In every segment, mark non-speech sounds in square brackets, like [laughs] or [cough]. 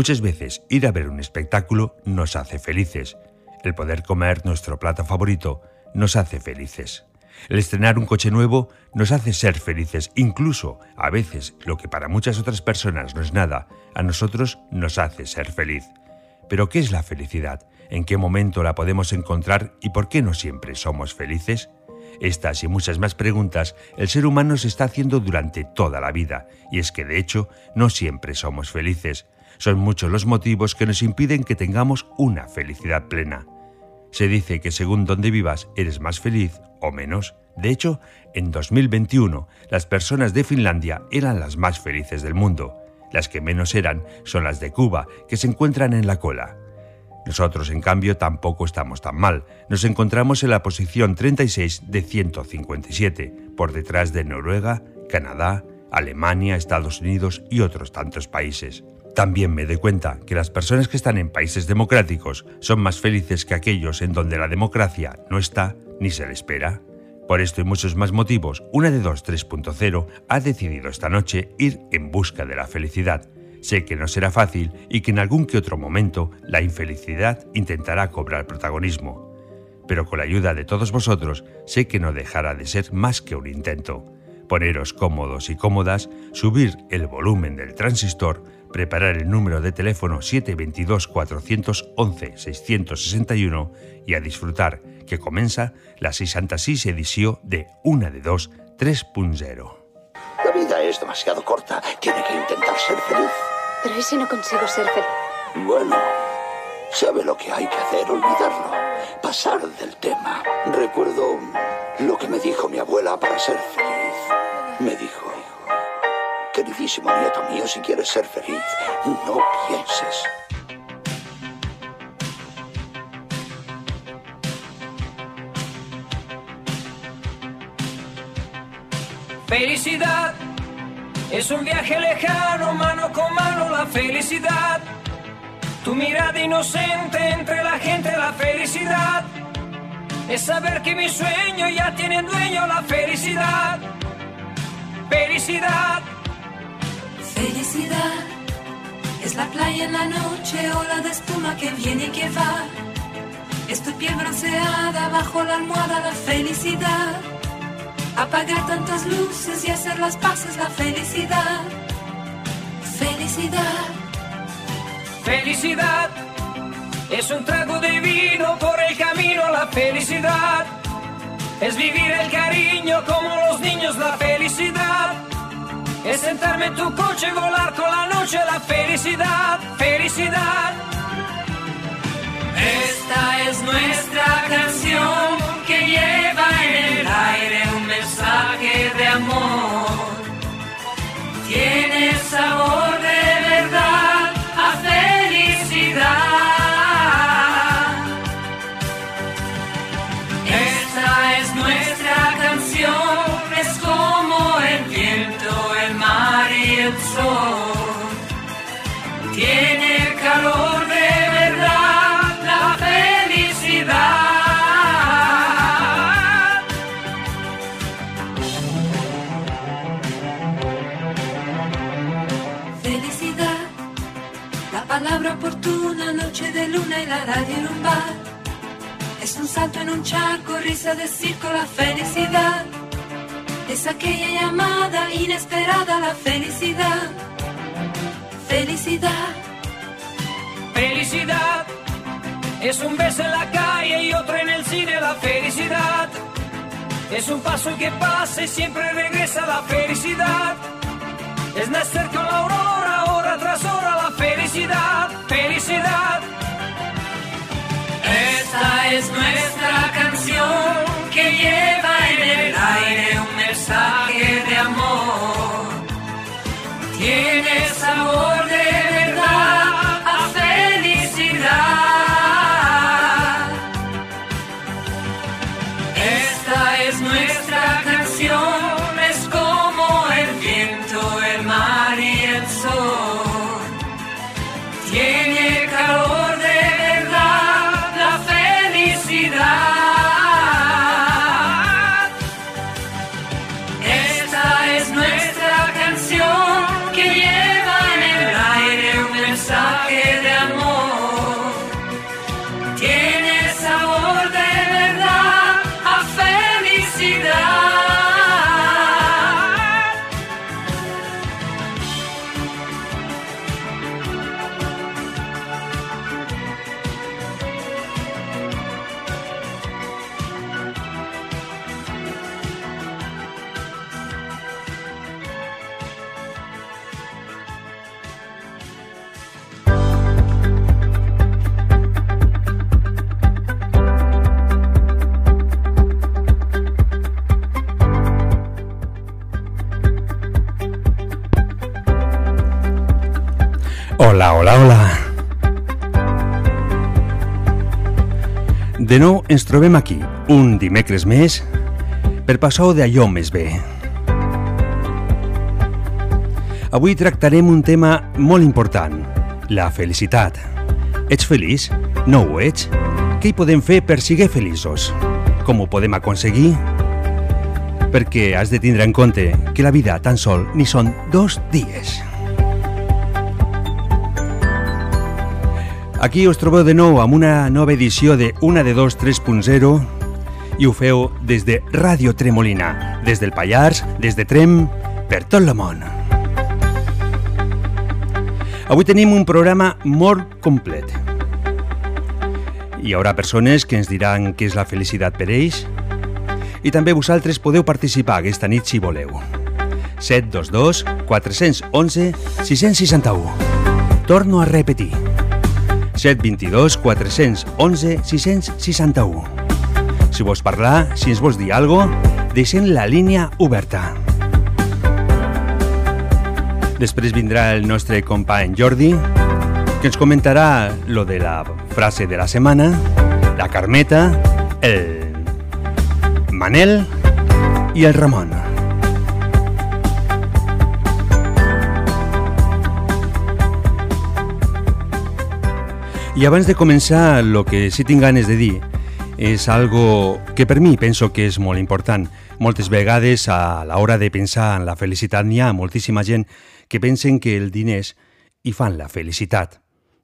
Muchas veces ir a ver un espectáculo nos hace felices. El poder comer nuestro plato favorito nos hace felices. El estrenar un coche nuevo nos hace ser felices. Incluso, a veces, lo que para muchas otras personas no es nada, a nosotros nos hace ser feliz. Pero ¿qué es la felicidad? ¿En qué momento la podemos encontrar y por qué no siempre somos felices? Estas y muchas más preguntas el ser humano se está haciendo durante toda la vida, y es que de hecho no siempre somos felices. Son muchos los motivos que nos impiden que tengamos una felicidad plena. Se dice que según donde vivas eres más feliz o menos. De hecho, en 2021 las personas de Finlandia eran las más felices del mundo. Las que menos eran son las de Cuba, que se encuentran en la cola. Nosotros, en cambio, tampoco estamos tan mal. Nos encontramos en la posición 36 de 157, por detrás de Noruega, Canadá, Alemania, Estados Unidos y otros tantos países. También me doy cuenta que las personas que están en países democráticos son más felices que aquellos en donde la democracia no está ni se le espera. Por esto y muchos más motivos, una de dos 3.0 ha decidido esta noche ir en busca de la felicidad. Sé que no será fácil y que en algún que otro momento la infelicidad intentará cobrar protagonismo. Pero con la ayuda de todos vosotros sé que no dejará de ser más que un intento. Poneros cómodos y cómodas, subir el volumen del transistor, preparar el número de teléfono 722-411-661 y a disfrutar que comienza la 66 edición de Una de Dos 3.0. La vida es demasiado corta. Tiene que intentar ser feliz. Pero ¿y si no consigo ser feliz? Bueno, sabe lo que hay que hacer, olvidarlo. Pasar del tema. Recuerdo lo que me dijo mi abuela para ser feliz. Me dijo, queridísimo nieto mío, si quieres ser feliz, no pienses. Felicidad es un viaje lejano, mano con mano la felicidad. Tu mirada inocente entre la gente, la felicidad. Es saber que mi sueño ya tiene dueño, la felicidad. Felicidad. Felicidad es la playa en la noche, ola de espuma que viene y que va. Es tu piel bronceada bajo la almohada, la felicidad. Apagar tantas luces y hacer las paces, la felicidad. Felicidad. Felicidad es un trago de vino por el camino, la felicidad. Es vivir el cariño como los niños, la felicidad. Es sentarme en tu coche y volar con la noche, la felicidad, felicidad. Esta es nuestra canción noche de luna y la radio en un bar. Es un salto en un charco, risa de circo, la felicidad. Es aquella llamada inesperada, la felicidad. Felicidad, Felicidad es un beso en la calle y otro en el cine, la felicidad. Es un paso que pasa y siempre regresa la felicidad. Es nacer con la aurora, hora tras hora, la felicidad, felicidad. Esta es nuestra canción que lleva en el aire un mensaje de amor. Tiene sabor Hola, hola, hola. De nou ens trobem aquí, un dimecres més, per passar d'allò més bé. Avui tractarem un tema molt important, la felicitat. Ets feliç? No ho ets? Què hi podem fer per seguir feliços? Com ho podem aconseguir? Perquè has de tindre en compte que la vida tan sol ni són dos dies. Aquí us trobeu de nou amb una nova edició de Una de Dos 3.0 i ho feu des de Ràdio Tremolina, des del Pallars, des de Trem, per tot el món. Avui tenim un programa molt complet. Hi haurà persones que ens diran què és la felicitat per ells i també vosaltres podeu participar aquesta nit si voleu. 722 411 661 Torno a repetir 722 411 661 Si vols parlar, si ens vols dir cosa, deixem la línia oberta. Després vindrà el nostre company Jordi, que ens comentarà lo de la frase de la setmana, la Carmeta, el Manel i el Ramon. I abans de començar, el que sí tinc ganes de dir és algo que per mi penso que és molt important. Moltes vegades a l'hora de pensar en la felicitat n'hi ha moltíssima gent que pensen que el diners hi fan la felicitat.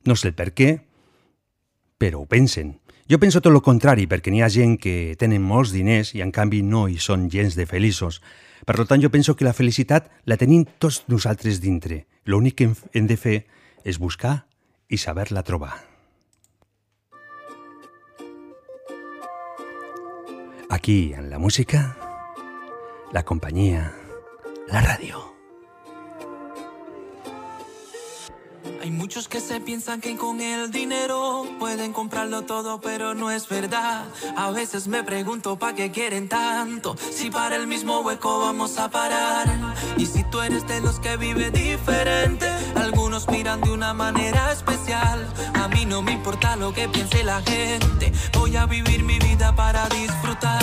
No sé el per què, però ho pensen. Jo penso tot el contrari, perquè n'hi ha gent que tenen molts diners i en canvi no hi són gens de feliços. Per tant, jo penso que la felicitat la tenim tots nosaltres dintre. L'únic que hem de fer és buscar i saber-la trobar. Aquí en la música, la compañía, la radio. Hay muchos que se piensan que con el dinero pueden comprarlo todo, pero no es verdad. A veces me pregunto para qué quieren tanto, si para el mismo hueco vamos a parar. Y si tú eres de los que vive diferente, algunos miran de una manera especial. A mí no me importa lo que piense la gente, voy a vivir mi vida para disfrutar.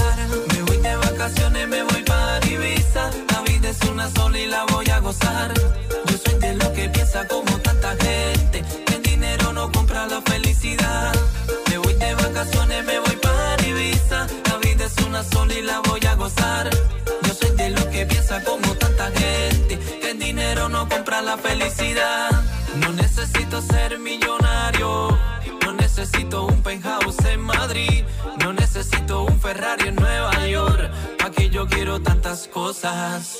Me voy de vacaciones, me voy para Ibiza. La vida es una sola y la voy a gozar. Yo soy de los que piensa como tanta gente. Que el dinero no compra la felicidad. Me voy de vacaciones, me voy para Ibiza. La vida es una sola y la voy a gozar. Yo soy de los que piensa como tanta gente. Que el dinero no compra la felicidad. No necesito ser millonario. No necesito un penthouse en Madrid. No necesito un Ferrari en Nueva York. Pa' que yo quiero tantas cosas.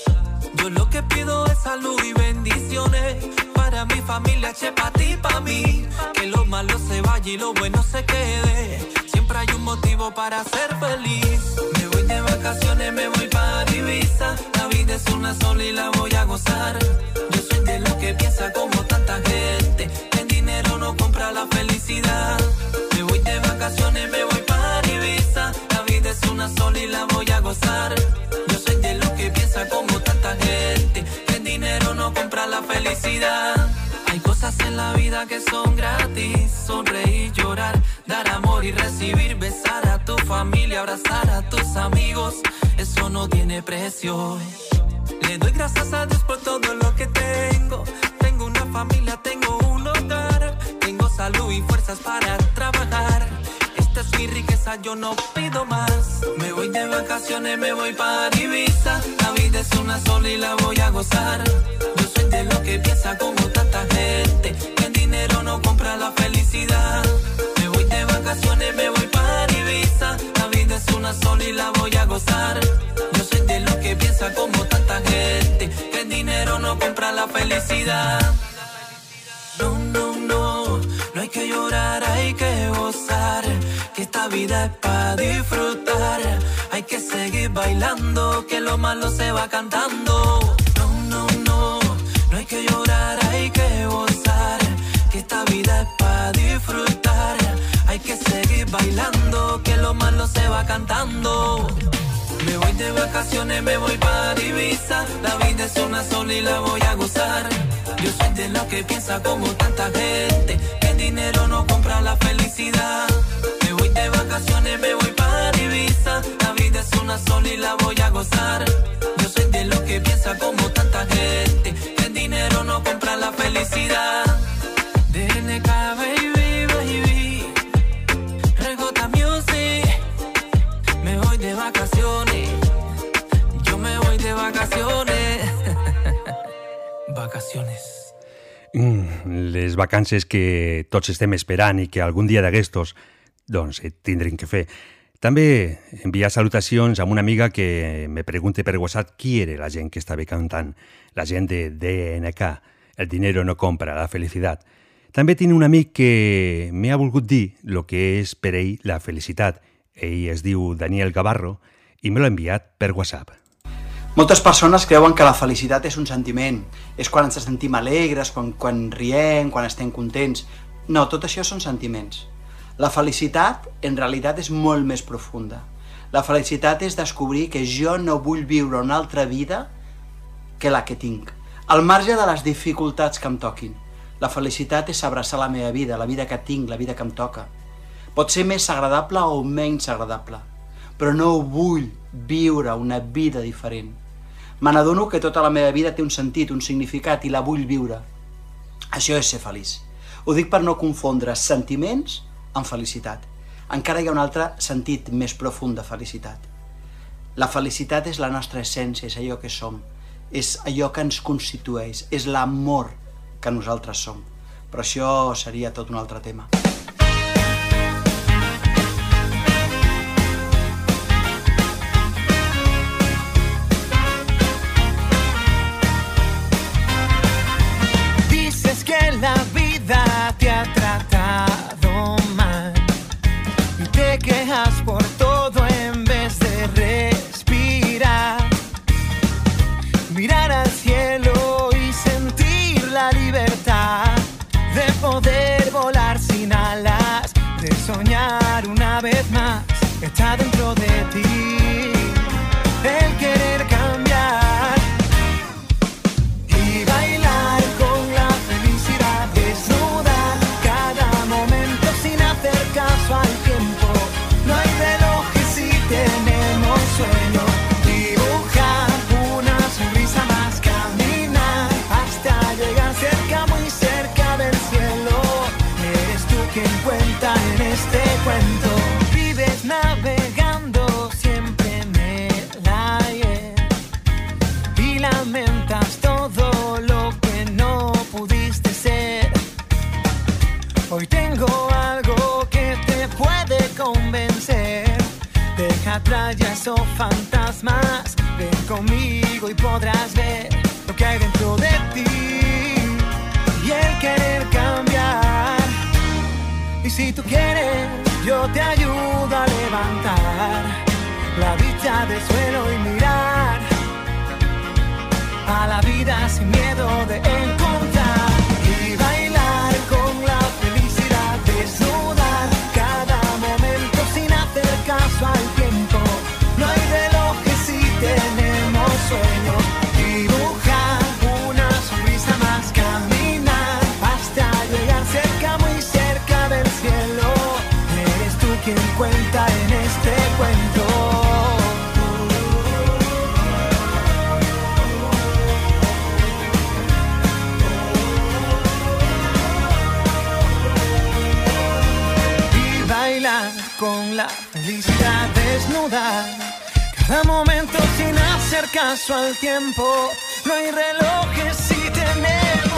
Yo lo que pido es salud y bendiciones para mi familia, che, pa' ti, pa' mí. Que lo malo se vaya y lo bueno se quede. Siempre hay un motivo para ser feliz. Me voy de vacaciones, me voy para Ibiza. La vida es una sola y la voy a gozar. Yo que piensa como tanta gente. El dinero no compra la felicidad. Me voy de vacaciones, me voy para Ibiza. La vida es una sola y la voy a gozar. Hay cosas en la vida que son gratis. Sonreír, llorar, dar amor y recibir. Besar a tu familia, abrazar a tus amigos. Eso no tiene precio. Le doy gracias a Dios por todo lo que tengo. Tengo una familia, tengo un hogar. Tengo salud y fuerzas para trabajar. Es mi riqueza, yo no pido más. Me voy de vacaciones, me voy para Ibiza. La vida es una sola y la voy a gozar. Yo soy de lo que piensa como tanta gente. Que el dinero no compra la felicidad. Me voy de vacaciones, me voy para Ibiza. La vida es una sola y la voy a gozar. Yo soy de lo que piensa como tanta gente. Que el dinero no compra la felicidad. No, no, no, que llorar, hay que gozar. Que esta vida es para disfrutar. Hay que seguir bailando, que lo malo se va cantando. No, no, no, no hay que llorar, hay que gozar. Que esta vida es para disfrutar. Hay que seguir bailando, que lo malo se va cantando. Me voy de vacaciones, me voy para Ibiza. La vida es una sola y la voy a gozar. Yo soy de los que piensa como tanta gente. El dinero no compra la felicidad. Me voy de vacaciones, me voy para Ibiza. La vida es una sola y la voy a gozar. Yo soy de los que piensa como tanta gente. Que el dinero no compra la felicidad. DNK, baby, baby. Regota Music. Me voy de vacaciones. Yo me voy de vacaciones. [laughs] vacaciones. Mm, les vacances que tots estem esperant i que algun dia d'aquestos doncs, eh, tindrem que fer. També enviar salutacions a una amiga que me pregunte per WhatsApp qui era la gent que estava cantant, la gent de DNK, el dinero no compra la felicitat. També tinc un amic que m'ha volgut dir el que és per ell la felicitat. Ell es diu Daniel Gavarro i me l'ha enviat per WhatsApp. Moltes persones creuen que la felicitat és un sentiment, és quan ens sentim alegres, quan, quan riem, quan estem contents. No, tot això són sentiments. La felicitat, en realitat, és molt més profunda. La felicitat és descobrir que jo no vull viure una altra vida que la que tinc, al marge de les dificultats que em toquin. La felicitat és abraçar la meva vida, la vida que tinc, la vida que em toca. Pot ser més agradable o menys agradable, però no vull viure una vida diferent. Me n'adono que tota la meva vida té un sentit, un significat i la vull viure. Això és ser feliç. Ho dic per no confondre sentiments amb felicitat. Encara hi ha un altre sentit més profund de felicitat. La felicitat és la nostra essència, és allò que som, és allò que ens constitueix, és l'amor que nosaltres som. Però això seria tot un altre tema. Quejas por todo en vez de respirar. Mirar al cielo y sentir la libertad de poder volar sin alas, de soñar una vez más. Está dentro de ti Ya esos fantasmas. Ven conmigo y podrás ver lo que hay dentro de ti y el querer cambiar. Y si tú quieres, yo te ayudo a levantar la vista del suelo y mirar a la vida sin miedo de encontrar desnuda. Cada momento sin hacer caso al tiempo. No hay relojes si tenemos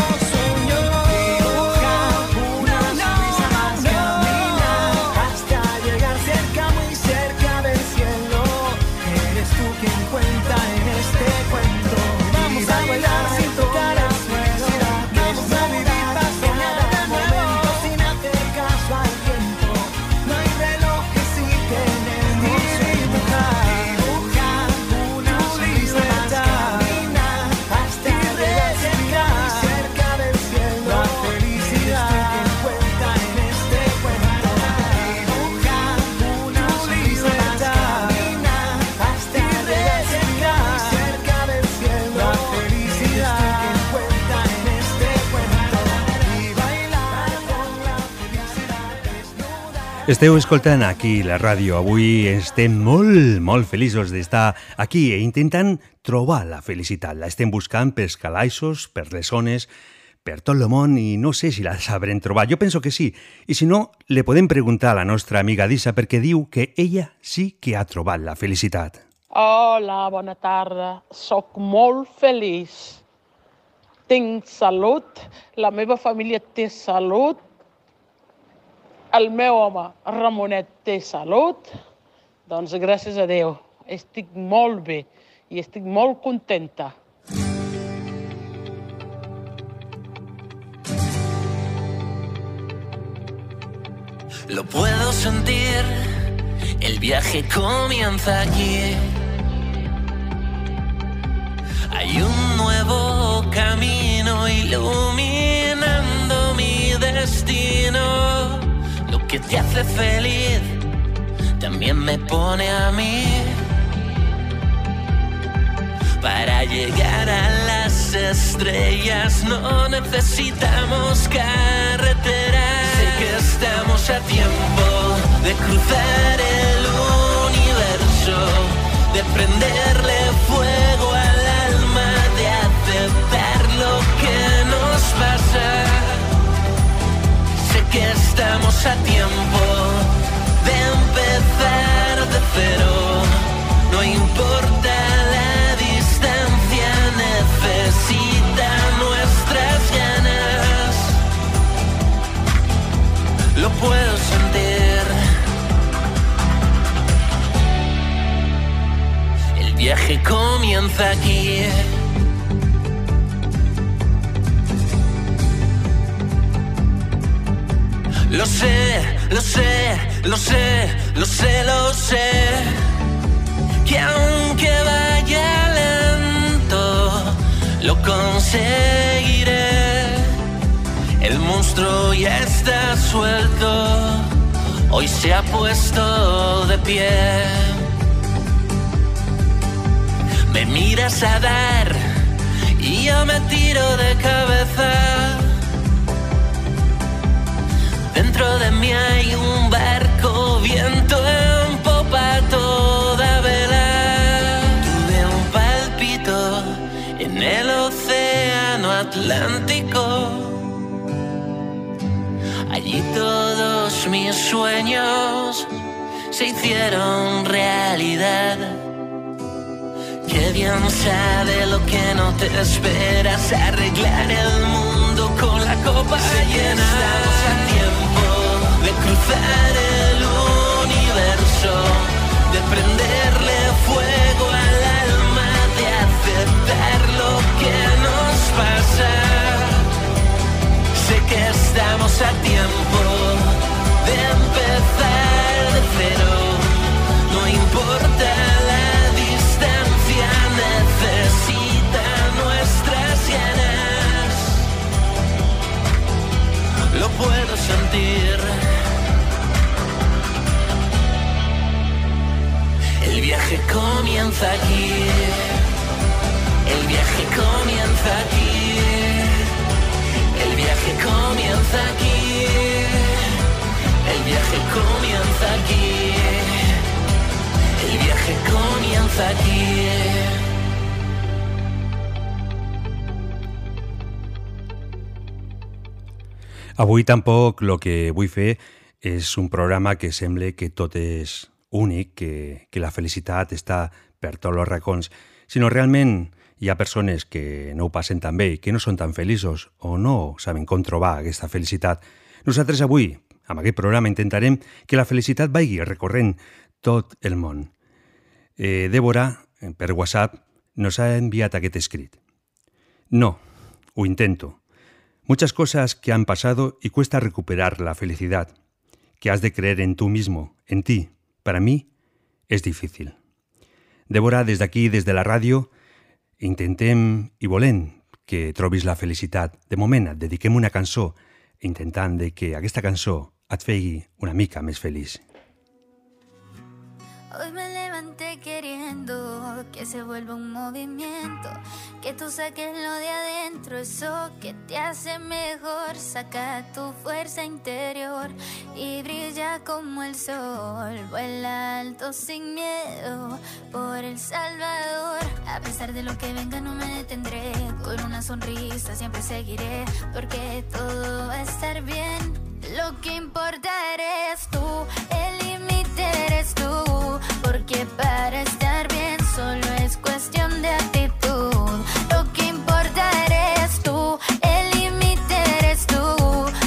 Esteu escoltant aquí la ràdio. Avui estem molt, molt feliços d'estar aquí e intentant trobar la felicitat. La estem buscant pels calaixos, per les zones, per tot el món i no sé si la sabrem trobar. Jo penso que sí. I si no, le podem preguntar a la nostra amiga Disa perquè diu que ella sí que ha trobat la felicitat. Hola, bona tarda. Soc molt feliç. Tinc salut, la meva família té salut, el meu home, Ramonet, té salut. Doncs gràcies a Déu, estic molt bé i estic contenta. Lo puedo sentir, el viaje comienza aquí. Hay un nuevo camino iluminando mi destino. Lo que te hace feliz también me pone a mí. Para llegar a las estrellas no necesitamos carretera. Sé que estamos a tiempo de cruzar el universo, de prenderle fuego que estamos a tiempo de empezar de cero. No importa la distancia, necesita nuestras ganas. Lo puedo sentir. El viaje comienza aquí. Lo sé, lo sé, lo sé, lo sé, lo sé. Que aunque vaya lento, lo conseguiré. El monstruo ya está suelto, hoy se ha puesto de pie. Me miras a dar y yo me tiro de cabeza. Dentro de mí hay un barco, viento en popa toda vela. Tuve un palpito en el océano Atlántico. Allí todos mis sueños se hicieron realidad. Qué bien sabe lo que no te esperas, arreglar el mundo con la copa llena. El universo, de prenderle fuego al alma, de aceptar lo que nos pasa. Sé que estamos a tiempo de empezar de cero, no importa la distancia, necesita nuestras ganas. Lo puedo sentir. El viaje comienza aquí. El viaje comienza aquí. El viaje comienza aquí. El viaje comienza aquí. El viaje comienza aquí. Avui tampoc el que vull fer És un programa que sembla que tot és únic, que, que la felicitat està per tots els racons, sinó realment hi ha persones que no ho passen tan bé, que no són tan feliços o no saben com trobar aquesta felicitat. Nosaltres avui, amb aquest programa, intentarem que la felicitat vagi recorrent tot el món. Eh, Débora, per WhatsApp, nos ha enviat aquest escrit. No, o intento. Muchas cosas que han pasado y cuesta recuperar la felicidad. Que has de creer en tú mismo, en ti. Para mí es difícil. Débora, des d'aquí, des de la ràdio, intentem i volem que trobis la felicitat. De moment et dediquem una cançó intentant de que aquesta cançó et fegui una mica més feliç. Hoy me levanté queriendo se vuelva un movimiento, que tú saques lo de adentro, eso que te hace mejor, saca tu fuerza interior y brilla como el sol, vuela alto sin miedo por El Salvador. A pesar de lo que venga no me detendré, con una sonrisa siempre seguiré, porque todo va a estar bien. Lo que importa eres tú, el límite eres tú, porque para estar bien solo es cuestión de actitud. Lo que importa eres tú, el límite eres tú,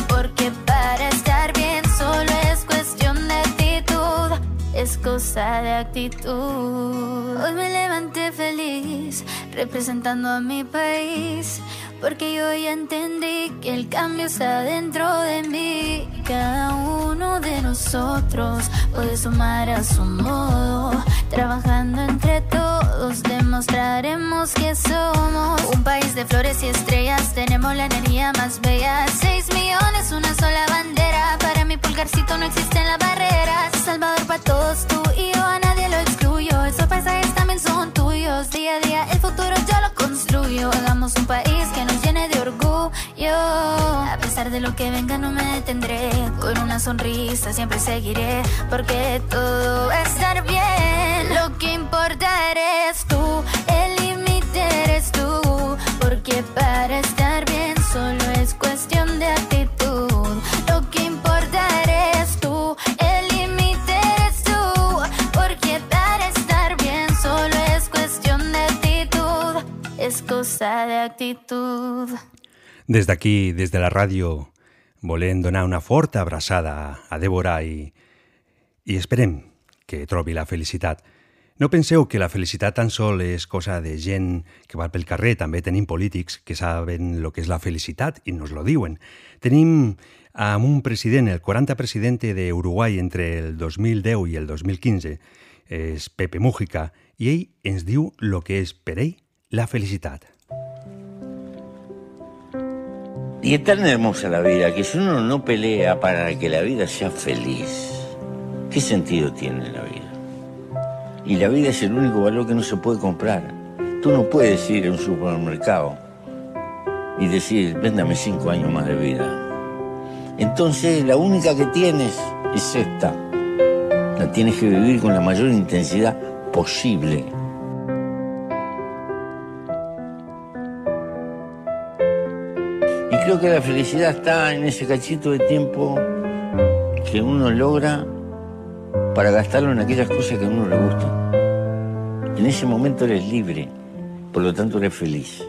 porque para estar bien solo es cuestión de actitud. Es cosa de actitud. Hoy me levanté feliz, representando a mi país. Porque yo ya entendí que el cambio está dentro de mí. Cada uno de nosotros puede sumar a su modo. Trabajando entre todos, demostraremos que somos un país de flores y estrellas. Tenemos la energía más bella. Seis millones, una sola bandera. Para mi pulgarcito no existen las barreras. Salvador para todos, tú y yo, a nadie lo excluyo. Esos paisajes también son tuyos. Día a día, Hagamos un país que nos llene de orgullo. A pesar de lo que venga, no me detendré. Con una sonrisa siempre seguiré. Porque todo va a estar bien. Lo que importa eres tú. El límite eres tú. Porque para estar bien solo es cuestión de És cosa d'actitud. Des d'aquí, des de la ràdio, volem donar una forta abraçada a Débora i, i esperem que trobi la felicitat. No penseu que la felicitat tan sol és cosa de gent que va pel carrer, també tenim polítics que saben el que és la felicitat i nos lo diuen. Tenim a un president, el 40 president d'Uruguai entre el 2010 i el 2015, és Pepe Mújica, i ell ens diu el que és per ell la felicitat. Y es tan hermosa la vida que si uno no pelea para que la vida sea feliz, ¿qué sentido tiene la vida? Y la vida es el único valor que no se puede comprar. Tú no puedes ir a un supermercado y decir, véndame cinco años más de vida. Entonces la única que tienes es esta. La tienes que vivir con la mayor intensidad posible. Y creo que la felicidad está en ese cachito de tiempo que uno logra para gastarlo en aquellas cosas que a uno le gustan. En ese momento eres libre, por lo tanto eres feliz.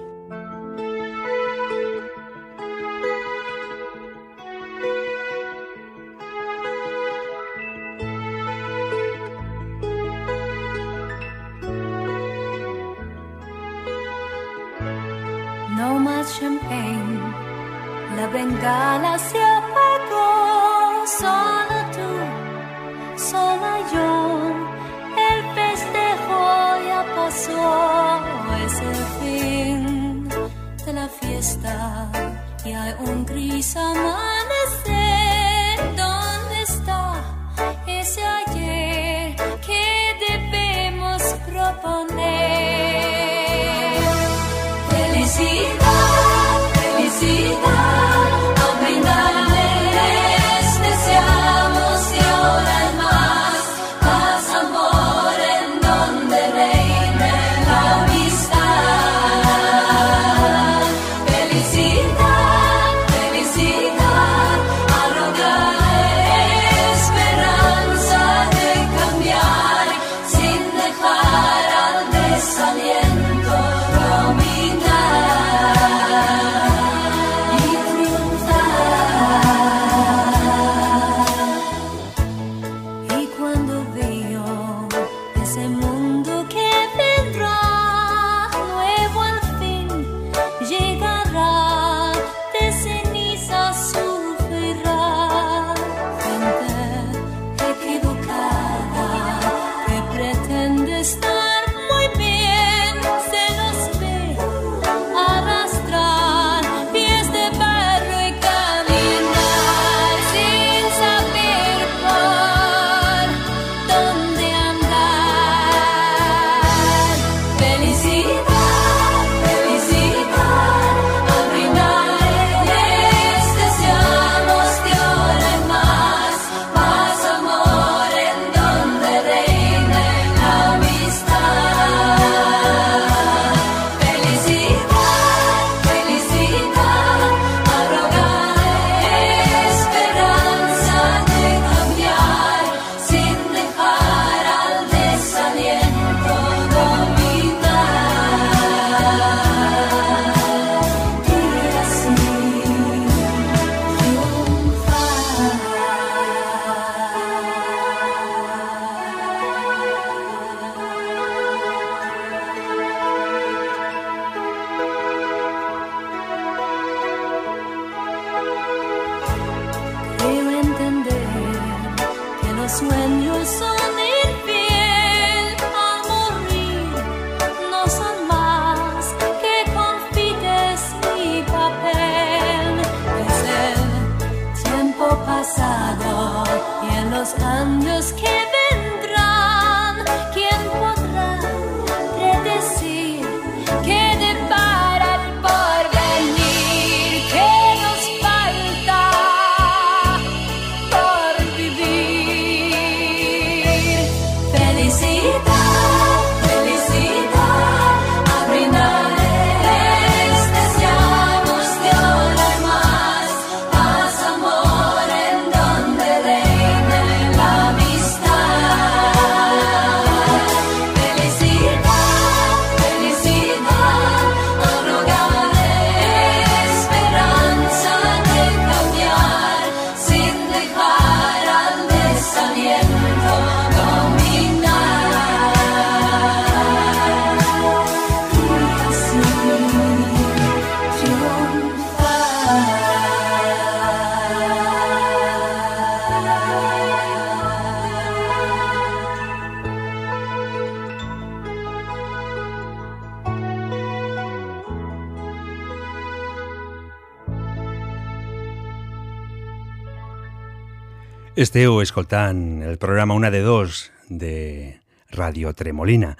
Esteu escoltant el programa Una de Dos de Radio Tremolina.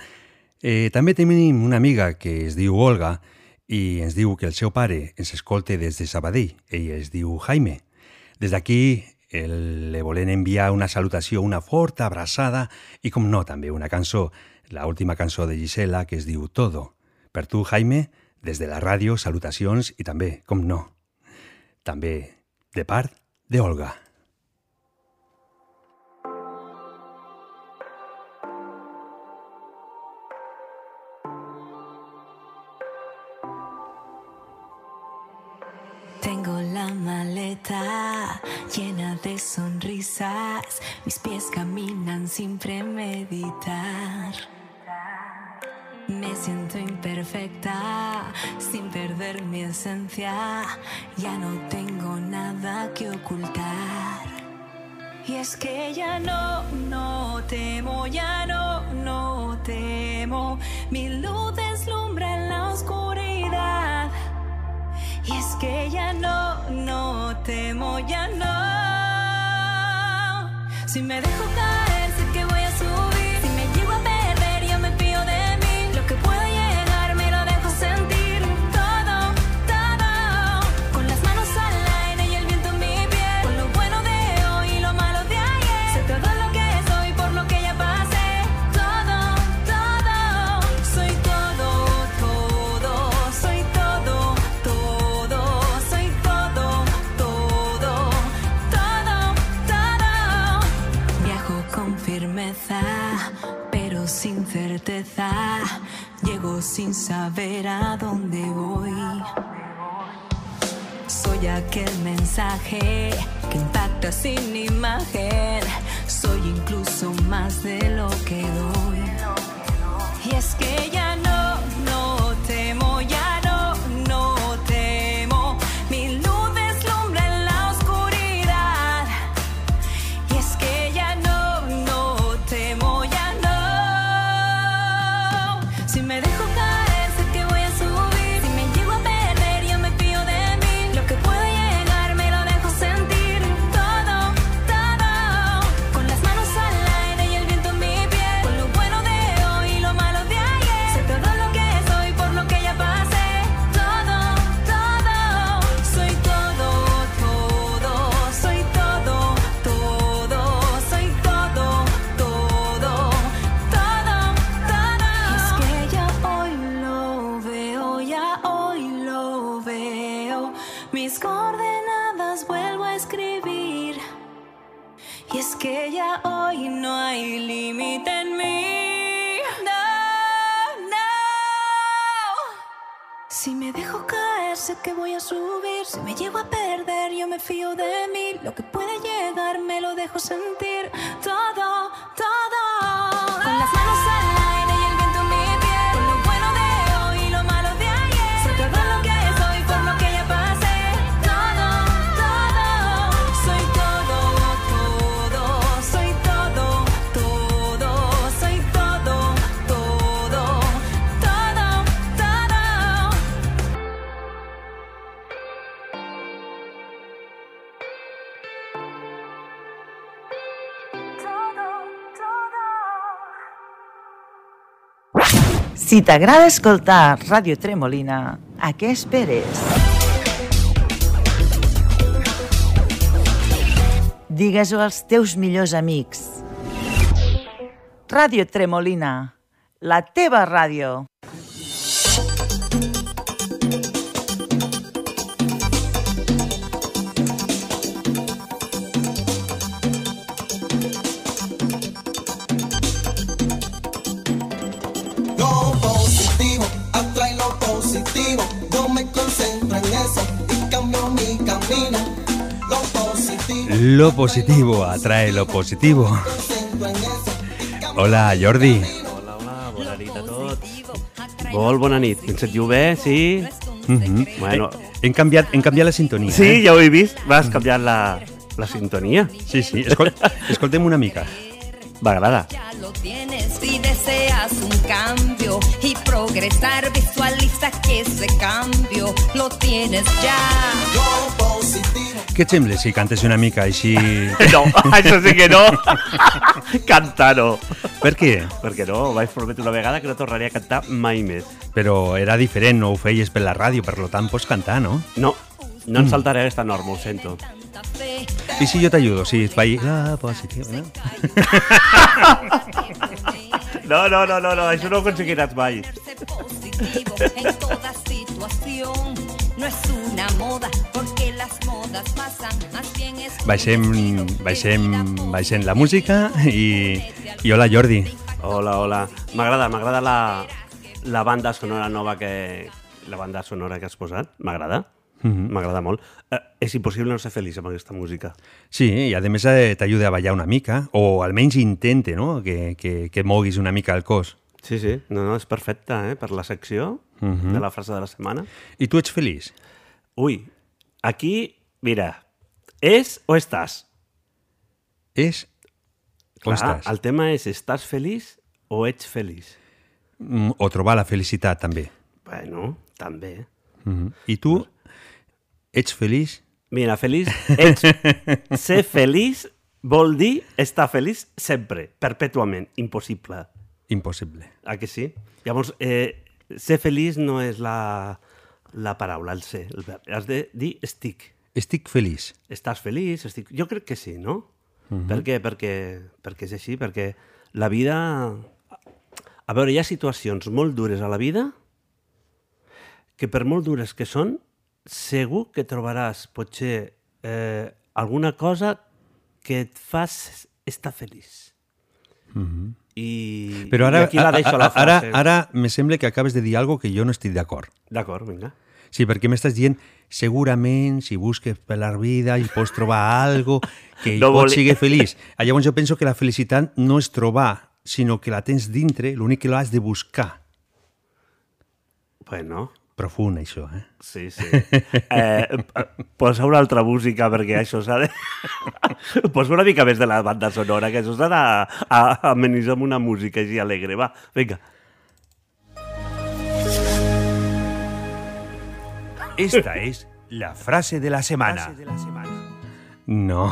Eh, també tenim una amiga que es diu Olga i ens diu que el seu pare ens escolte des de Sabadell. Ell es diu Jaime. Des d'aquí le volem enviar una salutació, una forta abraçada i, com no, també una cançó, la última cançó de Gisela que es diu Todo. Per tu, Jaime, des de la ràdio, salutacions i també, com no, també de part de Olga. Mis pies caminan sin premeditar. Me siento imperfecta, sin perder mi esencia, ya no tengo nada que ocultar. Y es que ya no, no temo, ya no, no temo, mi luz deslumbra en la oscuridad. Y es que ya no, no temo, ya no. Si me dejo caer, Llego sin saber a dónde voy. Soy aquel mensaje que impacta sin imagen. Soy incluso más de lo que doy. Y es que ya sé que voy a subir. Si me llego a perder, yo me fío de mí. Lo que puede llegar, me lo dejo sentir. Todo, todo. Si t'agrada escoltar Ràdio Tremolina, a què esperes? Digues-ho als teus millors amics. Ràdio Tremolina, la teva ràdio. Lo positivo atrae lo positivo. Hola, Jordi. Hola, hola, bona nit a tots. Molt bona nit. Ens sentiu bé, sí? Mhm. Bueno. Eh, hem, canviat, hem canviat la sintonia. Sí, eh? ja ho he vist. Vas canviar la, la sintonia. Sí, sí. Escol escoltem una mica. M'agrada. Lo tienes si deseas un cambio y progresar, visualiza que ese cambio lo tienes ya. Què et sembla si cantes una mica així... [laughs] No, això sí que no. [laughs] Cantar no. Per què? Perquè no, vaig prometre una vegada que no tornaria a cantar mai més. Però era diferent, no ho feies per la ràdio, per lo tant pots cantar, no? No, no em Mm. saltaré aquesta norma, ho sento. I si jo t'ajudo? Si et faig la positiva, no? [laughs] No, no, no, no, no, això no ho aconseguiràs mai. Positivo en toda situación. No es una moda, porque Baixem, baixem, baixem la música i, i hola Jordi. Hola, hola. M'agrada, m'agrada la, la banda sonora nova que... La banda sonora que has posat, m'agrada. Mhm. M'agrada molt. Eh, és impossible no ser feliç amb aquesta música. Sí, i a més eh, t'ajuda a ballar una mica, o almenys intente no? que, que, que moguis una mica el cos. Sí, sí, no, no, és perfecte, eh? Per la secció Mhm. de la frase de la setmana. I tu ets feliç? Ui, aquí, mira, és o estàs? És o Clar, estàs? el tema és, estàs feliç o ets feliç? Mm, O trobar la felicitat, també. Bueno, també. Mhm. I tu ets feliç? Mira, feliç, [laughs] ets... ser feliç vol dir estar feliç sempre, perpètuament, impossible. Impossible. Ah, que sí? Llavors, eh, ser feliç no és la, la paraula, el ser. El verb. Has de dir estic. Estic feliç. Estàs feliç? Estic... Jo crec que sí, no? Mhm. Per què? Perquè, perquè és així, perquè la vida... A veure, hi ha situacions molt dures a la vida que per molt dures que són, segur que trobaràs potser eh, alguna cosa que et fas estar feliç. Mhm. I, Però ara, i aquí la deixo a- la a- ara, frase. ara me sembla que acabes de dir algo que jo no estic d'acord. D'acord, vinga. Sí, perquè m'estàs dient, segurament, si busques per la vida i pots trobar algo que [laughs] No voli- sigui [laughs] feliç. Ah, Llavors jo penso que la felicitat no és trobar, sinó que la tens dintre, l'únic que l'has de buscar. Bueno, Profund, això, eh? Sí, sí. Eh, posa una altra música perquè això s'ha de... [laughs] posa una mica més de la banda sonora, que això s'ha d'amenitzar amb una música així alegre. Va, vinga. Esta es la frase de la semana. No.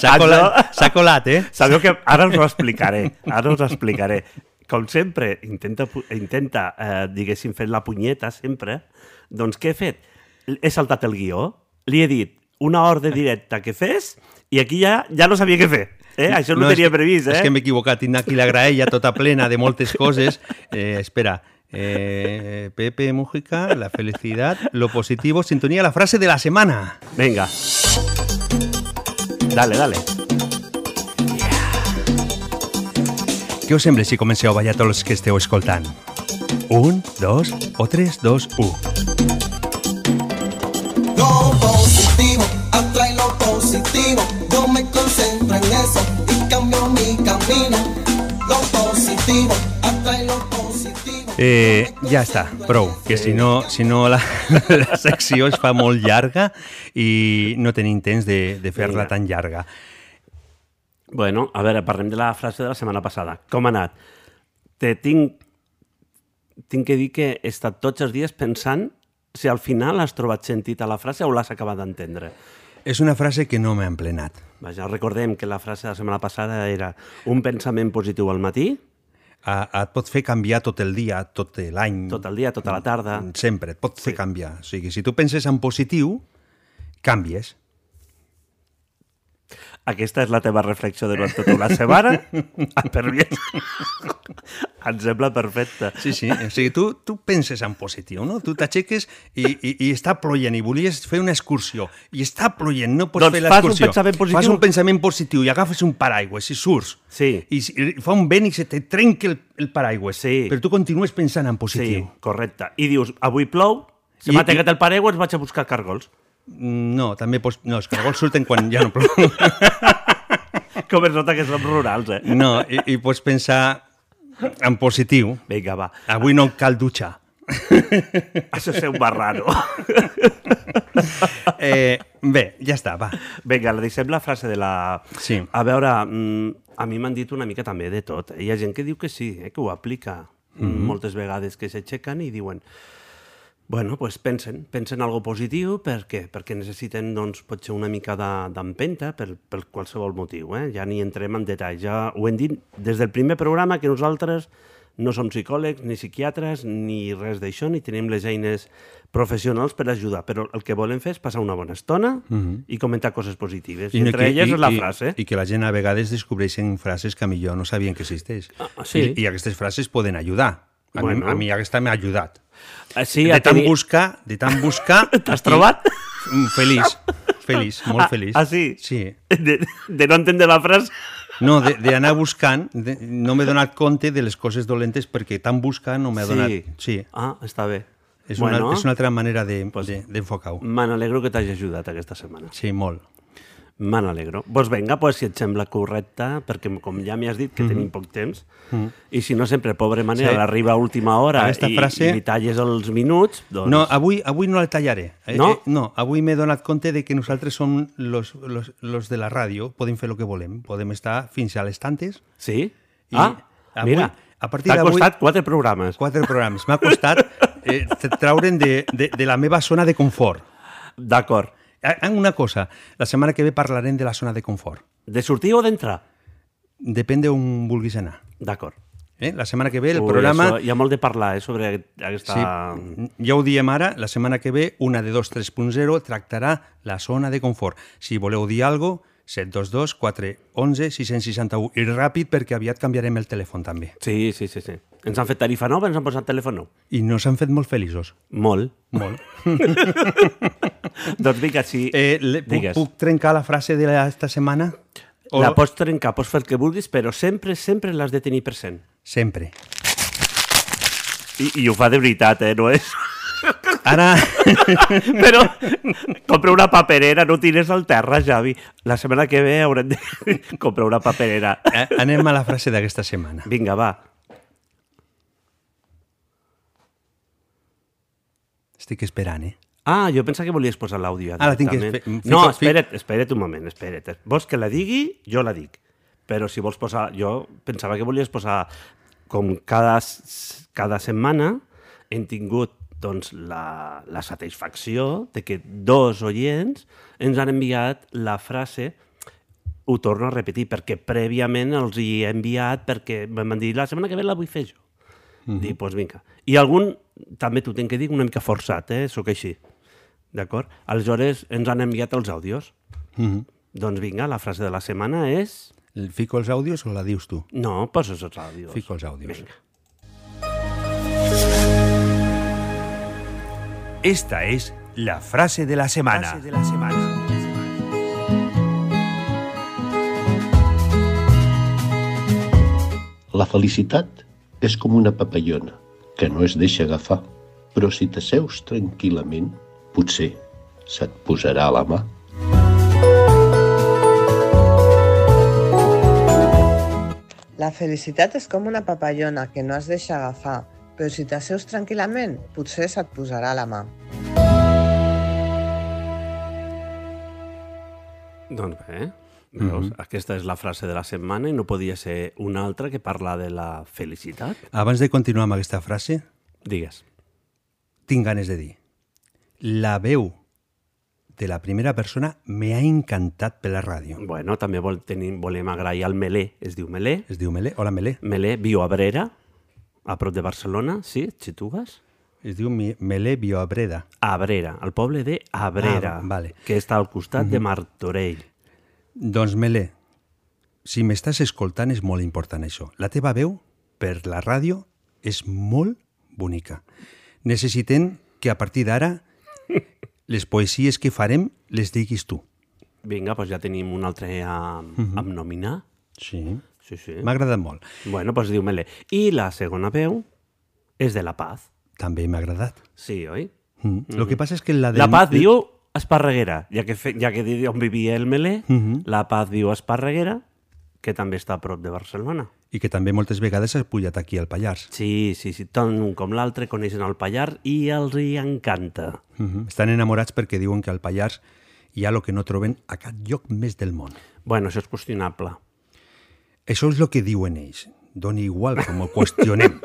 S'ha colat, s'ha colat, eh? Sabeu que ara us ho explicaré, ara us ho explicaré. Com sempre, intenta, intenta eh, diguéssim, fer la punyeta sempre, doncs què he fet? He saltat el guió, li he dit una ordre directa que fes i aquí ja ja no sabia què fer. Eh? Això no, no tenia que- previst, eh? És que m'he equivocat, tinc aquí la graella tota plena de moltes coses. Eh, espera, eh, Pepe Mujica, la felicidad, lo positivo, sintonía, la frase de la semana. Venga. Dale, dale. Què us sembla si comenceu a ballar tots els que esteu escoltant? Un, dos o tres, dos, u. Eh, ja està, prou, que si no, si no la, [laughs] la secció es fa molt llarga i no tenim temps de, de fer-la tan llarga. Bueno, a veure, parlem de la frase de la setmana passada. Com ha anat? Te tinc, tinc que dir que he estat tots els dies pensant si al final has trobat sentit a la frase o l'has acabat d'entendre. És una frase que no m'ha emplenat. Vaja, recordem que la frase de la setmana passada era un pensament positiu al matí, et pot fer canviar tot el dia, tot l'any. tot el dia, tota la tarda. Sempre, et pot fer canviar. O sigui, si tu penses en positiu, canvies. Aquesta és la teva reflexió durant tota una setmana? Per mi és... em sembla perfecte. Sí, sí. O sigui, tu, tu penses en positiu, no? Tu t'aixeques i, i, i està ploient i volies fer una excursió i està ploient, no pots Doncs fer fas un l'excursió. pensament positiu. Fas un pensament positiu i agafes un paraigües i surts. Sí. I, i fa un vent i se te trenca el, el paraigües. Sí. Però tu continues pensant en Sí, positiu. correcte. I dius, avui plou, se m'ha tancat el paraigües, vaig a buscar cargols. No, també pots... No, els cargols surten quan ja no plou. [laughs] Com es nota que som rurals, eh? No, i, i pots pensar en positiu. Vinga, va. Avui no cal dutxar. [laughs] Això és un barrano. [laughs] Eh, bé, ja està, va. Vinga, la deixem la frase de la... Sí. A veure, mm, a mi m'han dit una mica també de tot. Hi ha gent que diu que sí, eh, que ho aplica Mhm. moltes vegades, que s'aixequen i diuen bueno, pues pensen, pensen algo positiu, per què? Perquè necessiten, doncs, potser una mica de- d'empenta per, per qualsevol motiu, eh? Ja ni entrem en detall, ja ho hem dit des del primer programa que nosaltres no som psicòlegs, ni psiquiatres, ni res d'això, ni tenim les eines professionals per ajudar, però el que volem fer és passar una bona estona Mhm. i comentar coses positives. I, no entre que- elles i- és la i- frase. I que la gent a vegades descobreixen frases que millor no sabien que existeix. Ah, sí. I, I aquestes frases poden ajudar. A, Bueno. mi, a mi aquesta m'ha ajudat. Ah, sí, de tant tenir- buscar, de tant buscar... [laughs] T'has trobat? Mm, Feliç, feliç, molt Ah, feliç. ah, sí? Sí. De, de no entendre la frase. No, de- d'anar buscant, de, no m'he donat compte de les coses dolentes perquè tant buscar no m'he Sí. donat... Sí. Ah, està bé. És, Bueno. una, és una altra manera d'enfocar-ho. De, d'enfocar-ho. Me n'alegro que t'hagi ajudat aquesta setmana. Sí, molt. Me n'alegro. Doncs vinga, pues, si et sembla correcte, perquè com ja m'hi has dit que Mhm. tenim poc temps, Mhm. i si no sempre, pobre manera, Sí. arriba a última hora Aquesta i, frase- i li talles els minuts, doncs... No, avui, avui no la tallaré. Eh, No? Eh, no, avui m'he donat compte de que nosaltres som los, los, los de la ràdio, podem fer el que volem. Podem estar fins a les tantes. Sí? I ah, avui, mira, a partir t'ha d'avui... costat quatre programes. Quatre programes. M'ha costat eh, traure'n de, de, de la meva zona de confort. D'acord. Ah, Una cosa, la setmana que ve parlarem de la zona de confort. De sortir o d'entrar? Depèn d'on vulguis anar. D'acord. Eh? La setmana que ve el Ui, programa... Això, hi ha molt de parlar eh, sobre aquest- aquesta... Sí, ja ho diem ara, la setmana que ve, una de 2 3.0 tractarà la zona de confort. Si voleu dir alguna cosa, 722 411 661. I ràpid, perquè aviat canviarem el telèfon també. Sí, sí, sí, sí. Ens han fet tarifa nova, ens han posat telèfon nou. I no s'han fet molt feliços. Molt. Molt. [laughs] doncs vinga, si... Eh, le, puc, Digues. puc trencar la frase d'esta setmana? O- La pots trencar, pots fer el que vulguis, però sempre, sempre l'has de tenir present. Sempre. I, I ho fa de veritat, eh? No és... Ara... [laughs] però compra una paperera, no tires al terra, Javi. La setmana que ve haurem de [laughs] comprar una paperera. Eh, anem a la frase d'aquesta setmana. Vinga, va. Estic esperant, eh? Ah, jo pensava que volies posar l'àudio. ja Ah, la tinc que No, espera't, espera't un moment, espera't. Vols que la digui? Jo la dic. Però si vols posar... Jo pensava que volies posar... Com cada, cada setmana hem tingut doncs, la, la satisfacció de que dos oients ens han enviat la frase ho torno a repetir, perquè prèviament els hi he enviat perquè em van dir la setmana que ve la vull fer jo. Mhm. Dic, doncs vinga. I algun, també t'ho tinc que dir, una mica forçat, eh? Sóc així. D'acord? Aleshores, ens han enviat els àudios. Mhm. Doncs vinga, la frase de la setmana és... Fico els àudios o la dius tu? No, poses els àudios. Fico els àudios. Vinga. Esta es la frase de la semana. La felicitat és com una papallona que no es deixa agafar, però si t'asseus tranquil·lament, potser se't posarà a la mà. La felicitat és com una papallona que no has deixa agafar, però si t'asseus tranquil·lament, potser se't posarà la mà. Doncs bé, veus? Mhm. Aquesta és la frase de la setmana i no podia ser una altra que parla de la felicitat. Abans de continuar amb aquesta frase, Digues. tinc ganes de dir. La veu de la primera persona me ha encantat per la ràdio. Bueno, també vol, tenim, volem agrair al Melé, es diu Melé. Es diu Melé? Hola, Melé. Melé, viu a prop de Barcelona, sí? Et situes? Es diu Melé Bioabreda. Abrera, el poble de Abrera, Ah, vale. que està al costat de. Martorell. Doncs, Melé, si m'estàs escoltant és molt important això. La teva veu per la ràdio és molt bonica. Necessitem que a partir d'ara les poesies que farem les diguis tu. Vinga, doncs ja tenim un altre a, Mhm. a nominar. Sí. Sí, sí. M'ha agradat molt. Bueno, doncs diu Melé. I la segona veu és de La Paz. També m'ha agradat. Sí, oi? Mm. Lo que passa és que la del... La Paz diu Esparreguera, ja que, fe, ja que on vivia el Melé, Mhm. La Paz diu Esparreguera, que també està a prop de Barcelona. I que també moltes vegades has pujat aquí al Pallars. Sí, sí, sí, tant un com l'altre coneixen el Pallars i els hi encanta. Mhm. Estan enamorats perquè diuen que al Pallars hi ha el que no troben a cap lloc més del món. Bueno, això és qüestionable. Això és el que diuen ells. Doni igual com ho qüestionem.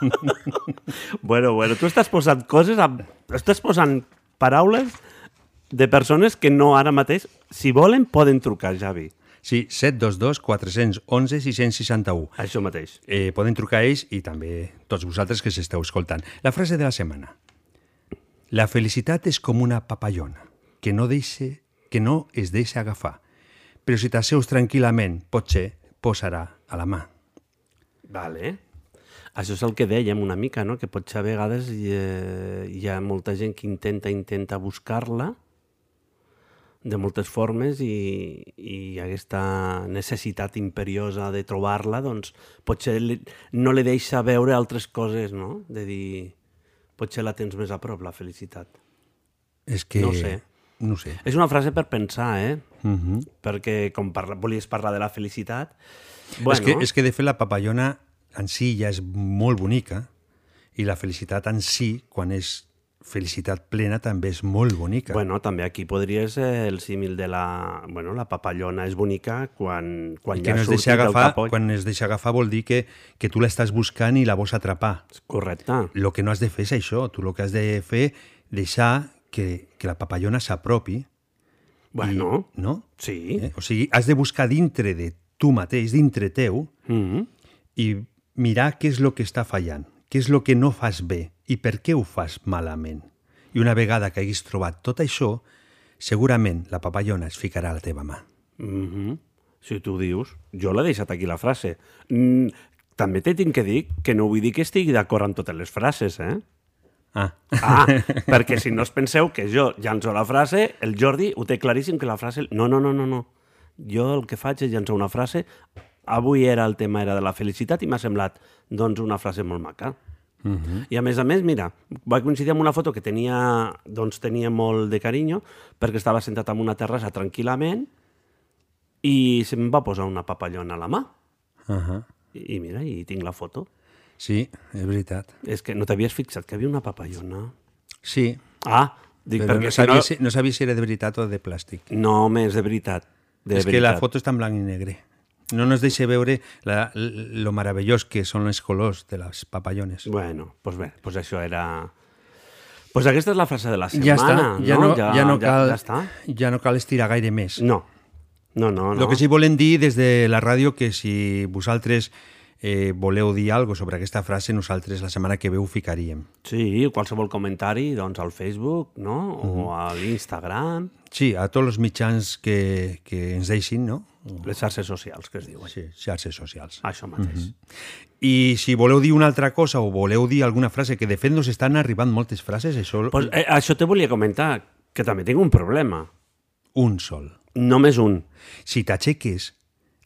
[laughs] bueno, bueno, tu estàs posant coses, amb... estàs posant paraules de persones que no ara mateix, si volen, poden trucar, Javi. Sí, 722 411 661. Això mateix. Eh, poden trucar a ells i també tots vosaltres que s'esteu escoltant. La frase de la setmana. La felicitat és com una papallona, que no, deixe, que no es deixa agafar, però si t'asseus tranquil·lament, potser posarà a la mà. Vale. Això és el que dèiem una mica, no? que potser a vegades hi, eh, hi ha molta gent que intenta intenta buscar-la de moltes formes i, i aquesta necessitat imperiosa de trobar-la, doncs potser li, no li deixa veure altres coses, no? De dir, potser la tens més a prop, la felicitat. És que... No sé. No sé. És una frase per pensar, eh? Mhm. Perquè com parla, volies parlar de la felicitat... Bueno. És, que, és que, de fet, la papallona en si ja és molt bonica i la felicitat en si, quan és felicitat plena, també és molt bonica. Bueno, també aquí podries eh, el símil de la... Bueno, la papallona és bonica quan, quan I que ja no es deixa agafar, capoll. quan es deixa agafar vol dir que, que tu l'estàs buscant i la vols atrapar. Correcte. El que no has de fer és això. Tu el que has de fer deixar que, que la papallona s'apropi. Bueno, I, no? Sí. Eh? O sigui, has de buscar dintre de tu mateix, dintre teu, mm -hmm. i mirar què és el que està fallant, què és el que no fas bé i per què ho fas malament. I una vegada que haguis trobat tot això, segurament la papallona es ficarà a la teva mà. Mm -hmm. Si tu dius, jo l'he deixat aquí la frase. Mm, també t'he tinc que dir que no vull dir que estigui d'acord amb totes les frases, eh? Ah. ah, [laughs] perquè si no us penseu que jo llanço la frase, el Jordi ho té claríssim que la frase... No, no, no, no, no. Jo el que faig és llançar una frase... Avui era el tema era de la felicitat i m'ha semblat doncs, una frase molt maca. Uh -huh. I a més a més, mira, va coincidir amb una foto que tenia, doncs, tenia molt de carinyo perquè estava sentat en una terrassa tranquil·lament i se'm va posar una papallona a la mà. Uh -huh. I, I mira, i tinc la foto. Sí, és veritat. És que no t'havies fixat que hi havia una papallona? Sí. Ah, dic, Però perquè no sabia, no... si, no sabia si era de veritat o de plàstic. No, més de veritat. De és veritat. que la foto està en blanc i negre. No nos deixa veure la, lo meravellós que són els colors de les papallones. Bueno, doncs bé, doncs això era... Pues aquesta és la frase de la setmana, ja està, ja no, Ja, ja, no cal, ja, ja està. ja no cal estirar gaire més. No, no, no. no. El que sí volem dir des de la ràdio que si vosaltres eh, voleu dir alguna sobre aquesta frase, nosaltres la setmana que ve ho ficaríem. Sí, qualsevol comentari doncs, al Facebook, no? O Mhm. a l'Instagram. Sí, a tots els mitjans que, que ens deixin, no? Les xarxes socials, que es diuen. Sí, xarxes socials. Això mateix. Mhm. I si voleu dir una altra cosa o voleu dir alguna frase, que de fet nos estan arribant moltes frases, això... Pues, eh, això te volia comentar, que també tinc un problema. Un sol. Només un. Si t'aixeques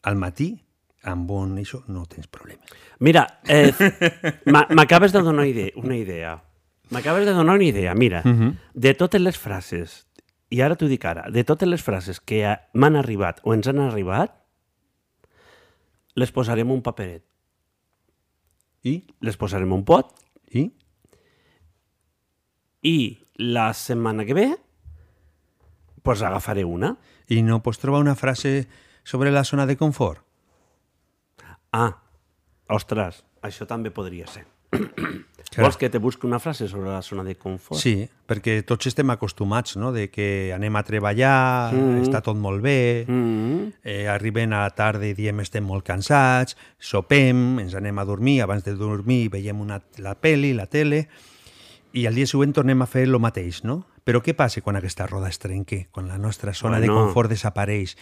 al matí, amb bon això no tens problemes. Mira, eh, [laughs] m'a- m'acabes de donar idea, una idea. M'acabes de donar una idea. Mira, Mhm. de totes les frases, i ara t'ho dic ara, de totes les frases que ha- m'han arribat o ens han arribat, les posarem un paperet. I? Les posarem un pot. I? I la setmana que ve, pues agafaré una. I no pots trobar una frase sobre la zona de confort? Ah, ostres, això també podria ser. Vols que te busqui una frase sobre la zona de confort? Sí, perquè tots estem acostumats, no?, de que anem a treballar, mm. -hmm. està tot molt bé, mm. -hmm. eh, arribem a la tarda i diem estem molt cansats, sopem, ens anem a dormir, abans de dormir veiem una, la peli, la tele, i al dia següent tornem a fer el mateix, no? Però què passa quan aquesta roda es trenca, quan la nostra zona bueno. de confort desapareix?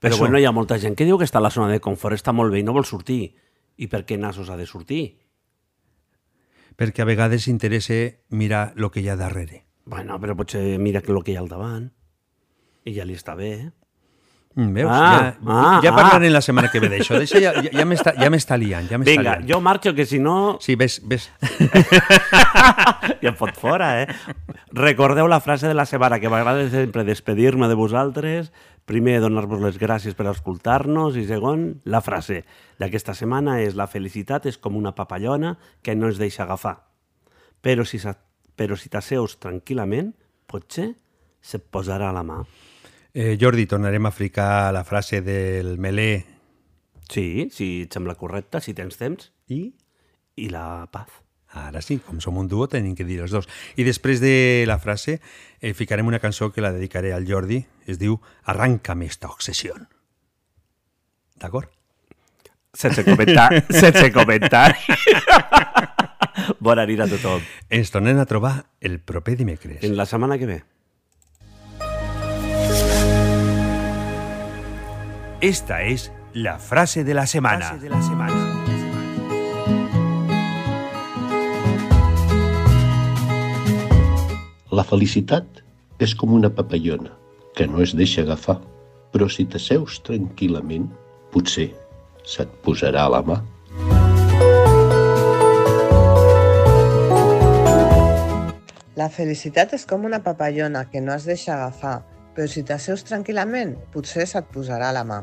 Però Això. bueno, hi ha molta gent que diu que està a la zona de confort, està molt bé i no vol sortir. I per què nassos ha de sortir? Perquè a vegades interessa mirar el que hi ha darrere. Bueno, però potser mira el que hi ha al davant i ja li està bé. eh? Veus? Ah, ja, ah, ja parlarem ah. la setmana que ve d'això. D'això ja, ja, ja m'està ja liant. Ja Vinga, liant. jo marxo, que si no... Sí, ves, ves. [laughs] ja em fot fora, eh? Recordeu la frase de la setmana, que m'agrada sempre despedir-me de vosaltres. Primer, donar-vos les gràcies per escoltar-nos i segon, la frase d'aquesta setmana és la felicitat és com una papallona que no es deixa agafar. Però si, però si t'asseus tranquil·lament, potser se't posarà a la mà. Eh, Jordi, tornarem a ficar la frase del melé. Sí, si et sembla correcte, si tens temps. I? I la paz. Ara sí, com som un duo tenim que dir els dos. I després de la frase eh, ficarem una cançó que la dedicaré al Jordi. Es diu Arranca'm esta obsessió. D'acord? Sense comentar, [laughs] sense comentar. [laughs] Bona nit a tothom. Ens tornem a trobar el proper dimecres. En la setmana que ve. Esta és la frase de la setmana. de la semana. La felicitat és com una papallona que no es deixa agafar, però si t'asseus tranquil·lament, potser se't posarà a la mà. La felicitat és com una papallona que no es deixa agafar, però si t'asseus tranquil·lament, potser se't posarà a la mà.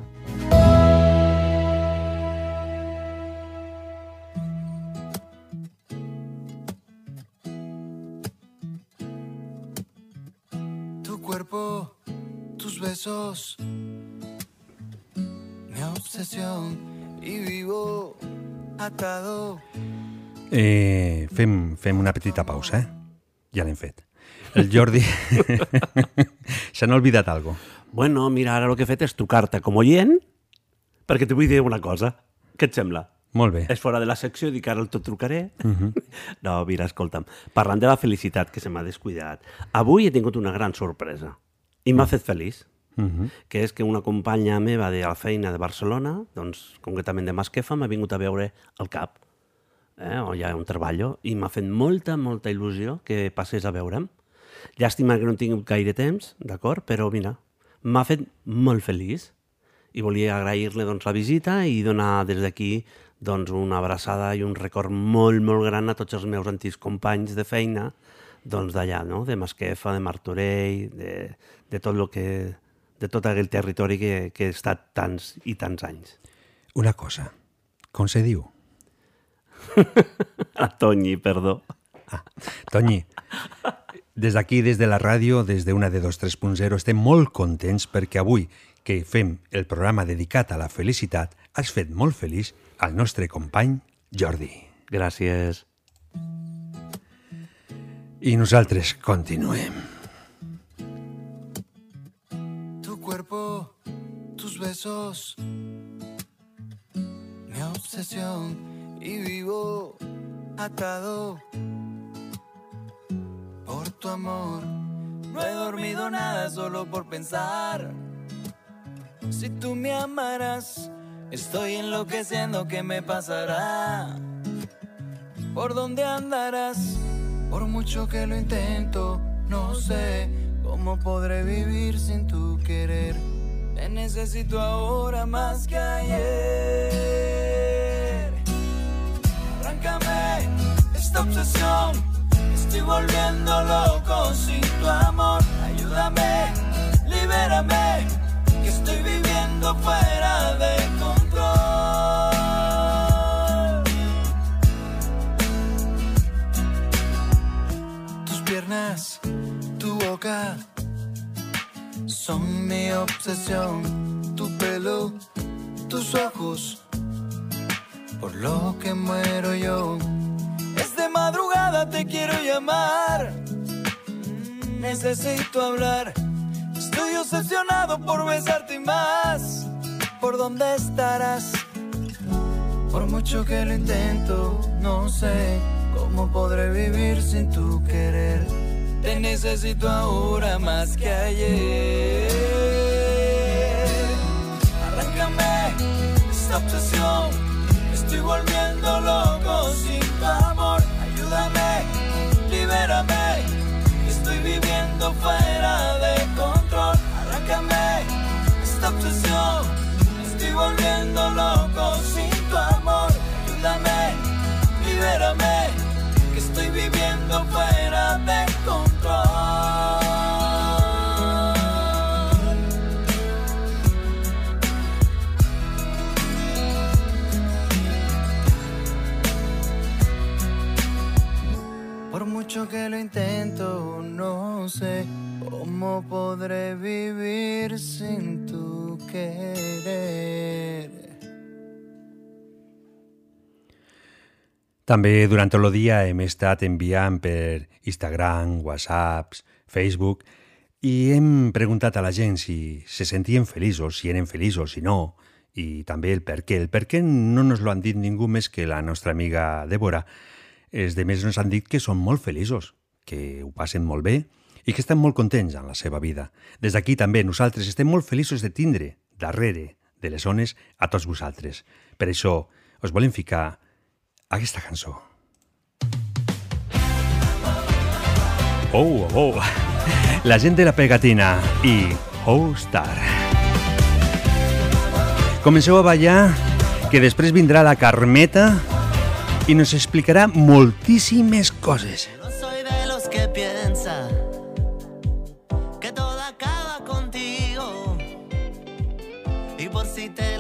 Besos, mi obsesión y vivo atado. Eh, fem, fem una petita pausa, eh? Ja l'hem fet. El Jordi... [laughs] Se n'ha oblidat algo. Bueno, mira, ara el que he fet és trucar-te com oient perquè te vull dir una cosa. Què et sembla? Molt bé. És fora de la secció, dic ara el tot trucaré. Mhm. [laughs] No, mira, escolta'm, parlant de la felicitat que se m'ha descuidat, avui he tingut una gran sorpresa i m'ha fet feliç, Mhm. que és que una companya meva de la feina de Barcelona, doncs concretament de Masquefa, m'ha vingut a veure al CAP, eh, on hi ha un treballo, i m'ha fet molta, molta il·lusió que passés a veure'm. Llàstima que no tingut gaire temps, d'acord? Però mira, m'ha fet molt feliç i volia agrair-li doncs, la visita i donar des d'aquí doncs, una abraçada i un record molt, molt gran a tots els meus antics companys de feina doncs d'allà, no? de Masquefa, de Martorell, de, de tot lo que de tot aquell territori que, que he estat tants i tants anys. Una cosa. Com se diu? [laughs] A Toñi, perdó. Toñi, des d'aquí, des de la ràdio, des d'una de 23.0, estem molt contents perquè avui que fem el programa dedicat a la felicitat, has fet molt feliç al nostre company Jordi. Gràcies. I nosaltres continuem. Tus besos, mi obsesión y vivo atado por tu amor. No he dormido nada solo por pensar. Si tú me amaras, estoy enloqueciendo, ¿qué me pasará? ¿Por dónde andarás? Por mucho que lo intento, no sé cómo podré vivir sin tu querer. Te necesito ahora más que ayer. Arráncame esta obsesión. Estoy volviendo loco sin tu amor. Ayúdame, libérame, que estoy viviendo fuera de control. Tus piernas, son mi obsesión. Tu pelo, tus ojos, por lo que muero yo. Es de madrugada, te quiero llamar. Necesito hablar. Estoy obsesionado por besarte y más. ¿Por dónde estarás? Por mucho que lo intento, no sé cómo podré vivir sin tu querer. Te necesito ahora más que ayer. Arráncame esta obsesión. Estoy volviendo loco sin tu amor. Ayúdame, libérame. Estoy viviendo fuera de control. Arráncame mucho que lo intento, no sé cómo podré vivir sin tu querer. També durant el dia hem estat enviant Instagram, WhatsApps, Facebook i hem preguntat a la gent si se sentien feliços, si eren feliços, si no, i també el per què. El per què no nos lo han dit ningú més que la nostra amiga Débora. Els de més ens han dit que són molt feliços, que ho passen molt bé i que estan molt contents en la seva vida. Des d'aquí també nosaltres estem molt feliços de tindre darrere de les zones a tots vosaltres. Per això us volem ficar aquesta cançó. Oh, oh, la gent de la pegatina i Oh Star. Comenceu a ballar, que després vindrà la Carmeta i nos explicarà moltíssimes coses. No soy de los que piensa que todo acaba contigo. Y por si te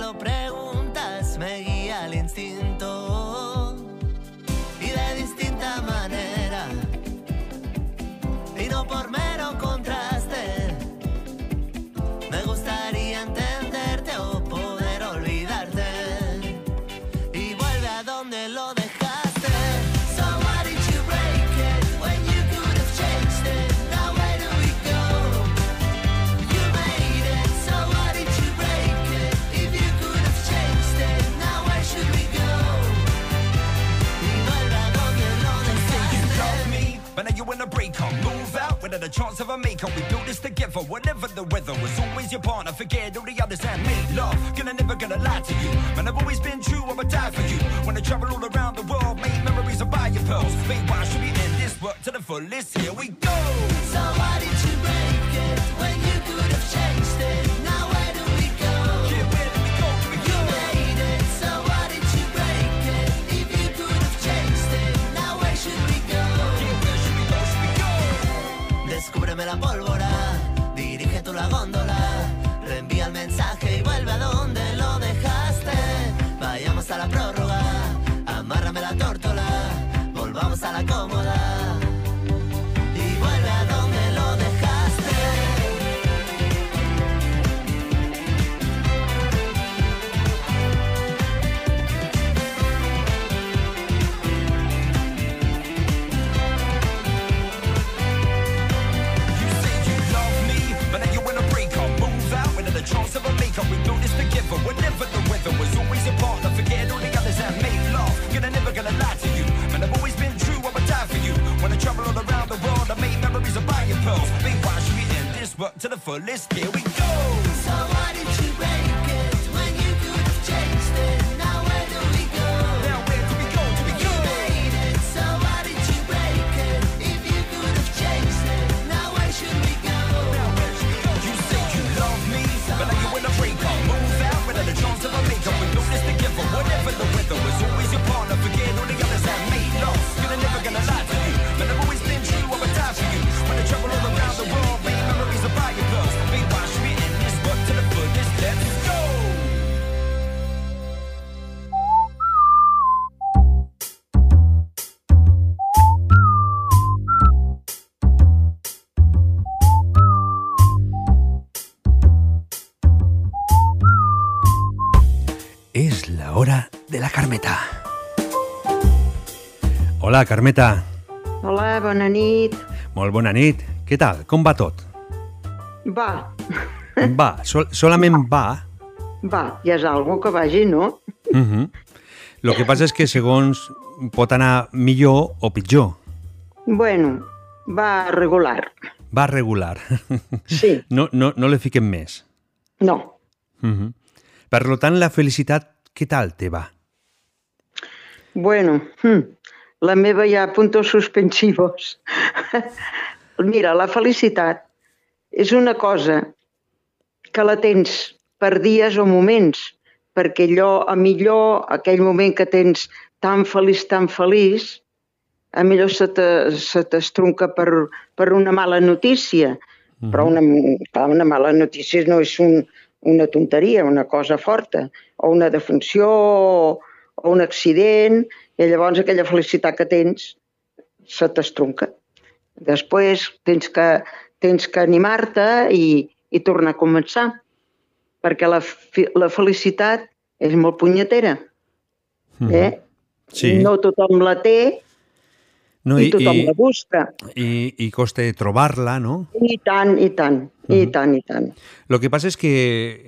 A chance of a makeup. We build this together, whatever the weather. Was always your partner. Forget all the others and make love. Gonna never gonna lie to you. Man, I've always been true. I'ma die for you. When I travel all around the world, make memories of buy your pearls. Babe, why should we end this work to the fullest? Here we go. So why did you break it when you could have changed you. When I travel all around the world, I make memories of buying pearls. Why should we end this work to the fullest? Here we go. So why did you Hola, Carmeta. Hola, bona nit. Molt bona nit. Què tal? Com va tot? Va, Va, sol solament va. va, ja és algo que vagi, no? Uh -huh. Lo que passa és que segons pot anar millor o pitjor. Bueno, va regular. Va regular. Sí. [laughs] No, no, no le fiquem més. No, Uh -huh. Per lo tant, la felicitat, què tal te va? bueno, hm, la meva hi ha puntos suspensivos. [laughs] Mira, la felicitat és una cosa que la tens per dies o moments, perquè allò, a millor aquell moment que tens tan feliç, tan feliç, a millor se te- t'estronca per, per una mala notícia. Però una, clar, una mala notícia no és un, una tonteria, una cosa forta, o una defunció, o, o un accident, i llavors aquella felicitat que tens se t'estronca. Després tens que, tens que animar-te i, i tornar a començar, perquè la, la felicitat és molt punyetera. Eh? Sí. No tothom la té No, i, tothom la busca. i, i costa trobar-la, no? I tant, i tant, i tant, i tant. Lo que passa és que,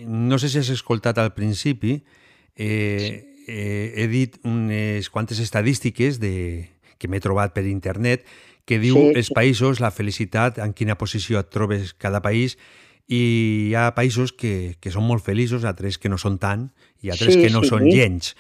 no sé si has escoltat al principi, eh, eh, he dit unes quantes estadístiques de, que m'he trobat per internet que diu Sí, els sí. països, la felicitat, en quina posició et trobes cada país, i hi ha països que, que són molt feliços, altres que no són tant, i altres Sí, que no sí. són gens.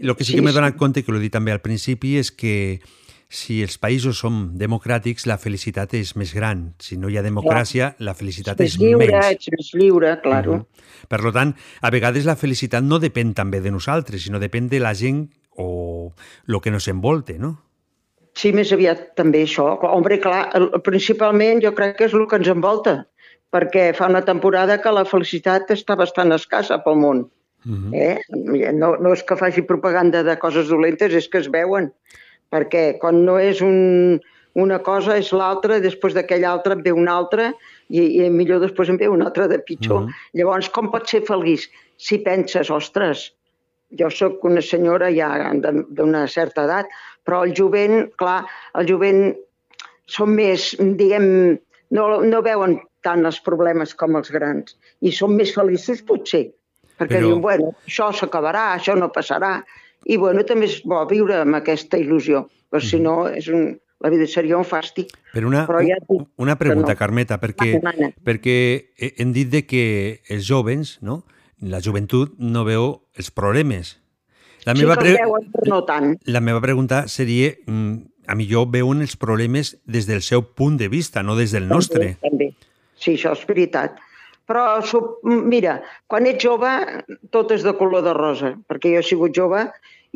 El que sí, Sí, que m'he sí. donat compte, que l'he dit també al principi, és que si els països són democràtics, la felicitat és més gran. Si no hi ha democràcia, la felicitat és més lliure, menys. ets més lliure, claro. Per lo tant, a vegades la felicitat no depèn també de nosaltres, sinó depèn de la gent o el que nos envolte, no? Sí, més aviat també això. Hombre, clar, principalment jo crec que és el que ens envolta, perquè fa una temporada que la felicitat està bastant escassa pel món. Eh? No, no és que faci propaganda de coses dolentes, és que es veuen. Perquè quan no és un, una cosa és l'altra, després d'aquella altra en ve una altra i, i millor després en ve una altra de pitjor. Mhm. Llavors, com pots ser feliç si penses, ostres, jo sóc una senyora ja d'una certa edat, però el jovent, clar, el jovent són més, diguem, no, no veuen tant els problemes com els grans i són més feliços potser, perquè Però- diuen, bueno, això s'acabarà, això no passarà, i bueno, també és bo viure amb aquesta il·lusió, però si no, és un, la vida seria un fàstic. Però una, Però ja dic una pregunta, no. Carmeta, perquè, perquè he- hem dit de que els jovens, no? la joventut, no veu els problemes. La sí meva, que els veuen, però no tant. la meva pregunta seria, mm, a millor veuen els problemes des del seu punt de vista, no des del nostre. També, també. Sí, això és veritat. Però, mira, quan ets jove, tot és de color de rosa, perquè jo he sigut jove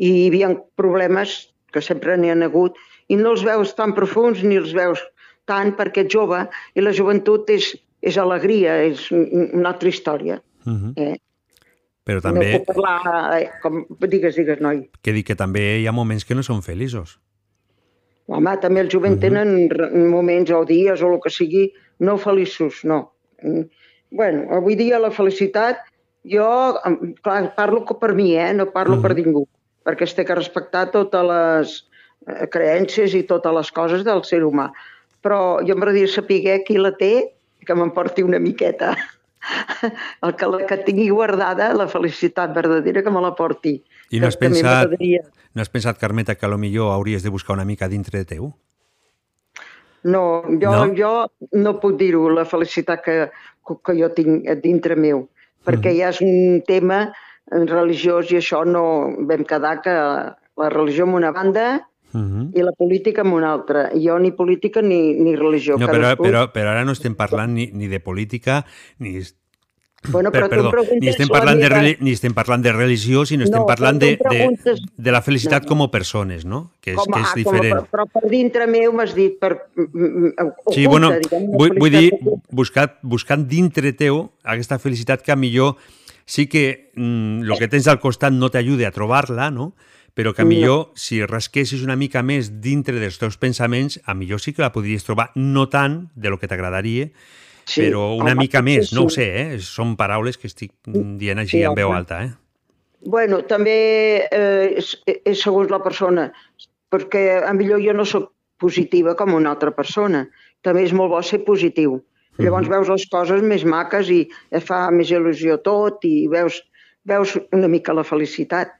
i hi havia problemes, que sempre n'hi ha hagut, i no els veus tan profuns ni els veus tant perquè ets jove i la joventut és, és alegria, és un- una altra història. Mhm. Eh? Però també, No puc parlar, eh, com, digues, digues, noi. que dic que també hi ha moments que no són feliços. Home, també els jovents tenen re- moments o dies o el que sigui no feliços, no. Mm. Bueno, avui dia la felicitat, jo, clar, parlo que per mi, eh? no parlo per ningú, perquè es té que respectar totes les eh, creences i totes les coses del ser humà. Però jo m'agradaria saber qui la té que me'n porti una miqueta. [laughs] El que, la que tingui guardada, la felicitat verdadera, que me la porti. I no has Que també pensat, no has pensat, Carmeta, que millor hauries de buscar una mica dintre de teu? No, jo no, jo no puc dir-ho, la felicitat que, que jo tinc a dintre meu, perquè ja és un tema religiós i això no vam quedar que la religió en una banda i la política en una altra. Jo ni política ni, ni religió. No, però, Cadascú- però, però ara no estem parlant ni, ni de política, ni, Bueno, però perdó, ni, estem la parlant de, ni estem parlant de religió, sinó estem No, parlant de, de, de la felicitat com a persones, no? Que és, que és diferent. Com, a- però per dintre meu m'has dit per mm, mm, oculta, Sí, bueno, diguem, vull, vull dir, buscar, buscant dintre teu aquesta felicitat que a millor sí que el que tens al costat no t'ajuda a trobar-la, no? però que a No. millor, si rasquessis una mica més dintre dels teus pensaments, a millor sí que la podries trobar, no tant de lo que t'agradaria, Sí, però una home, mica més, no ho sí. sé, eh? són paraules que estic dient així Sí, en veu alta. Eh? Bueno, també eh, és, és segons la persona, perquè a millor jo no sóc positiva com una altra persona. També és molt bo ser positiu. Llavors veus les coses més maques i et fa més il·lusió tot i veus, veus una mica la felicitat.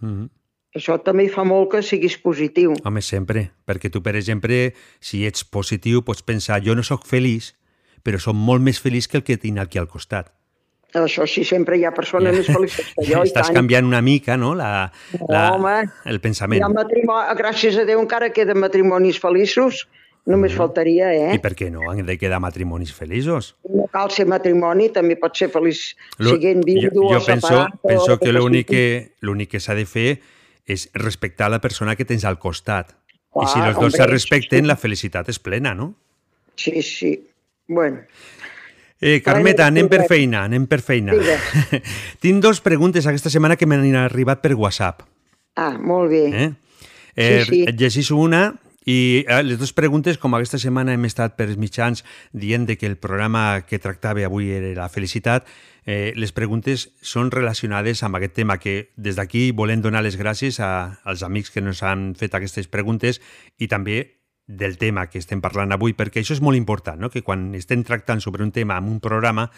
Mm -hmm. Això també fa molt que siguis positiu. Home, sempre. Perquè tu, per exemple, si ets positiu, pots pensar, jo no sóc feliç, però som molt més feliç que el que tinc aquí al costat. Això sí, sempre hi ha persones més felices que [laughs] jo. Estàs tant. canviant una mica, no?, la, la, Home, el pensament. matrimoni... Gràcies a Déu encara queden matrimonis feliços. Només faltaria, eh? I per què no? Han de quedar matrimonis feliços. No cal ser matrimoni, també pot ser feliç Lo- siguent viudo jo, o jo penso, separat. o penso que l'únic que, l'únic que s'ha de fer és respectar la persona que tens al costat. I si els dos se respecten, la felicitat és plena, no? Sí, sí. Bueno, Eh, Carmeta, anem per feina, anem per feina. Digues. [laughs] Tinc dos preguntes aquesta setmana que m'han arribat per WhatsApp. ah, molt bé. Eh? Eh, Sí, sí. Et llegeixo una i eh, les dues preguntes, com aquesta setmana hem estat per els mitjans dient de que el programa que tractava avui era la felicitat, eh, les preguntes són relacionades amb aquest tema que des d'aquí volem donar les gràcies a, als amics que ens han fet aquestes preguntes i també del tema que estem parlant avui, perquè això és molt important, no? que quan estem tractant sobre un tema en un programa,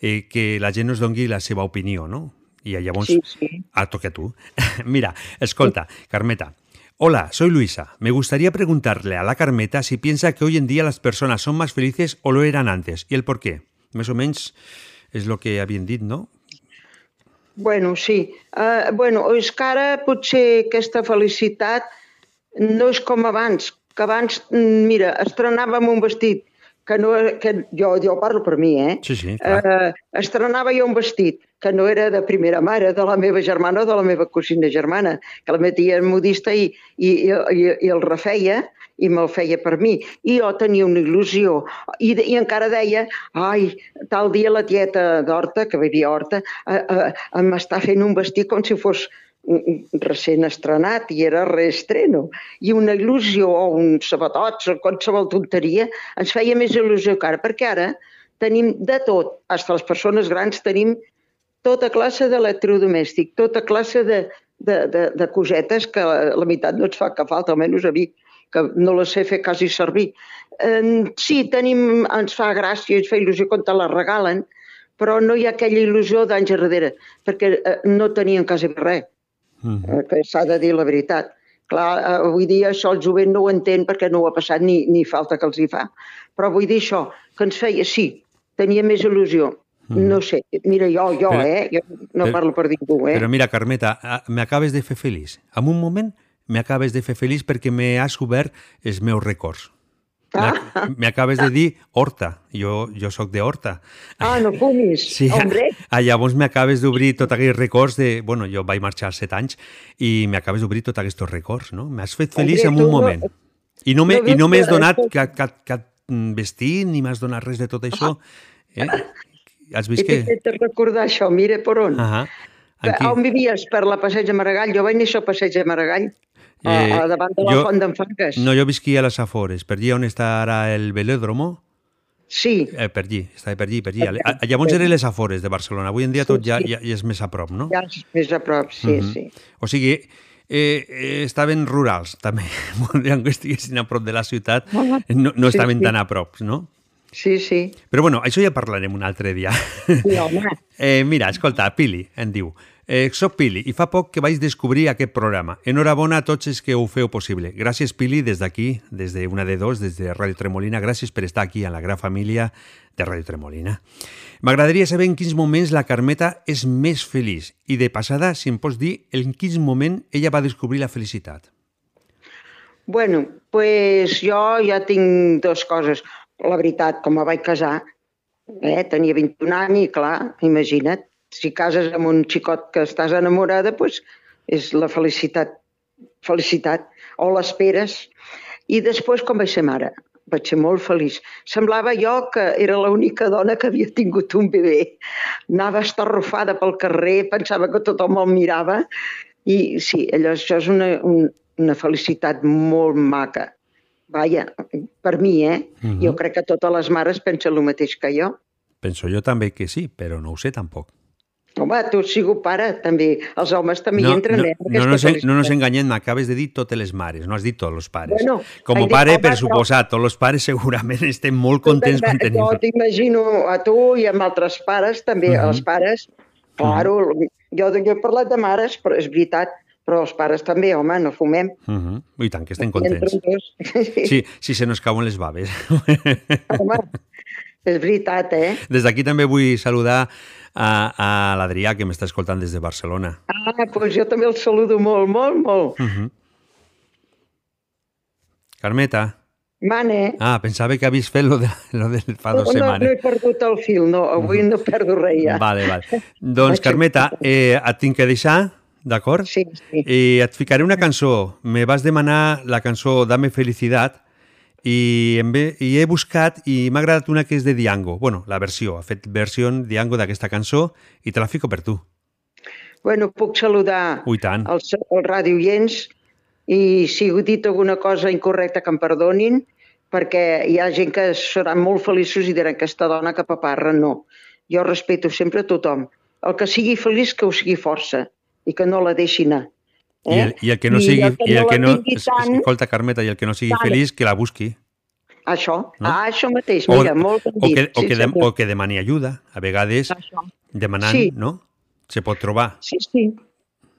eh, que la gent nos dongui la seva opinió, no? I llavors, Sí, sí. Ah, toca tú. [laughs] Mira, escolta, Carmeta. Hola, soy Luisa. Me gustaría preguntarle a la Carmeta si piensa que hoy en día las personas son más felices o lo eran antes y el por qué. Más o menos es lo que habían dit, no? Bueno, sí. Uh, bueno, és que ara potser aquesta felicitat no és com abans, que abans, mm, mira, estrenàvem un vestit que no... Que jo, jo parlo per mi, eh? Sí, sí, clar. Uh, estrenava jo un vestit que no era de primera mare, de la meva germana o de la meva cosina germana, que la metia en modista i, i, i, i el refeia i me'l feia per mi. I jo tenia una il·lusió. I, i encara deia, ai, tal dia la tieta d'Horta, que vivia a Horta, eh, eh, m'està fent un vestit com si fos recent estrenat i era reestreno. I una il·lusió o uns sabatots o qualsevol tonteria ens feia més il·lusió que ara, perquè ara tenim de tot, fins les persones grans tenim tota classe d'electrodomèstic, tota classe de, de, de, de cosetes que la, la meitat no ens fa cap falta, almenys a mi, que no les sé fer quasi servir. Eh, sí, tenim, ens fa gràcia, ens fa il·lusió quan te la regalen, però no hi ha aquella il·lusió d'anys darrere, perquè eh, no tenien quasi res, eh, que s'ha de dir la veritat. Clar, eh, avui dia això el jovent no ho entén perquè no ho ha passat ni, ni falta que els hi fa. Però vull dir això, que ens feia, sí, tenia més il·lusió. No sé, mira, jo, jo, Però- eh? Jo no però- parlo per ningú, eh? Però mira, Carmeta, m'acabes de fer feliç. En un moment m'acabes de fer feliç perquè m'has obert els meus records. Ah, M'acabes de dir Horta. Jo, jo sóc de Horta. ah no fumis, [laughs] Sí, hombre. ah, llavors m'acabes d'obrir tots aquells records de... Bueno, jo vaig marxar set anys i m'acabes d'obrir tots aquests records, no? M'has fet feliç Hombre, en un no- moment. I no m'he no no donat cap, cap, cap vestit ni m'has donat res de tot això. Eh? Has vist que... fet recordar això, mira per on. Ah, on vivies? Per la Passeig de Maragall. Jo vaig néixer al Passeig de Maragall, Eh, a davant de la jo- Font d'en Fargues. No, jo visquia a les Afores, per allí on està ara el velòdromo. Sí. Eh, per allí, estava per allí, per allí. Per allí, Ah, Llavors eren les Afores de Barcelona. Avui en dia Sí, tot ja, sí. ja, ja és més a prop, no? Ja és més a prop, sí, Mhm. sí. O sigui, eh, eh, estaven rurals, també. [laughs] Voldrien que estiguessin a prop de la ciutat, no, no sí, estaven sí. tan a prop, no? Sí, sí. Però bueno, això ja parlarem un altre dia. Sí, home. [laughs] Eh, mira, escolta, Pili em diu eh, soc Pili i fa poc que vaig descobrir aquest programa. Enhorabona a tots els que ho feu possible. Gràcies, Pili, des d'aquí, des de una de dos, des de Ràdio Tremolina. Gràcies per estar aquí a la gran família de Ràdio Tremolina. M'agradaria saber en quins moments la Carmeta és més feliç i de passada, si em pots dir, en quins moment ella va descobrir la felicitat. Bueno, pues jo ja tinc dues coses. La veritat, com me vaig casar, eh, tenia 21 anys i clar, imagina't, si cases amb un xicot que estàs enamorada, pues, és la felicitat, felicitat, o l'esperes. I després, com vaig ser mare, vaig ser molt feliç. Semblava jo que era l'única dona que havia tingut un bebè. Anava estarrufada pel carrer, pensava que tothom el mirava i sí, allò, això és una, un, una felicitat molt maca. Vaja, per mi, eh? Mhm. Jo crec que totes les mares pensen el mateix que jo. Penso jo també que sí, però no ho sé tampoc. Home, tu sigut pare, també. Els homes també hi entren, no, eh? no, no, nos, en- no nos enganyem, m'acabes de dir totes les mares, no has dit tots els pares. Bueno, Com a dit, pare, home, per suposat, tots els pares segurament estem molt contents quan tenim. Jo t'imagino a tu i amb altres pares, també, Mhm. els pares, claro, jo, jo he parlat de mares, però és veritat, però els pares també, home, no fumem. Uh -huh. I tant, que estem contents. Sí, sí, se nos cauen les baves. És veritat, eh? Des d'aquí també vull saludar a, a l'Adrià, que m'està escoltant des de Barcelona. Ah, doncs jo també el saludo molt, molt, molt. Uh -huh. Carmeta. Mane. Ah, pensava que havies fet lo de, lo de fa no, dues no, no setmanes. he perdut el fil, no, avui no perdo res ja. Vale, vale. Doncs, Carmeta, eh, et tinc que deixar, d'acord? Sí, sí. I et ficaré una cançó. Me vas demanar la cançó Dame Felicitat i, em ve, i he buscat i m'ha agradat una que és de Diango. Bueno, la versió, ha fet versió Diango d'aquesta cançó i te la fico per tu. Bueno, puc saludar Ui, tant. els, els radioients i si he dit alguna cosa incorrecta que em perdonin, perquè hi ha gent que seran molt feliços i diran que aquesta dona que paparra, no. Jo respeto sempre a tothom. El que sigui feliç, que ho sigui força i que no la deixi anar. I, el, I el que no I sigui... el que I el no que no, tant- escolta, Carmeta, i el que no sigui Tant. feliç, que la busqui. Això, No? ah, això mateix, O, mira, molt ben o, dit. que, o, sí, que de, o que demani ajuda. A vegades, demanant, Sí. no? Se pot trobar. Sí, sí,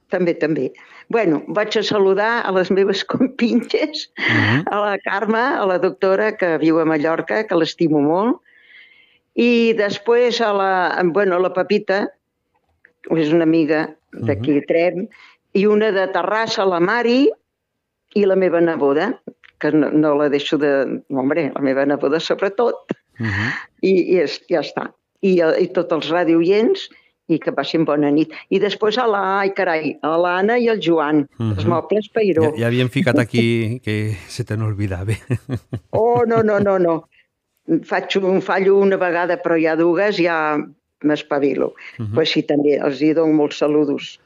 també, també. Bueno, vaig a saludar a les meves [laughs] compinxes, Mhm. a la Carme, a la doctora que viu a Mallorca, que l'estimo molt, i després a la, bueno, a la Pepita, és una amiga d'aquí Mhm. a Trem, i una de Terrassa, la Mari, i la meva neboda, que no, no la deixo de... Hombre, la meva neboda sobretot, i, i és, ja està. I, i tots els radioients, i que passin bona nit. I després a la, ai carai, a l'Anna i el Joan, els Mhm. mobles Peiró. Ja, ja havíem ficat aquí que se te n'olvidava. Oh, no, no, no, no. Faig un fallo una vegada, però ja dues ja m'espavilo. Mhm. Pues sí, també els hi dono molts saludos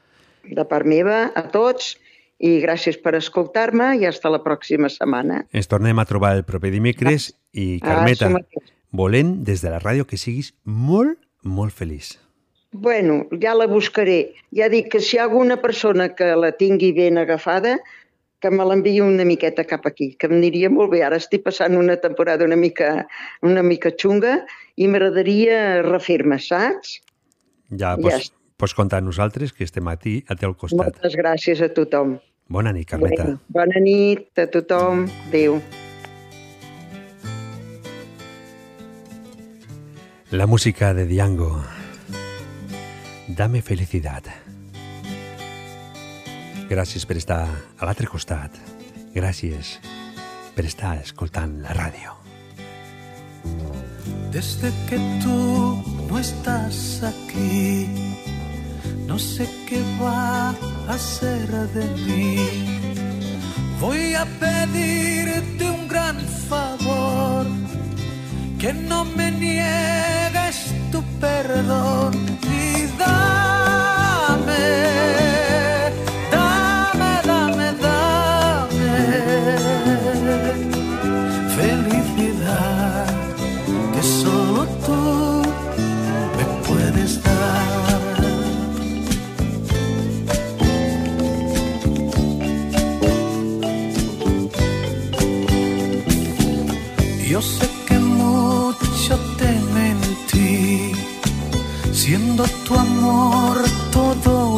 de part meva a tots i gràcies per escoltar-me i hasta la pròxima setmana. Ens tornem a trobar el proper dimecres i, Ah, Carmeta, mateix. volem des de la ràdio que siguis molt, molt feliç. Bueno, ja la buscaré. Ja dic que si hi ha alguna persona que la tingui ben agafada, que me l'enviï una miqueta cap aquí, que em aniria molt bé. Ara estic passant una temporada una mica, una mica xunga i m'agradaria refer-me, saps? Ja Ja pots, comptar amb nosaltres, que estem a ti, a teu costat. Moltes gràcies a tothom. Bona nit, Carmeta. Bueno, bona nit a tothom. Adéu. La música de Diango. Dame felicidad. Gràcies per estar a l'altre costat. Gràcies per estar escoltant la ràdio. Desde que tú no estás aquí, no sé qué va a ser de mí. Voy a pedirte un gran favor, que no me niegues tu perdón y dame, Yo sé que mucho te mentí, siendo tu amor todo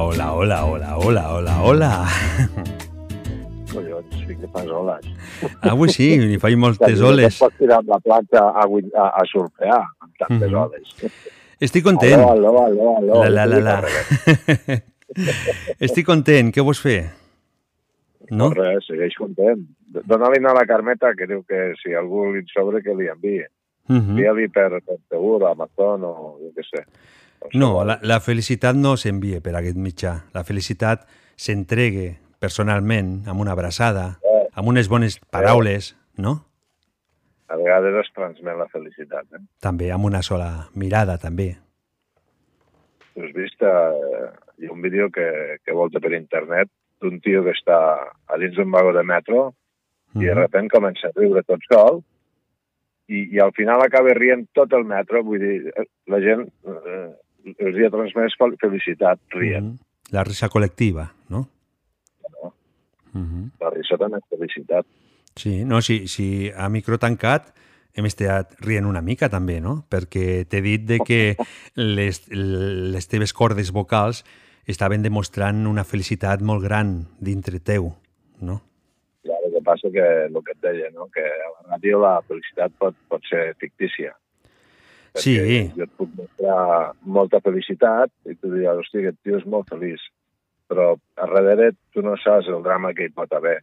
Hola, hola, hola, hola, hola, hola, fas oles. Avui sí, hi faig moltes oles. et pots tirar amb la platja a, a, a surfear amb tantes Mhm. oles. Estic content. Aló, aló, aló, aló. La, la, la, la. [laughs] Estic content, què vols fer? No? No res, segueix content. Dóna-li a la Carmeta que diu que si algú li sobre que li enviï. Mhm. Envia-li per, per Segur, Amazon o jo què sé. No, la, la felicitat no s'envia per aquest mitjà. La felicitat s'entregue personalment, amb una abraçada, amb unes bones paraules, no? A vegades es transmet la felicitat. Eh? També amb una sola mirada, també. Tu has vist, eh, hi ha un vídeo que, que volta per internet d'un tio que està a dins d'un vagó de metro i de Mhm. repent comença a riure tot sol i, i al final acaba rient tot el metro, vull dir, eh, la gent eh, els hi ha transmès fel- felicitat rient. Mhm. La risa col·lectiva, no? Mhm. La risa també és felicitat. Sí, no, si, si a micro tancat hem estat rient una mica també, no? Perquè t'he dit de que [laughs] les, les teves cordes vocals estaven demostrant una felicitat molt gran dintre teu, no? Clar, el que passa que el que et deia, no? que a la ràdio la felicitat pot, pot ser fictícia. Sí, Jo et puc mostrar molta felicitat i tu diràs, hòstia, aquest tio és molt feliç. Però a darrere tu no saps el drama que hi pot haver.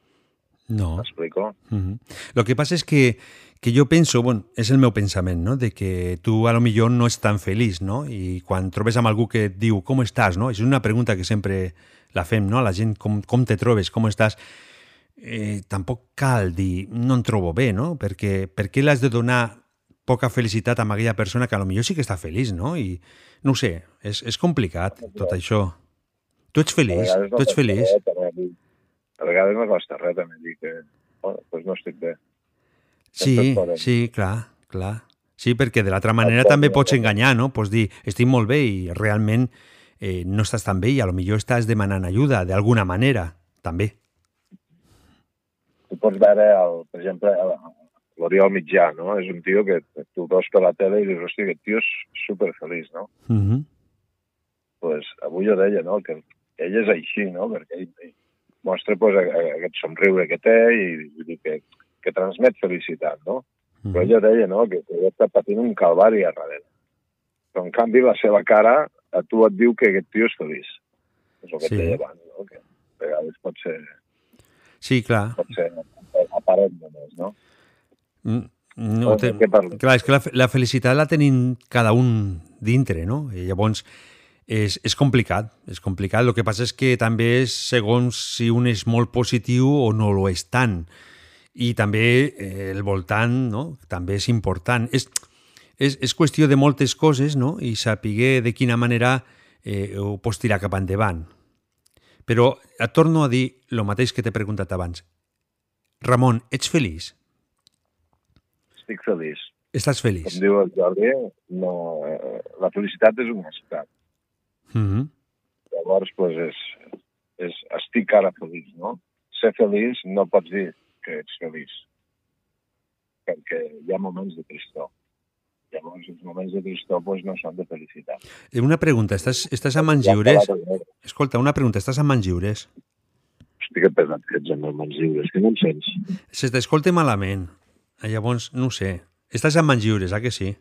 no. M'explico? Mhm. Lo que passa és que, que jo penso, bueno, és el meu pensament, no? de que tu a lo millor no ets tan feliç, no? I quan trobes amb algú que et diu com estàs, no? És una pregunta que sempre la fem, no? A la gent, com, com te trobes, com estàs? Eh, tampoc cal dir, no em trobo bé, no? Perquè per què l'has de donar poca felicitat a aquella persona que a lo millor sí que està feliç, no? I no sé, és, és complicat tot això. Tu ets feliç, no tu ets feliç. res, A vegades no costa res també dir que oh, doncs no estic bé. Sí, sí, clar, clar. Sí, perquè de l'altra manera també pots enganyar, no? Pots dir, estic molt bé i realment eh, no estàs tan bé i a lo millor estàs demanant ajuda d'alguna manera, també. Tu pots veure, el, per exemple, l'Oriol Mitjà, no? És un tio que tu veus per la tele i dius, hòstia, aquest tio és superfeliç, no? Mm -hmm. pues, avui jo deia no, que ell és així, no? perquè ell, ell mostra pues, aquest somriure que té i vull dir, que, que transmet felicitat. No? Però ella deia no, que, que està patint un calvari a darrere. Però, en canvi, la seva cara a tu et diu que aquest tio és feliç. És el que Sí. et deia abans, no? que a vegades pot ser, Sí, clar. pot ser aparent només, no? Mm, No, te... Clar, és que la, la felicitat la tenim cada un dintre, no? I llavors és, és complicat, és complicat. El que passa és que també és segons si un és molt positiu o no ho és tant. I també eh, el voltant no? també és important. És, és, és qüestió de moltes coses no? i saber de quina manera eh, ho pots tirar cap endavant. Però et torno a dir el mateix que t'he preguntat abans. Ramon, ets feliç? Estic feliç. Estàs feliç? Com diu el Jordi, no, eh, la felicitat és un estat. Mhm. Llavors, pues, és, és estic ara feliç, no? Ser feliç no pots dir que ets feliç, perquè hi ha moments de tristor. Llavors, els moments de tristor pues, no són de felicitat. Eh, Una pregunta, estàs, estàs el meu. Escolta, una pregunta, estàs amb mans lliures? Estic pesat que ets amb mans lliures, que no em sents. Se t'escolta malament. Eh, Llavors, no sé. Estàs amb mans lliures, ah que sí?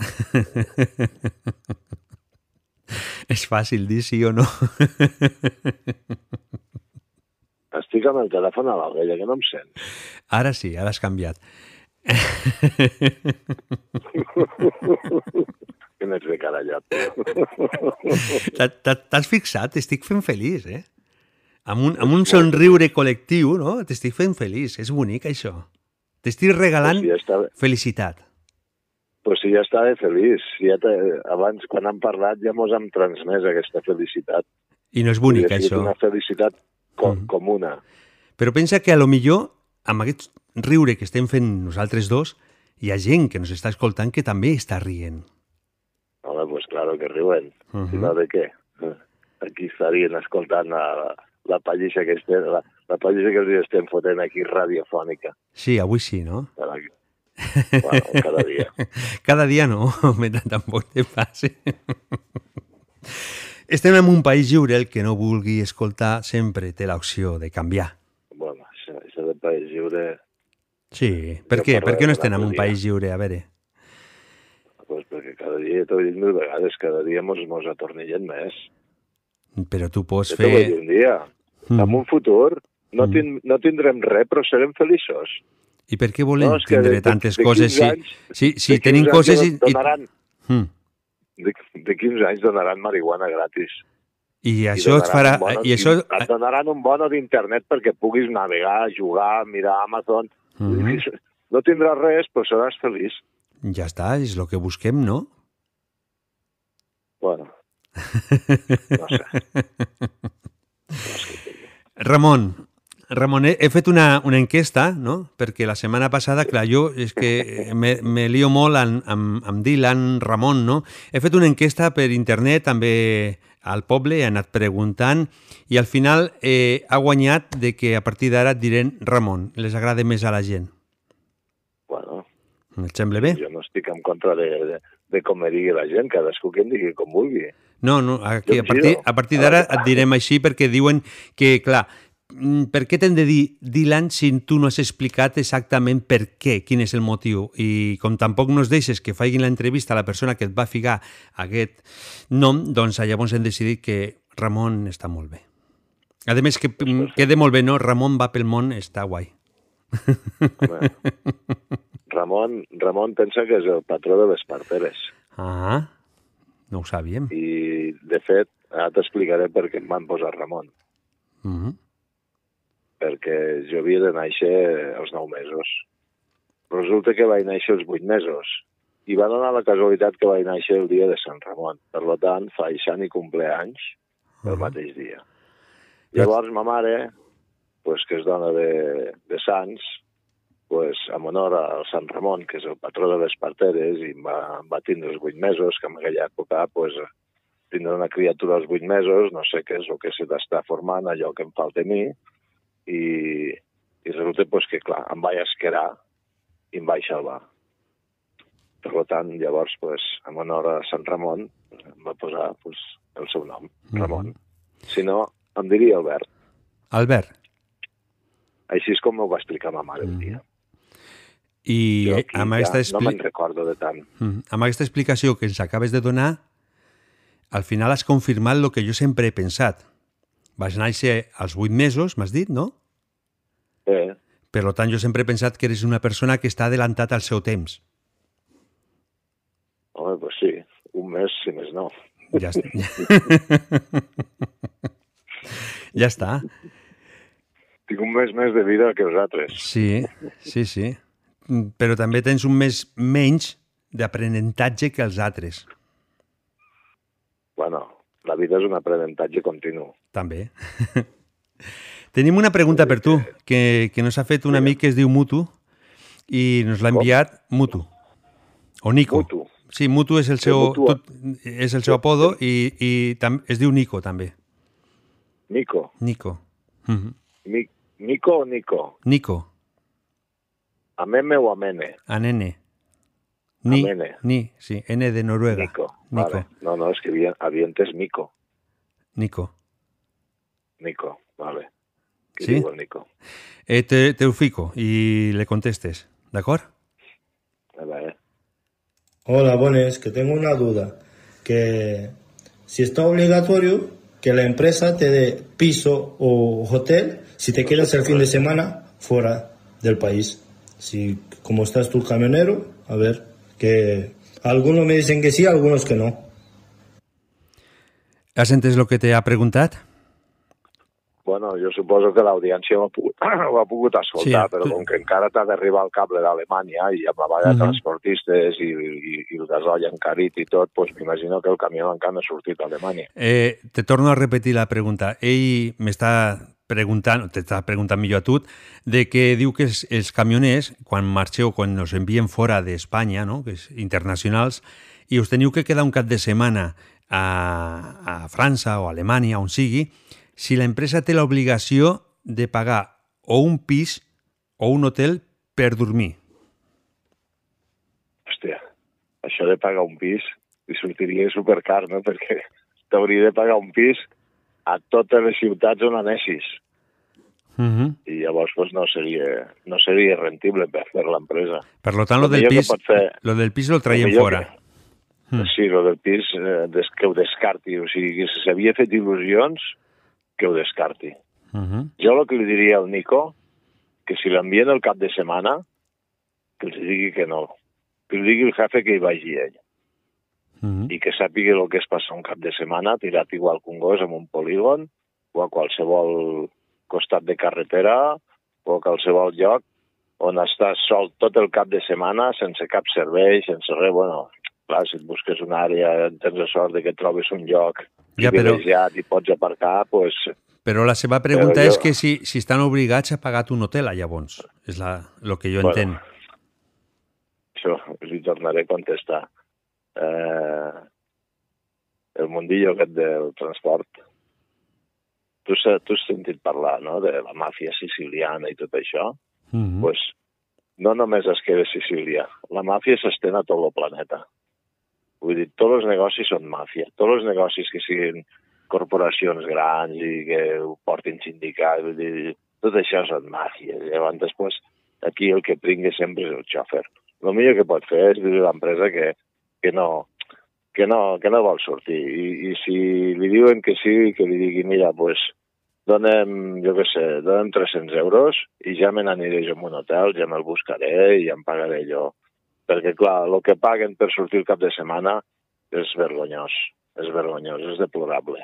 [laughs] És fàcil dir sí o no. [laughs] Estic amb el telèfon a l'orella, que no em sents. Ara sí, ara has canviat. [laughs] que n'ets de carallat. T'ha- t'ha- T'has fixat? T'estic fent feliç, eh? Amb un, amb un somriure col·lectiu, no? T'estic fent feliç. És bonic, això. T'estic regalant ja està, felicitat. Pues si ja estava feliç. Ja te, abans, quan hem parlat, ja mos hem transmès aquesta felicitat. I no és bonic, I això. Una felicitat com, mm. comuna. Però pensa que a lo millor, amb aquest riure que estem fent nosaltres dos, hi ha gent que ens està escoltant que també està rient. Home, pues claro que riuen. Uh Mhm. -huh. Si no, de què? Aquí estarien escoltant la, la pallissa que estem, la, la pallissa que els estem fotent aquí radiofònica. Sí, avui sí, no? Cada, bueno, cada dia. [laughs] Cada dia no, [laughs] home, tampoc te passi. [laughs] Estem en un país lliure, el que no vulgui escoltar sempre té l'opció de canviar. Bueno, això, això de país lliure, Sí, per què? Per què no estem en un país lliure? A veure. pues perquè cada dia, t'ho he dit mil vegades, cada dia mos, mos atornillen més. Però tu pots fer... un dia. Mm. En un futur no, tin, no tindrem res, però serem feliços. I per què volem No, tindre de- tantes de coses 15 si, anys- si, si de 15 tenim coses i, i, Donaran, Mm. de, de 15 anys donaran marihuana gratis. i això et farà... bono I això... Et donaran un bono d'internet perquè puguis navegar, jugar, mirar Amazon. Mhm. [laughs] No tindràs res, però seràs feliç. Ja està, és el que busquem, no? Bueno, [laughs] [laughs] Ramon, Ramon, he, fet una, una enquesta, no? Perquè la setmana passada, clar, jo és que me, me lio molt amb, amb, amb Dylan, Ramon, no? He fet una enquesta per internet, també al poble, he anat preguntant, i al final eh, ha guanyat de que a partir d'ara et diré Ramon, les agrada més a la gent. bueno, Et sembla bé? jo no estic en contra de, de, de com me digui la gent, cadascú que em digui com vulgui. No, no, aquí, a partir, a partir d'ara et direm així perquè diuen que, clar, per què t'hem de dir Dylan si tu no has explicat exactament per què, quin és el motiu? I com tampoc no es deixes que facin l'entrevista a la persona que et va ficar aquest nom, doncs llavors hem decidit que Ramon està molt bé. A més, que mm, quede molt bé, no? Ramon va pel món, està guai. Ramon, Ramon pensa que és el patró de les parteres. Ah, no ho sabíem. I, de fet, ara t'explicaré per què em van posar Ramon. Mm -hmm. Perquè jo havia de néixer als 9 mesos. Resulta que vaig néixer als 8 mesos. I va donar la casualitat que vaig néixer el dia de Sant Ramon. Per tant, faig sant i compleanys el mateix dia. Llavors, ma mare, pues, que és dona de, de Sants, pues, en honor al Sant Ramon, que és el patró de les parteres, i em va, em va tindre els vuit mesos, que en aquella època pues, tindre una criatura als vuit mesos, no sé què és el que se t'està formant, allò que em falta a mi, i, i resulta pues, que, clar, em vaig esquerar i em vaig salvar. Per tant, llavors, pues, en honor a Sant Ramon, em va posar pues, el seu nom, Ramon. Si no, em diria Albert. Albert, Així és com m'ho va explicar ma mare un dia. i Jo eh, aquí amb, ja aquesta no expli... me'n recordo de tant. Mm, amb aquesta explicació que ens acabes de donar, al final has confirmat el que jo sempre he pensat. Vas néixer als 8 mesos, m'has dit, no? Eh, Per tant, jo sempre he pensat que eres una persona que està adelantat al seu temps. home, pues sí, un mes, si més no. Ja està. [laughs] ja està. Tinc un mes més de vida que els altres. Sí, sí, sí. Però també tens un mes menys d'aprenentatge que els altres. Bueno, la vida és un aprenentatge continu. També. [laughs] Tenim una pregunta per tu, que, que nos ha fet un amic que es diu Mutu i nos l'ha enviat Mutu. O Nico. Mutu. Sí, Mutu és el seu, tot, és el seu apodo i, i tam, es diu Nico, també. Nico. Nico. Mhm. Mi, Nico o Nico? Nico, Ameme o Amene? Anene. Ni, Amene. ni, sí, N de Noruega. Nico. Nico. Vale. No, no, és que havia, havia entès Mico. Nico. Nico, vale. Sí? Nico? Eh, te, te ho fico i le contestes, d'acord? A veure. Hola, buenas, que tengo una duda. Que si está obligatorio que la empresa te dé piso o hotel si te quedas el fin de semana fuera del país. Si, como estás tú camionero, a ver, que algunos me dicen que sí, algunos que no. Has entès el que t'ha preguntat? Bueno, jo suposo que l'audiència ho, ha pogut, [clears throat] ho ha pogut escoltar, Sí, però tu- com que encara t'ha d'arribar el cable d'Alemanya i amb la vaga de Mhm. transportistes i, i, i el gasoll encarit i tot, doncs m'imagino que el camió encara no ha sortit d'Alemanya. Eh, te torno a repetir la pregunta. Ell m'està preguntant, t'està preguntant millor a tu, de que diu que els, els camioners, quan marxeu, quan us envien fora d'Espanya, no? que és internacionals, i us teniu que quedar un cap de setmana a, a França o a Alemanya, on sigui, si l'empresa té l'obligació de pagar o un pis o un hotel per dormir. Hòstia, això de pagar un pis li sortiria supercar, no? Perquè t'hauria de pagar un pis a totes les ciutats on anessis. Uh -huh. I llavors pues, no, seria, no seria rentible per fer l'empresa. Per lo tant, lo Lo del que pis, fer- lo del pis lo traiem millor fora. Mm. Sí, lo del pis, eh, des, que ho descarti. O sigui, si s'havia fet il·lusions, que ho descarti. Uh -huh. Jo el que li diria al Nico, que si l'envien el cap de setmana, que els digui que no. Que li digui el jefe que hi vagi ell. Uh -huh. I que sàpiga el que és passar un cap de setmana tirat igual que un gos en un polígon o a qualsevol costat de carretera o a qualsevol lloc on estàs sol tot el cap de setmana sense cap servei, sense res. Bueno, clar, si et busques una àrea, tens la sort de que trobes un lloc Ja, però- i pots aparcar, doncs Però la seva pregunta jo- és que si, si estan obligats a pagar un hotel, llavors. És la, el que jo Bueno. entenc. això li tornaré a contestar. Eh, el mundillo aquest del transport, tu, tu has sentit parlar no? de la màfia siciliana i tot això? Mm pues, no només es queda a Sicília, la màfia s'estén a tot el planeta. Vull dir, tots els negocis són màfia. Tots els negocis que siguin corporacions grans i que ho portin sindicats, vull dir, tot això són màfia. Llavors, després, aquí el que pringa sempre és el xòfer. El millor que pot fer és dir a l'empresa que, que, no, que, no, que no vol sortir. I, I si li diuen que sí, que li digui, mira, pues, donem, jo què sé, donem 300 euros i ja me n'aniré jo a un hotel, ja me'l buscaré i em pagaré jo. Perquè, clar, el que paguen per sortir el cap de setmana és vergonyós, és vergonyós, és deplorable.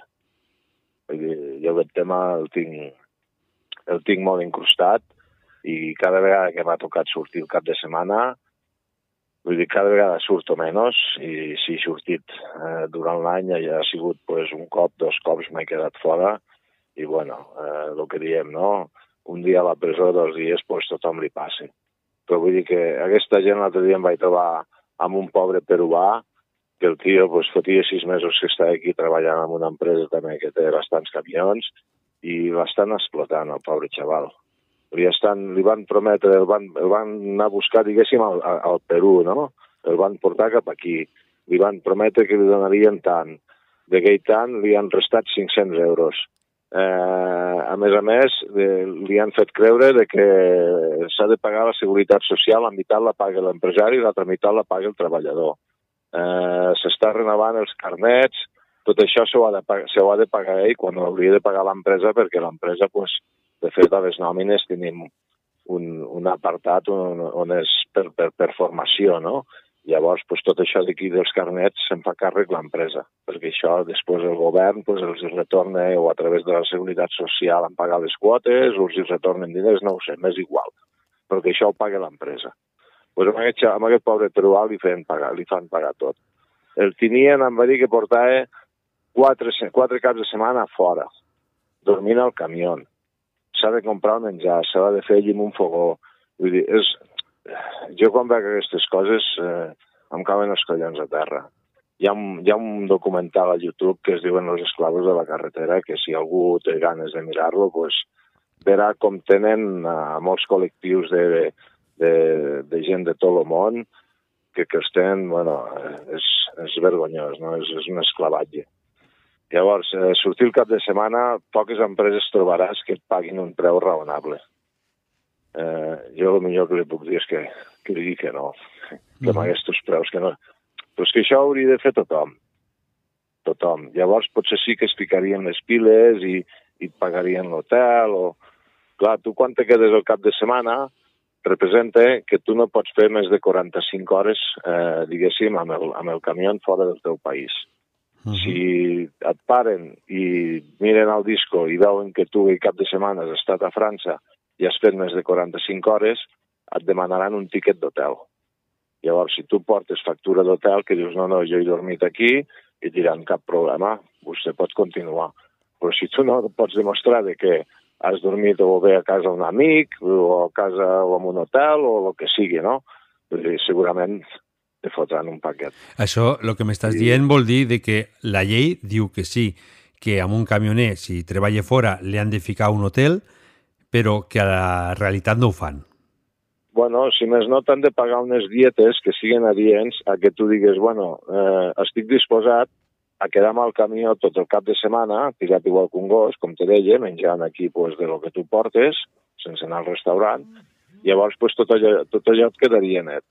Vull dir, jo aquest tema el tinc, el tinc molt incrustat i cada vegada que m'ha tocat sortir el cap de setmana, vull dir, cada vegada surto menys i si he sortit eh, durant l'any ja ha sigut pues, un cop, dos cops m'he quedat fora i bueno, eh, el que diem, no? Un dia a la presó, dos dies, pues, tothom li passi. Però vull dir que aquesta gent l'altre dia em vaig trobar amb un pobre peruà que el tio pues, fotia sis mesos que està aquí treballant en una empresa també que té bastants camions i l'estan explotant, el pobre xaval. Li, estan, li van prometre, el van, el van anar a buscar, diguéssim, al, al Perú, no? El van portar cap aquí. Li van prometre que li donarien tant. D'aquell tant li han restat 500 euros. Eh, a més a més, eh, li han fet creure de que s'ha de pagar la seguretat social, la meitat la paga l'empresari i l'altra meitat la paga el treballador. Eh, S'està renovant els carnets, tot això s'ho ha, de ha de pagar ell quan hauria de pagar l'empresa perquè l'empresa, pues, de fet, a les nòmines tenim un, un apartat on, on és per, per, per formació, no? Llavors, pues, tot això d'aquí dels carnets se'n fa càrrec l'empresa, perquè això després el govern pues, els retorna o a través de la seguretat social han pagat les quotes o els retornen diners, no ho sé, m'és igual, perquè això ho paga l'empresa. Pues amb, aquest, amb aquest pobre peruà li, feien pagar, li fan pagar tot. El tenien, em va dir que portava quatre, quatre caps de setmana fora, dormint al camió. S'ha de comprar el menjar, s'ha de fer amb un fogó. Vull dir, és, jo quan veig aquestes coses eh, em cauen els collons a terra. Hi ha, un, hi ha un documental a YouTube que es diuen Els esclavos de la carretera, que si algú té ganes de mirar-lo, pues, verà com tenen uh, molts col·lectius de, de, de gent de tot el món que, que els tenen, bueno, és, és vergonyós, no? és, és un esclavatge. Llavors, eh, sortir el cap de setmana, poques empreses trobaràs que et paguin un preu raonable. Eh, jo el millor que li puc dir és que, que digui que no, que amb aquests preus que no. Però és que això hauria de fer tothom. Tothom. Llavors potser sí que es ficarien les piles i, i pagarien l'hotel o... Clar, tu quan te quedes el cap de setmana representa que tu no pots fer més de 45 hores, eh, diguéssim, amb el, amb el camió fora del teu país. Si et paren i miren el disco i veuen que tu el cap de setmana has estat a França i has fet més de 45 hores, et demanaran un tiquet d'hotel. Llavors, si tu portes factura d'hotel, que dius, no, no, jo he dormit aquí, i diran, cap problema, vostè pot continuar. Però si tu no pots demostrar de que has dormit o bé a casa d'un amic, o a casa o en un hotel, o el que sigui, no? Segurament te fotran un paquet. Això, el que m'estàs dient vol dir de que la llei diu que sí, que amb un camioner, si treballa fora, li han de ficar un hotel, però que a la realitat no ho fan. Bueno, si més no, t'han de pagar unes dietes que siguin adients a que tu digues, bueno, eh, estic disposat a quedar-me al camió tot el cap de setmana, tirat igual que un gos, com te deia, menjant aquí pues, de lo que tu portes, sense anar al restaurant, llavors pues, tot, allò, tot allò et quedaria net.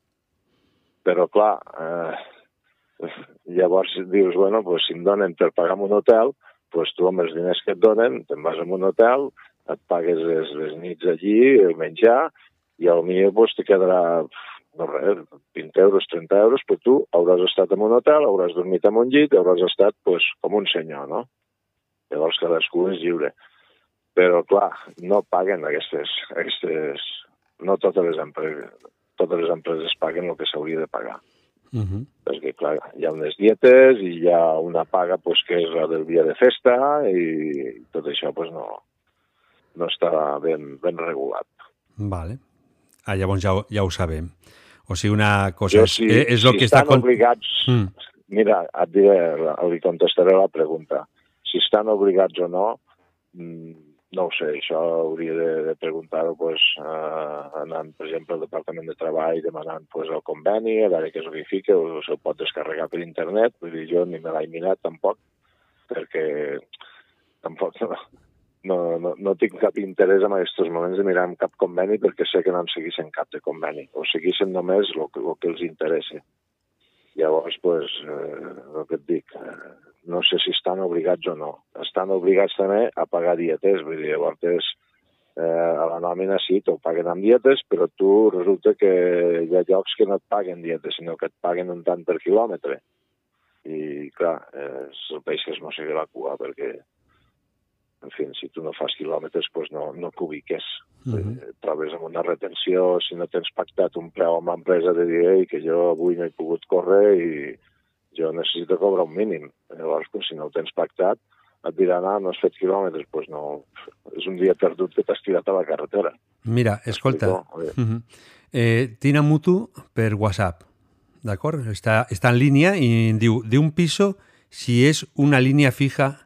Però, clar, eh, llavors dius, bueno, pues, si em donen per pagar un hotel, pues, tu amb els diners que et donen, te'n vas a un hotel, et pagues les, les nits allí, el menjar, i al millor pues, te quedarà no res, 20 euros, 30 euros, però tu hauràs estat en un hotel, hauràs dormit en un llit, hauràs estat pues, com un senyor, no? Llavors cadascú és lliure. Però, clar, no paguen aquestes... aquestes no totes les empreses, totes les empreses paguen el que s'hauria de pagar. Uh -huh. Perquè, clar, hi ha unes dietes i hi ha una paga pues, que és la del dia de festa i tot això pues, no, no està ben, ben regulat. Vale. Ah, llavors ja, ho- ja ho sabem. O sigui, una cosa... Jo, si, és, és el si que està... estan obligats... Mm. Mira, et diré, li contestaré la pregunta. Si estan obligats o no, mm, no ho sé, això hauria de, de preguntar-ho pues, eh, anant, per exemple, al Departament de Treball, demanant pues, el conveni, a veure què és el que o se'l pot descarregar per internet, vull dir, jo ni me l'he mirat tampoc, perquè tampoc no, no, no, no tinc cap interès en aquests moments de mirar cap conveni perquè sé que no en seguissin cap de conveni, o seguissin només el que, el que els interessa. Llavors, pues, eh, el que et dic, eh, no sé si estan obligats o no. Estan obligats també a pagar dietes, vull dir, llavors eh, a la nòmina sí, t'ho paguen amb dietes, però tu resulta que hi ha llocs que no et paguen dietes, sinó que et paguen un tant per quilòmetre. I, clar, eh, el peix que es mossega la cua, perquè, en fi, si tu no fas quilòmetres, doncs no, no t'ubiques. Mhm. Et trobes amb una retenció, si no tens pactat un preu amb l'empresa de dir que jo avui no he pogut córrer i jo necessito cobrar un mínim. Llavors, pues, si no ho tens pactat, et diran, ah, no has fet quilòmetres, doncs no, és un dia perdut que t'has tirat a la carretera. Mira, escolta, uh -huh. eh, Tina Mutu per WhatsApp, d'acord? Està, està en línia i diu, de un piso, si és una línia fija...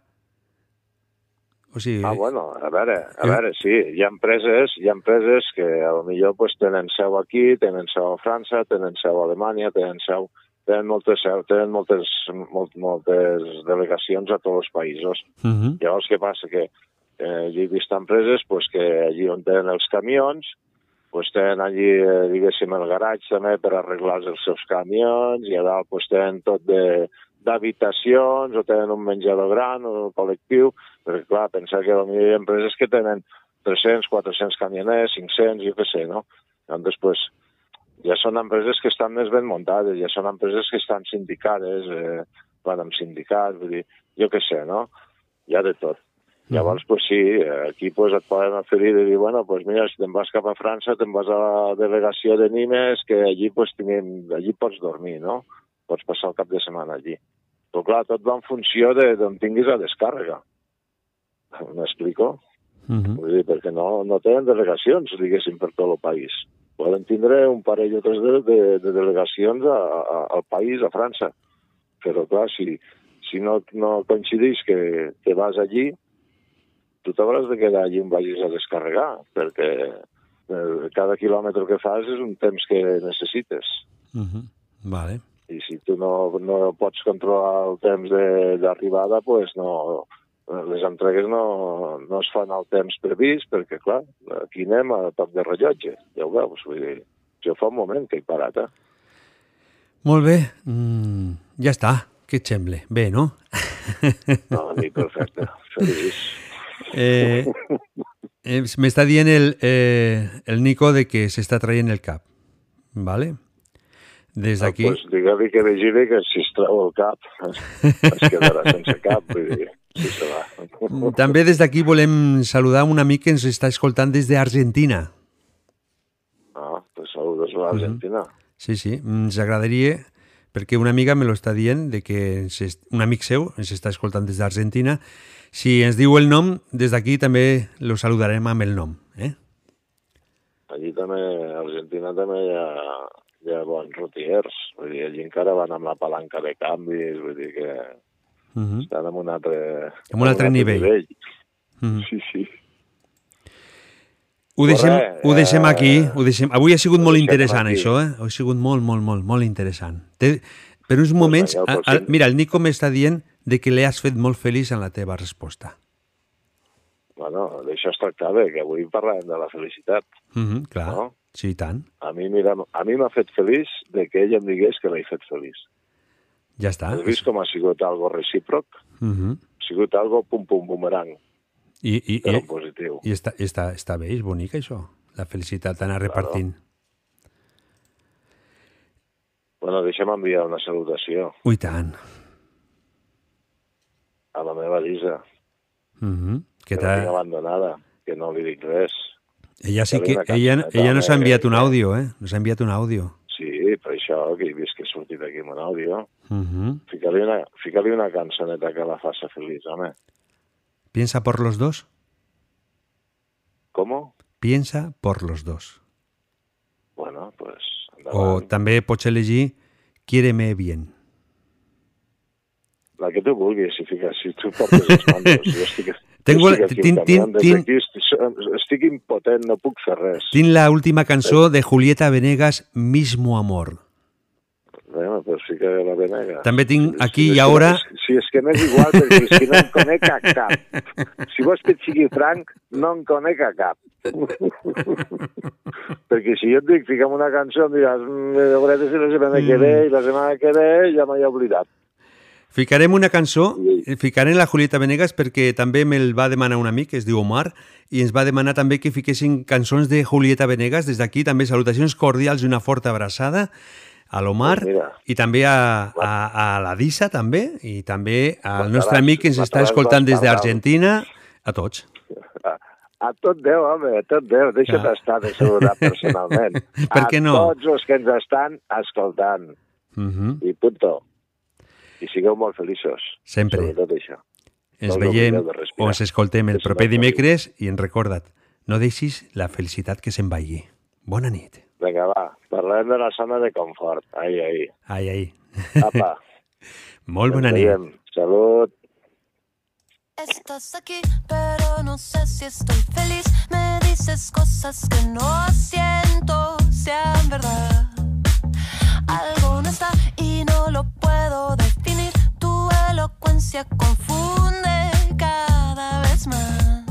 O sigui, Ah, bueno, a veure, a Eh? veure, sí, hi ha empreses, hi ha empreses que a lo millor pues, tenen seu aquí, tenen seu a França, tenen seu a Alemanya, tenen seu tenen moltes, tenen moltes, molt, moltes delegacions a tots els països. uh -huh. Llavors, què passa? Que eh, jo he vist empreses pues, que allí on tenen els camions, pues, tenen allí, eh, diguéssim, el garatge també per arreglar els seus camions, i a dalt pues, tenen tot de d'habitacions, o tenen un menjador gran, o un col·lectiu, perquè, clar, pensar que potser hi ha empreses que tenen 300, 400 camioners, 500, jo què sé, no? Llavors, pues, ja són empreses que estan més ben muntades, ja són empreses que estan sindicades, eh, van amb sindicats, vull dir, jo què sé, no? Hi ha de tot. Llavors, pues sí, aquí pues, et poden oferir de dir, bueno, pues mira, si te'n vas cap a França, te'n vas a la delegació de Nimes, que allí, pues, tenim, allí pots dormir, no? Pots passar el cap de setmana allí. Però clar, tot va en funció de d'on tinguis la descàrrega. [laughs] M'explico? Mhm. Vull dir, perquè no, no tenen delegacions, diguéssim, per tot el país. Poden tindre un parell o tres de, de, de delegacions a, a, al país, a França. Però, clar, si, si no, no coincidís que, que vas allí, tu t'hauràs de quedar allí on vagis a descarregar, perquè eh, cada quilòmetre que fas és un temps que necessites. Mhm. Vale. I si tu no, no pots controlar el temps de- d'arribada, pues no, les entregues no, no es fan al temps previst, perquè, clar, aquí anem a toc de rellotge, ja ho veus, vull dir, jo fa un moment que he parat, eh? Molt bé. Mm, ja està. Què et sembla? Bé, no? No, a mi perfecte, feliç. [laughs] Eh, eh, M'està dient el, eh, el Nico de que s'està traient el cap. Vale? Des d'aquí... Pues digue-li que vigili que si es treu el cap es quedarà sense cap, vull dir. També des d'aquí volem saludar un amic que ens està escoltant des d'Argentina. Ah, pues saludos a l'Argentina. Sí, sí, ens agradaria, perquè una amiga me lo està dient, de que ens un amic seu ens està escoltant des d'Argentina. Si ens diu el nom, des d'aquí també lo saludarem amb el nom. Eh? Allí també, a Argentina també hi ha, hi ha bons rotiers, vull dir, allí encara van amb la palanca de canvis, vull dir que Uh -huh. estan en un altre, En un altre nivell. Mhm. Sí, sí. Ho deixem, Corre, ho deixem eh, aquí. Ho deixem. Avui ha sigut molt interessant, aquí. això. Eh? Ha sigut molt, molt, molt, molt interessant. Té, per uns moments... vinga, a, pues a, sí. mira, el Nico m'està dient de que l'has fet molt feliç en la teva resposta. Bueno, d'això es tractava, que avui parlàvem de la felicitat. Uh -huh, clar, No? sí, tant. A mi, mira, a mi m'ha fet feliç de que ell em digués que l'he fet feliç. Ja està. Has vist com ha sigut algo recíproc? Uh -huh. Ha sigut algo pum-pum bumerang, I, i, però i, positiu. i està, està, està bé, és bonic això, la felicitat d'anar repartint. Bueno, deixa'm enviar una salutació Ui, tant. a la meva Lisa, Uh -huh. que Que abandonada, que no li dic res. ella sí que... Ella, ella nos ha amb enviat un àudio, eh? Nos ha enviat un àudio. Sí, per això que he vist que sortit aquí amb un àudio. Uh -huh. Fica-li una, fica una cançoneta que la faça feliç, home. Piensa por los dos. Com? Piensa por los dos. Bueno, pues... O també pots elegir Quiéreme bien. La que tu vulguis, si, fiques, si tu portes els mandos. Jo estic, [laughs] Tengo- tin- tin- tin- estic, impotent, no puc fer res. Tinc la última cançó de Julieta Venegas, Mismo Amor. Bueno, pues fica la venega. També tinc aquí Si és i que ara... no- Si és que m'és igual, perquè és que no em conec a cap. Si vols que et sigui franc, no em conec a cap. perquè si jo et dic, fica'm una cançó, em diràs, "Mm, hauré de ser la setmana que ve, i la setmana que ve ja m'he oblidat. Ficarem una cançó, eh, ficarem la Julieta Venegas perquè també me'l va demanar un amic que es diu Omar i ens va demanar també que fiquessin cançons de Julieta Venegas. Des d'aquí també salutacions cordials i una forta abraçada a l'Omar i també a, a, a la Disa també i també al nostre amic que ens està escoltant des d'Argentina, a tots. A, a tot Déu, home, a tot Déu. Deixa't Ah. estar de saludar personalment. [laughs] Per què no? A tots els que ens estan escoltant. Uh -huh. I punto. I sigueu molt feliços. Sempre. Sobretot això. Ens No veiem o ens escoltem el proper dimecres i en recorda't, no deixis la felicitat que se'n vagi. Bona nit. Vinga, va, parlem de la zona de confort. Ai, ai. Ai, ai. Apa. [laughs] Molt bona nit. Salut. Estás aquí, pero no sé si estoy feliz. Me dices cosas que no siento sean verdad. Algo no está y no lo puedo. Tu elocuencia confunde cada vez más.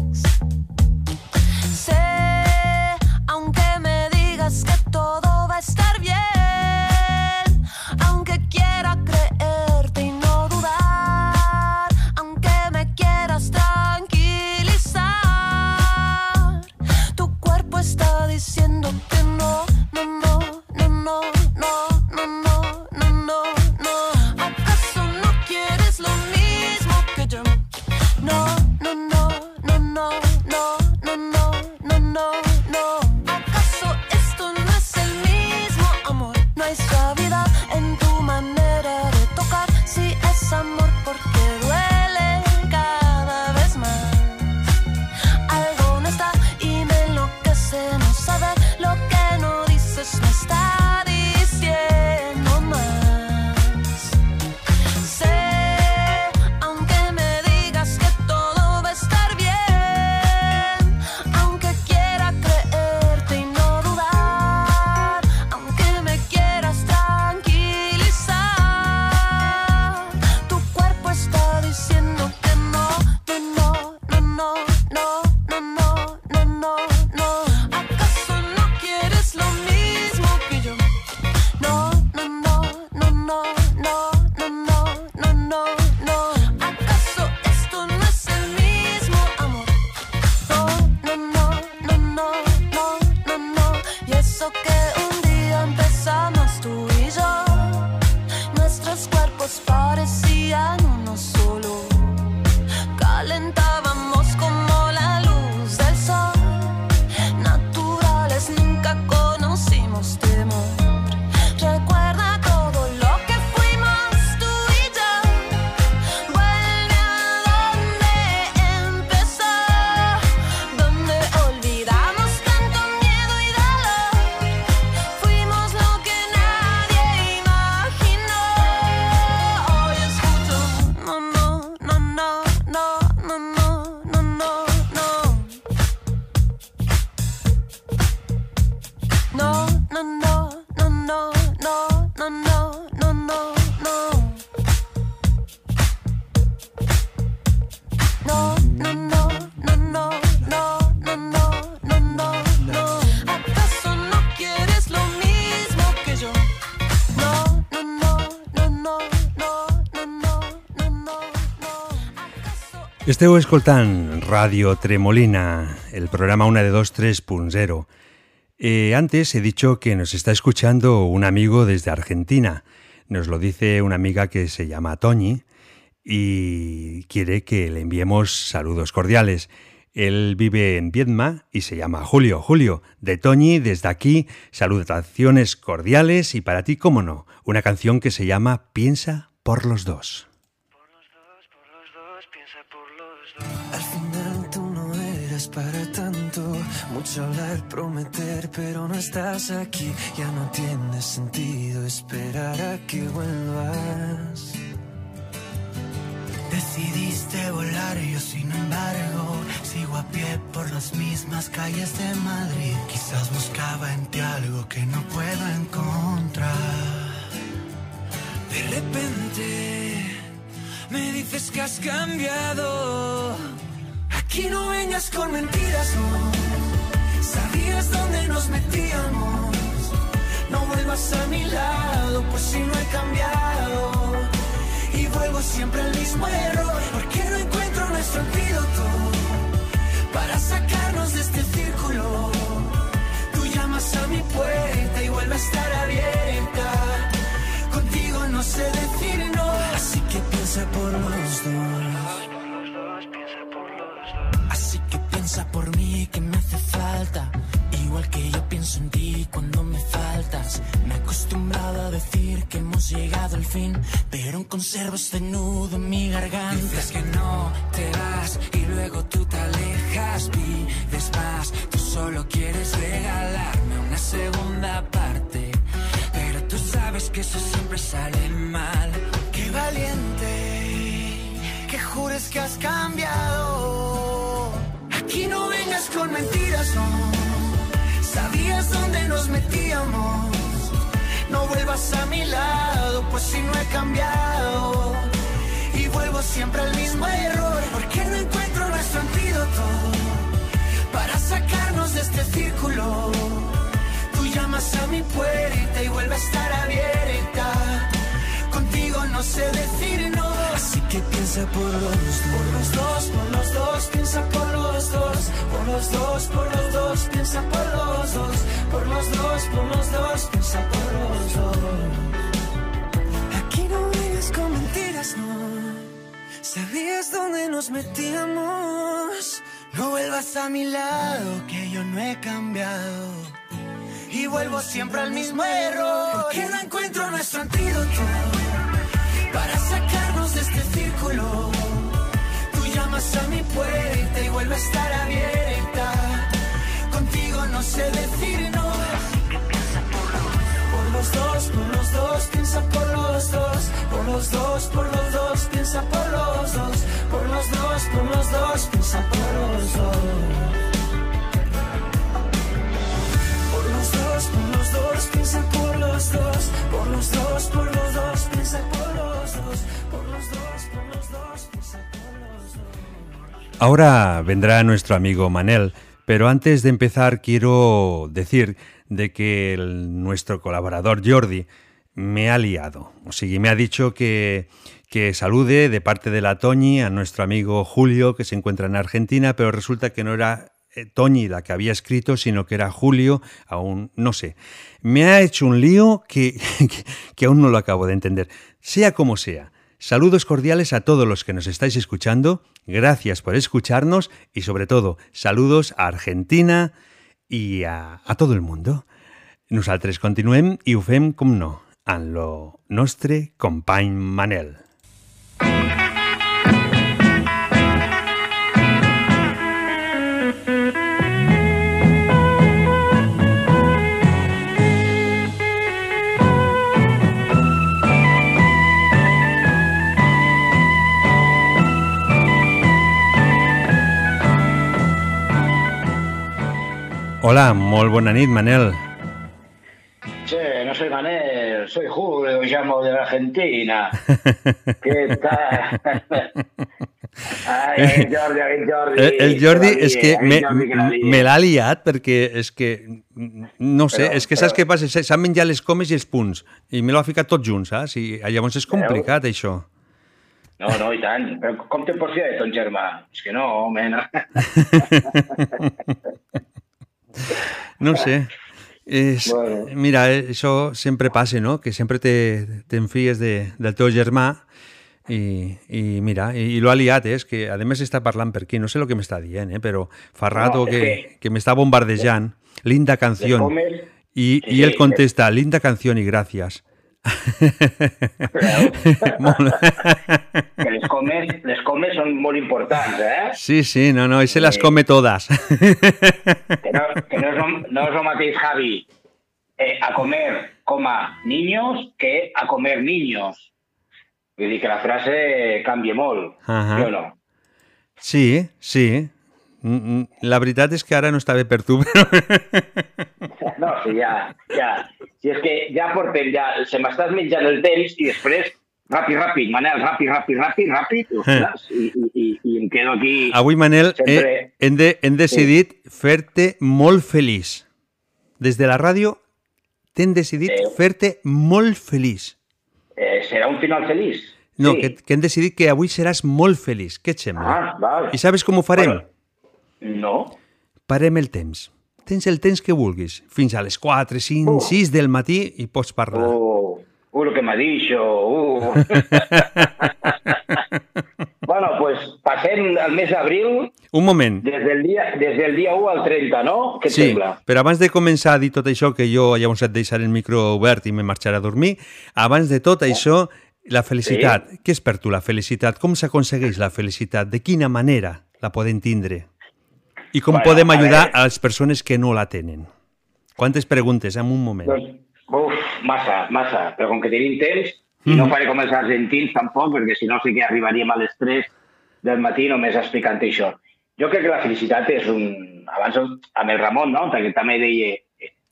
Esteu escoltant Radio Tremolina, el programa 1 de 2 3.0. Eh, antes he dicho que nos está escuchando un amigo desde Argentina. Nos lo dice una amiga que se llama Toñi y quiere que le enviemos saludos cordiales. Él vive en Viedma y se llama Julio. Julio, de Toñi, desde aquí, salutaciones cordiales y para ti, cómo no, una canción que se llama Piensa por los dos. Al final tú no eras para tanto. Mucho hablar, prometer, pero no estás aquí. Ya no tiene sentido esperar a que vuelvas. Decidiste volar, yo sin embargo sigo a pie por las mismas calles de Madrid. Quizás buscaba en ti algo que no puedo encontrar. De repente me dices que has cambiado. Aquí no vengas con mentiras, no. Sabías dónde nos metíamos. No vuelvas a mi lado, pues si no he cambiado. Y vuelvo siempre al mismo error. Porque no encuentro nuestro antídoto para sacarnos de este círculo. Tú llamas a mi puerta y vuelve a estar abierta. No sé decir no, así que piensa por los dos. Así que piensa por mí que me hace falta. Igual que yo pienso en ti cuando me faltas. Me he acostumbrado a decir que hemos llegado al fin, pero aún conservo este nudo en mi garganta. Dices que no te vas y luego tú te alejas. Pides más, tú solo quieres regalarme una segunda parte. Sabes que eso siempre sale mal. Qué valiente, que jures que has cambiado. Aquí no vengas con mentiras, no. Sabías dónde nos metíamos. No vuelvas a mi lado, pues si no he cambiado. Y vuelvo siempre al mismo error, porque no encuentro nuestro antídoto para sacarnos de este círculo. Llamas a mi puerta y vuelve a estar abierta. Contigo no sé decir no, así que piensa por los dos. Por los dos, por los dos, piensa por los dos. Por los dos, por los dos, piensa por los dos. Por los dos, por los dos, piensa por los dos. Aquí no vengas con mentiras, no. ¿Sabías dónde nos metíamos? No vuelvas a mi lado, que yo no he cambiado. Y vuelvo siempre al mismo error. Porque no encuentro nuestro antídoto para sacarnos de este círculo. Tú llamas a mi puerta y vuelve a estar abierta. Contigo no sé decir no. Por los dos, por los dos, piensa por los dos. Por los dos, por los dos, piensa por los dos. Por los dos, por los dos, piensa por los dos. Ahora vendrá nuestro amigo Manel, pero antes de empezar quiero decir de que nuestro colaborador Jordi me ha liado. O me ha dicho que, que salude de parte de la Toñi a nuestro amigo Julio, que se encuentra en Argentina, pero resulta que no era Toñi la que había escrito, sino que era Julio, aún no sé. Me ha hecho un lío [laughs] que, que, aún no lo acabo de entender. Sea como sea. Saludos cordiales a todos los que nos estáis escuchando, gracias por escucharnos y sobre todo saludos a Argentina i a, a tot el mundo. Nosaltres continuem i ho fem, com no, amb lo nostre company Manel. Hola, molt bona nit, Manel. Che, no soy Manel, soy Julio, llamo de la Argentina. [laughs] ¿Qué tal? Ay, el Jordi, el Jordi. El, el Jordi és que me, me l'ha liat perquè és que, no sé, Però- és que saps però- què passa? S'ha s'han menjat les comes i els punts i me l'ha ficat tots junts, saps? I llavors és complicat, això. No, no, i tant. Però com te pots de ton germà? És que no, home, no. [laughs] No sé. Bueno. Mira, això sempre passa, no? Que sempre te- t'enfies de, del teu germà i, i mira, i, i lo ha liat, eh? és que a més està parlant per aquí, no sé el que m'està dient, eh? però fa rato és que, que- que m'està bombardejant. Linda canción. I, Sí, I él sí, contesta, linda canción y gracias. [laughs] [laughs] Que les comes, les comes són molt importants, eh? Sí, sí, no, no, ese las come todas. [laughs] Que no, que no, és, el, no és el mateix, Javi, eh, a comer coma niños que a comer niños. Vull dir que la frase canvia molt, Ahà. sí o no? Sí, sí. Mm, mm, La veritat és que ara no està bé per tu, però... [laughs] No, sí, ja, ja. Si és que ja portem, ja, se m'estàs menjant el temps i després, ràpid, ràpid, Manel, ràpid, ràpid, ràpid, ràpid, ostres, i, i, i, i em quedo aquí... Avui, Manel, Sempre... eh, hem, de, hem decidit fer-te molt feliç. Des de la ràdio t'hem decidit Eh. fer-te molt feliç. Eh, serà un final feliç? No, Sí. que, que hem decidit que avui seràs molt feliç. Què et sembla? Ah, val. I sabes com ho farem? No. Parem el temps. Tens el temps que vulguis. Fins a les 4, 5, 6 del matí i pots parlar. Uh, uh, lo que m'ha dit, uh. [laughs] bueno, pues passem el mes d'abril Un moment. des del, dia, des del dia 1 al 30, no? Què Sí, sembla? però abans de començar a dir tot això, que jo llavors et deixaré el micro obert i me marxaré a dormir, abans de tot això, la felicitat. Què és per tu la felicitat? Com s'aconsegueix la felicitat? De quina manera la podem tindre? I com Bueno, podem a ajudar veure. a les persones que no la tenen? Quantes preguntes en un moment? Doncs, uf, massa, massa. Però com que tenim temps, i no Mhm. faré com els argentins tampoc, perquè si no sí que arribaríem a les 3 del matí només explicant això. Jo crec que la felicitat és un... Abans amb el Ramon, no?, que també deia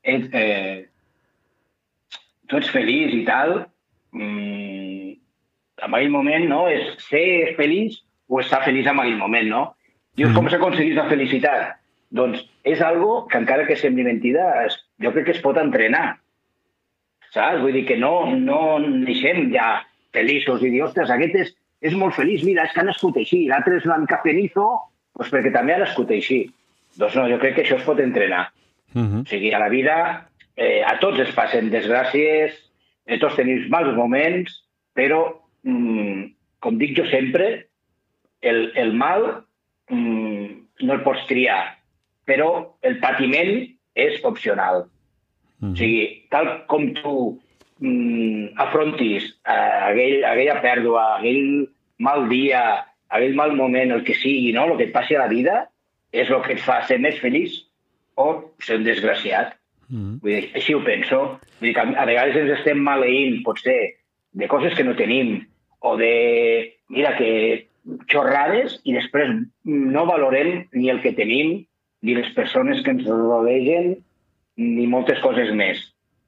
eh, eh, tu ets feliç i tal, mm, en aquell moment, no?, és ser feliç o estar feliç en aquell moment, no? Dius, com s'aconsegueix la felicitat? Doncs és algo que encara que sembli mentida, es, jo crec que es pot entrenar. Saps? Vull dir que no, no neixem ja feliços i dir, ostres, aquest és, és molt feliç, mira, és que ha nascut així, l'altre és cenizo, doncs perquè també ha nascut així. Doncs no, jo crec que això es pot entrenar. Mhm. O sigui, a la vida eh, a tots es passen desgràcies, eh, tots tenim mals moments, però, mm, com dic jo sempre, el, el mal no el pots triar, però el patiment és opcional. O sigui, tal com tu mm, afrontis eh, aquell, aquella pèrdua, aquell mal dia, aquell mal moment, el que sigui, no? el que et passi a la vida, és el que et fa ser més feliç o ser un desgraciat. Mm. Vull dir, així ho penso. Vull dir que a vegades ens estem maleint, potser, de coses que no tenim, o de, mira, que xorrades, i després no valorem ni el que tenim, ni les persones que ens rodegen, ni moltes coses més,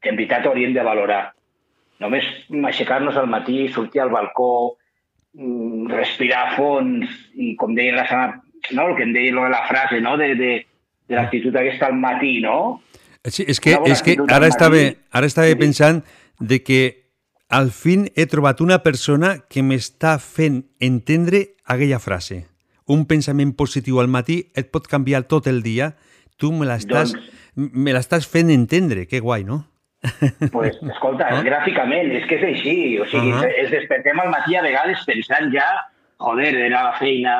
que en veritat hauríem de valorar. Només aixecar-nos al matí, sortir al balcó, mm, respirar a fons, i com deia la setmana, no? el que em deia de la frase, no? de, de, de l'actitud aquesta al matí, no? Sí, és que, és que ara, estava, ara estava pensant de que al fin he trobat una persona que m'està fent entendre aquella frase. Un pensament positiu al matí et pot canviar tot el dia. Tu me l'estàs me l'estàs fent entendre. Que guai, no? [laughs] pues, escolta, gràficament, és que és així. O sigui, Ahà. es despertem al matí a vegades pensant ja, joder, he d'anar a la feina,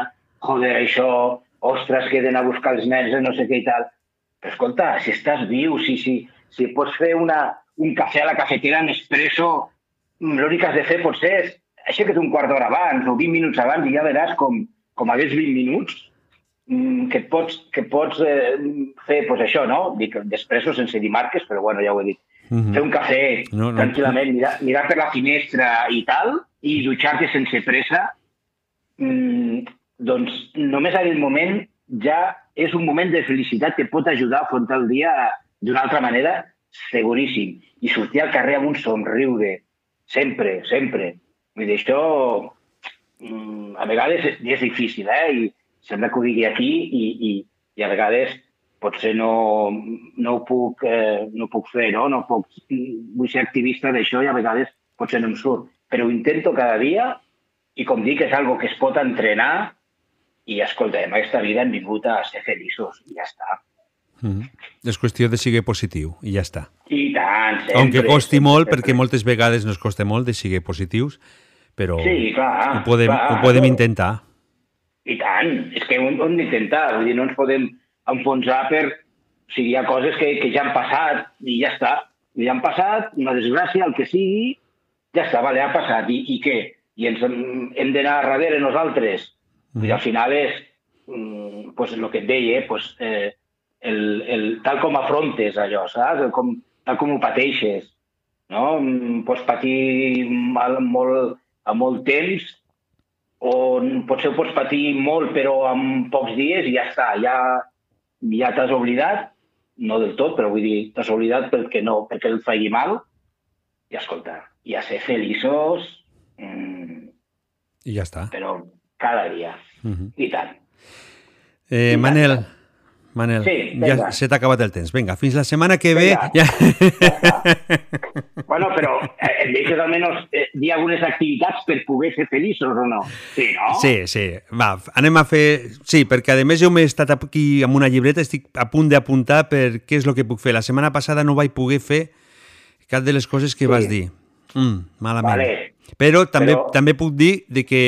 joder, això, ostres, que he d'anar a buscar els nens, no sé què i tal. Però escolta, si estàs viu, si, si, si pots fer una, un cafè a la cafetera en expresso, mm, l'únic que has de fer potser és aixeca't un quart d'hora abans o 20 minuts abans i ja veràs com, com hagués 20 minuts mm, que et pots, que pots eh, fer pues, això, no? Dic d'expresso sense dir marques, però bueno, ja ho he dit. Mhm. Fer un cafè No, no. tranquil·lament, mirar, mirar per la finestra i tal, i dutxar-te sense pressa, mm, doncs només en aquell moment ja és un moment de felicitat que pot ajudar a afrontar el dia d'una altra manera, seguríssim. I sortir al carrer amb un somriure, sempre, sempre. Vull dir, això mm, a vegades és, és difícil, eh? I sembla que ho digui aquí i, i, i a vegades potser no, no, ho puc, eh, no ho puc fer, no? no puc, vull ser activista d'això i a vegades potser no em surt. Però ho intento cada dia i com dic, és algo que es pot entrenar i, escolta, en aquesta vida hem vingut a ser feliços i ja està. Mm. És qüestió de seguir positiu i ja està. I tant, sempre. Aunque costi sempre, molt, sempre. perquè moltes vegades nos costa molt de seguir positius, però Sí, clar, ho podem, clar. ho podem intentar. I tant, és que ho hem, ho hem d'intentar, vull dir, no ens podem enfonsar per... O sigui, hi ha coses que, que ja han passat i ja està. Ja han passat, una desgràcia, el que sigui, ja està, vale, ha passat. I, i què? I ens hem, hem d'anar darrere nosaltres. Mm. I al final és, mm, pues, el que et deia, pues, eh, el, el, tal com afrontes allò, saps? El com, tal com ho pateixes. No? Mm, Pots patir mal, molt, a molt temps o potser ho pots patir molt però en pocs dies i ja està, ja, ja t'has oblidat, no del tot, però vull dir, t'has oblidat perquè no, perquè et faci mal, i escolta, i a ser feliços, mm, I ja està. però cada dia, Mhm. i tant. Eh, Manel, Manel, Sí, ja vinga. se t'ha acabat el temps. Vinga, fins la setmana que ve... Vinga. Ja... [laughs] Bueno, però eh, deixes almenys eh, dir algunes activitats per poder ser feliços o no? Sí, no? Sí, sí. Va, anem a fer... Sí, perquè a més jo m'he estat aquí amb una llibreta, estic a punt d'apuntar per què és el que puc fer. La setmana passada no vaig poder fer cap de les coses que Sí. vas dir. Mm, malament. Vale. Però també, Però- també puc dir de que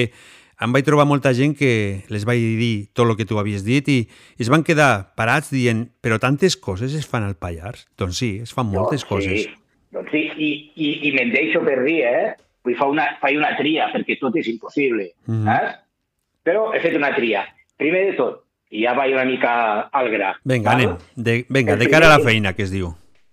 em vaig trobar molta gent que les vaig dir tot el que tu havies dit i, es van quedar parats dient però tantes coses es fan al Pallars? Doncs sí, es fan moltes sí, coses. Doncs sí, i, i, i me'n deixo per dir, eh? Vull fer una, faig una tria, perquè tot és impossible, Mhm. saps? Però he fet una tria. Primer de tot, i ja vaig una mica al gra. Vinga, anem. De, vinga, El de cara a la feina, que es diu.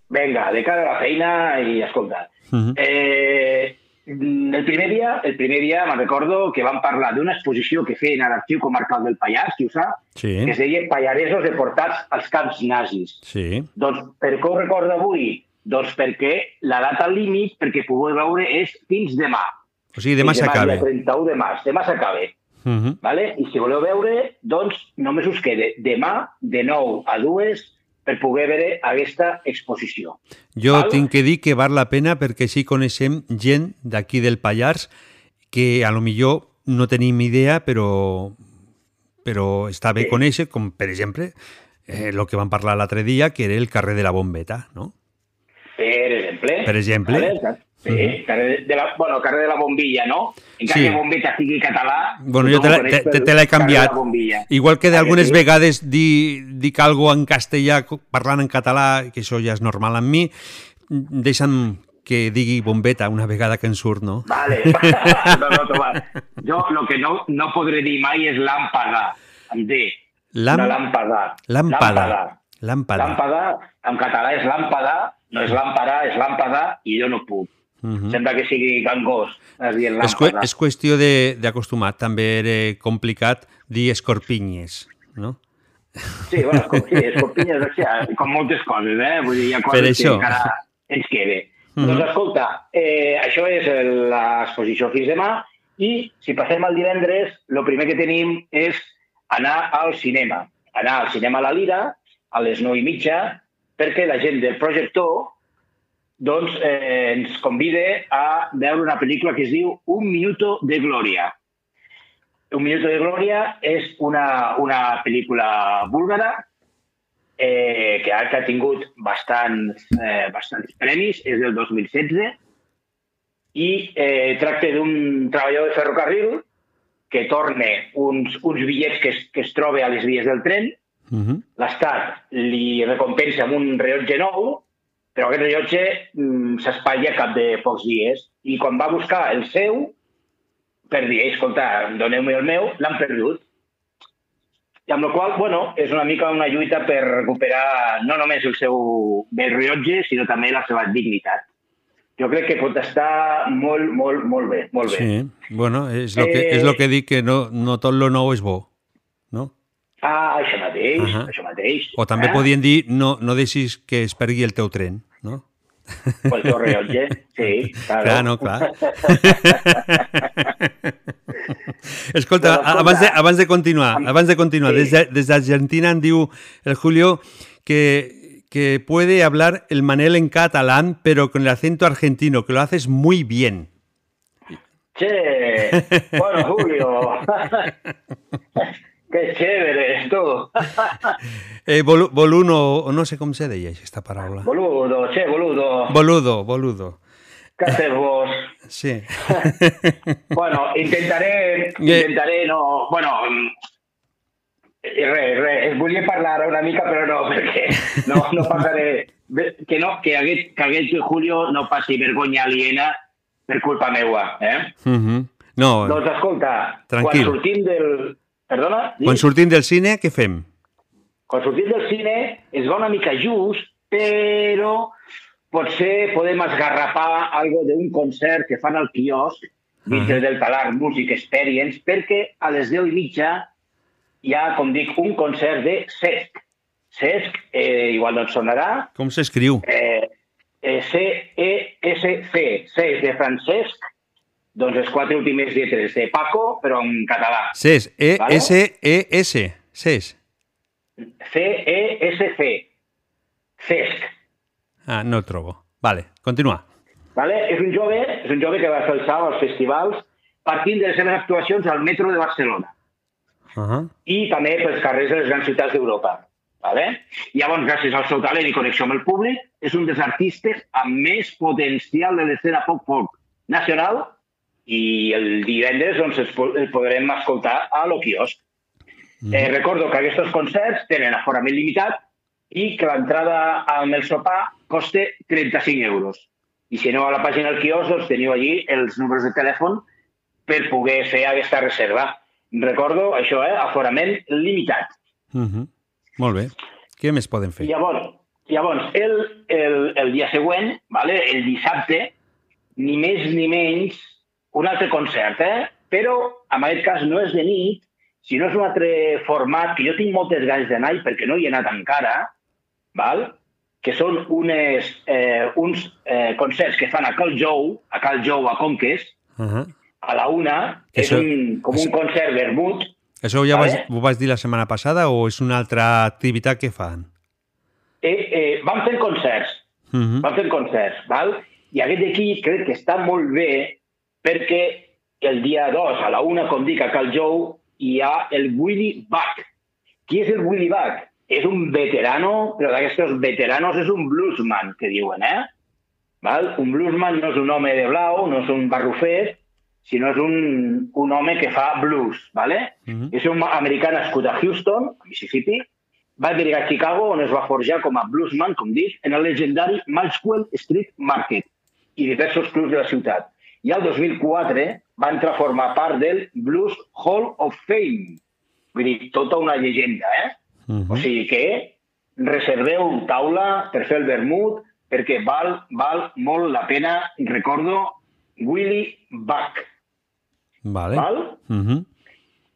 Vinga, de cara a la feina i escolta. Mhm. Eh, el primer dia, el primer dia me'n recordo que vam parlar d'una exposició que feien a l'Arxiu Comarcal del Pallars, qui ho sap, Sí, que es deia Pallaresos deportats als camps nazis. sí. Doncs per què ho recordo avui? Doncs perquè la data límit perquè pugueu veure és fins demà. O sigui, demà s'acaba. dia 31 de març. Demà s'acaba. Mhm. Vale? I si voleu veure, doncs només us queda demà de 9 a 2 per poder veure aquesta exposició. Jo Val? tinc que dir que val la pena perquè així coneixem gent d'aquí del Pallars que a lo millor no tenim idea, però, però està bé Sí. conèixer, com per exemple eh, el que vam parlar l'altre dia, que era el carrer de la Bombeta, no? Per exemple. Per exemple. Vale? Sí, Mhm. carrer de la, bueno, carrer de la Bombilla, no? Encara Sí. que Bombeta sigui català... Bueno, jo te, te, te, te canviat. Igual que Ah, que d'algunes sí? vegades di, dic algo en castellà parlant en català, que això ja és normal en mi, deixa'm que digui bombeta una vegada que en surt, no? Vale. [laughs] no, no, toma. Jo el que no, no podré dir mai és làmpada, amb D. Lam- Una làmpada. Làmpada. Làmpada. Làmpada, en català és làmpada, no és làmpara, és làmpada, i jo no puc. Mhm. Sembla que sigui es dient És, làmpada. és qüestió de- d'acostumar. També era complicat dir escorpinyes, no? Sí, bueno, com, sí, escorpinyes, o sigui, com moltes coses, eh? Vull dir, hi ha coses que encara ens queda. Mhm. Doncs escolta, eh, això és l'exposició fins demà i si passem al divendres, el primer que tenim és anar al cinema. Anar al cinema a la Lira a les 9 i mitja perquè la gent del projector doncs, eh, ens convida a veure una pel·lícula que es diu Un minuto de glòria. Un minuto de glòria és una, una pel·lícula búlgara eh, que, ha, que ha tingut bastants, eh, bastants premis, és del 2016, i eh, tracta d'un treballador de ferrocarril que torna uns, uns bitllets que es, que es troba a les vies del tren, Mhm. l'Estat li recompensa amb un rellotge nou, però aquest rellotge mm, s'espatlla cap de pocs dies. I quan va buscar el seu, per dir, escolta, doneu-me el meu, l'han perdut. I amb la qual bueno, és una mica una lluita per recuperar no només el seu bell rellotge, sinó també la seva dignitat. Jo crec que pot estar molt, molt, molt bé. Molt bé. Sí, bueno, és el que, Eh, és lo que dic, que no, no tot lo nou és bo, no? Ah, això mateix, Ahà. això mateix. O també eh? podien dir, no, no deixis que es pergui el teu tren, no? O el teu rellotge, sí, [laughs] claro. Clar, no, clar. [laughs] Escolta, abans de, abans de continuar, abans de continuar, Sí. des de- d'Argentina em diu el Julio que, que puede hablar el Manel en catalán, pero con el acento argentino, que lo haces muy bien. Che, bueno, Julio. [laughs] Qué chévere, tú. [laughs] Eh, bolu, boluno, no sé com se deia aquesta paraula. Boludo, che, boludo. Boludo, boludo. ¿Qué haces vos? [laughs] Sí. [laughs] Bueno, intentaré, intentaré, no, bueno, mm, re, re, volia parlar una mica, però no, perquè no, no passaré, que no, que aquest, que aquest Julio no passi vergonya aliena per culpa meua, eh? Mhm. No, Doncs escolta, Tranquil. quan sortim del... Perdona? Quan sortim del cine, què fem? Quan sortim del cine es va una mica just, però potser podem esgarrapar algo d'un concert que fan al quiosc dintre del Talar Music Experience, perquè a les 10 i mitja hi ha, com dic, un concert de Cesc. Cesc, eh, igual no et sonarà, Com s'escriu? eh, eh, C-E-S-C, Cesc de Francesc, doncs les quatre últimes lletres de Paco, però en català. CES, E, Vale? E-S-E-S, CES. C-E-S-C, Cesc. Ah, no el trobo. Vale, continua. Vale? És un jove, és un jove que va fer el salt als festivals partint de les seves actuacions al metro de Barcelona Uh -huh. i també pels carrers de les grans ciutats d'Europa. Vale? Llavors, gràcies al seu talent i connexió amb el públic, és un dels artistes amb més potencial de l'escena pop-folk nacional i el divendres doncs, es podrem escoltar a lo quiosc. Eh, recordo que aquests concerts tenen aforament limitat i que l'entrada amb el sopar costa 35 euros. I si aneu a la pàgina del quiosc, doncs teniu allí els números de telèfon per poder fer aquesta reserva. Recordo això, eh? aforament limitat. Uh -huh. Molt bé. Què més podem fer? Llavors, llavors el, el, el dia següent, vale? el dissabte, ni més ni menys, un altre concert, eh? però en aquest cas no és de nit, sinó és un altre format que jo tinc moltes ganes d'anar perquè no hi he anat encara, val? que són unes, eh, uns eh, concerts que fan a Cal Jou, a Cal Jou, a Conques, Uh -huh. a la una, és Això- un, com un concert vermut, Això ja Vale. vas, ho vas dir la setmana passada o és una altra activitat que fan? eh, eh, van fent concerts, Uh -huh. van fent concerts, val? I aquest d'aquí crec que està molt bé perquè el dia 2, a la una, com dic, a Cal Jou, hi ha el Willy Buck. Qui és el Willy Buck? És un veterano, però d'aquests veteranos és un bluesman, que diuen, eh? Val? Un bluesman no és un home de blau, no és un barrufet, sinó és un, un home que fa blues, ¿vale? És un americà nascut a Houston, a Mississippi, va emigrar a Chicago, on es va forjar com a bluesman, com dic, en el legendari Maxwell Street Market i diversos clubs de la ciutat. I al 2004 va entrar a formar part del Blues Hall of Fame. Vull dir, tota una llegenda, eh? O sigui que reserveu taula per fer el vermut, perquè val, val molt la pena, recordo, Willy Buck. Vale. Val? Uh -huh.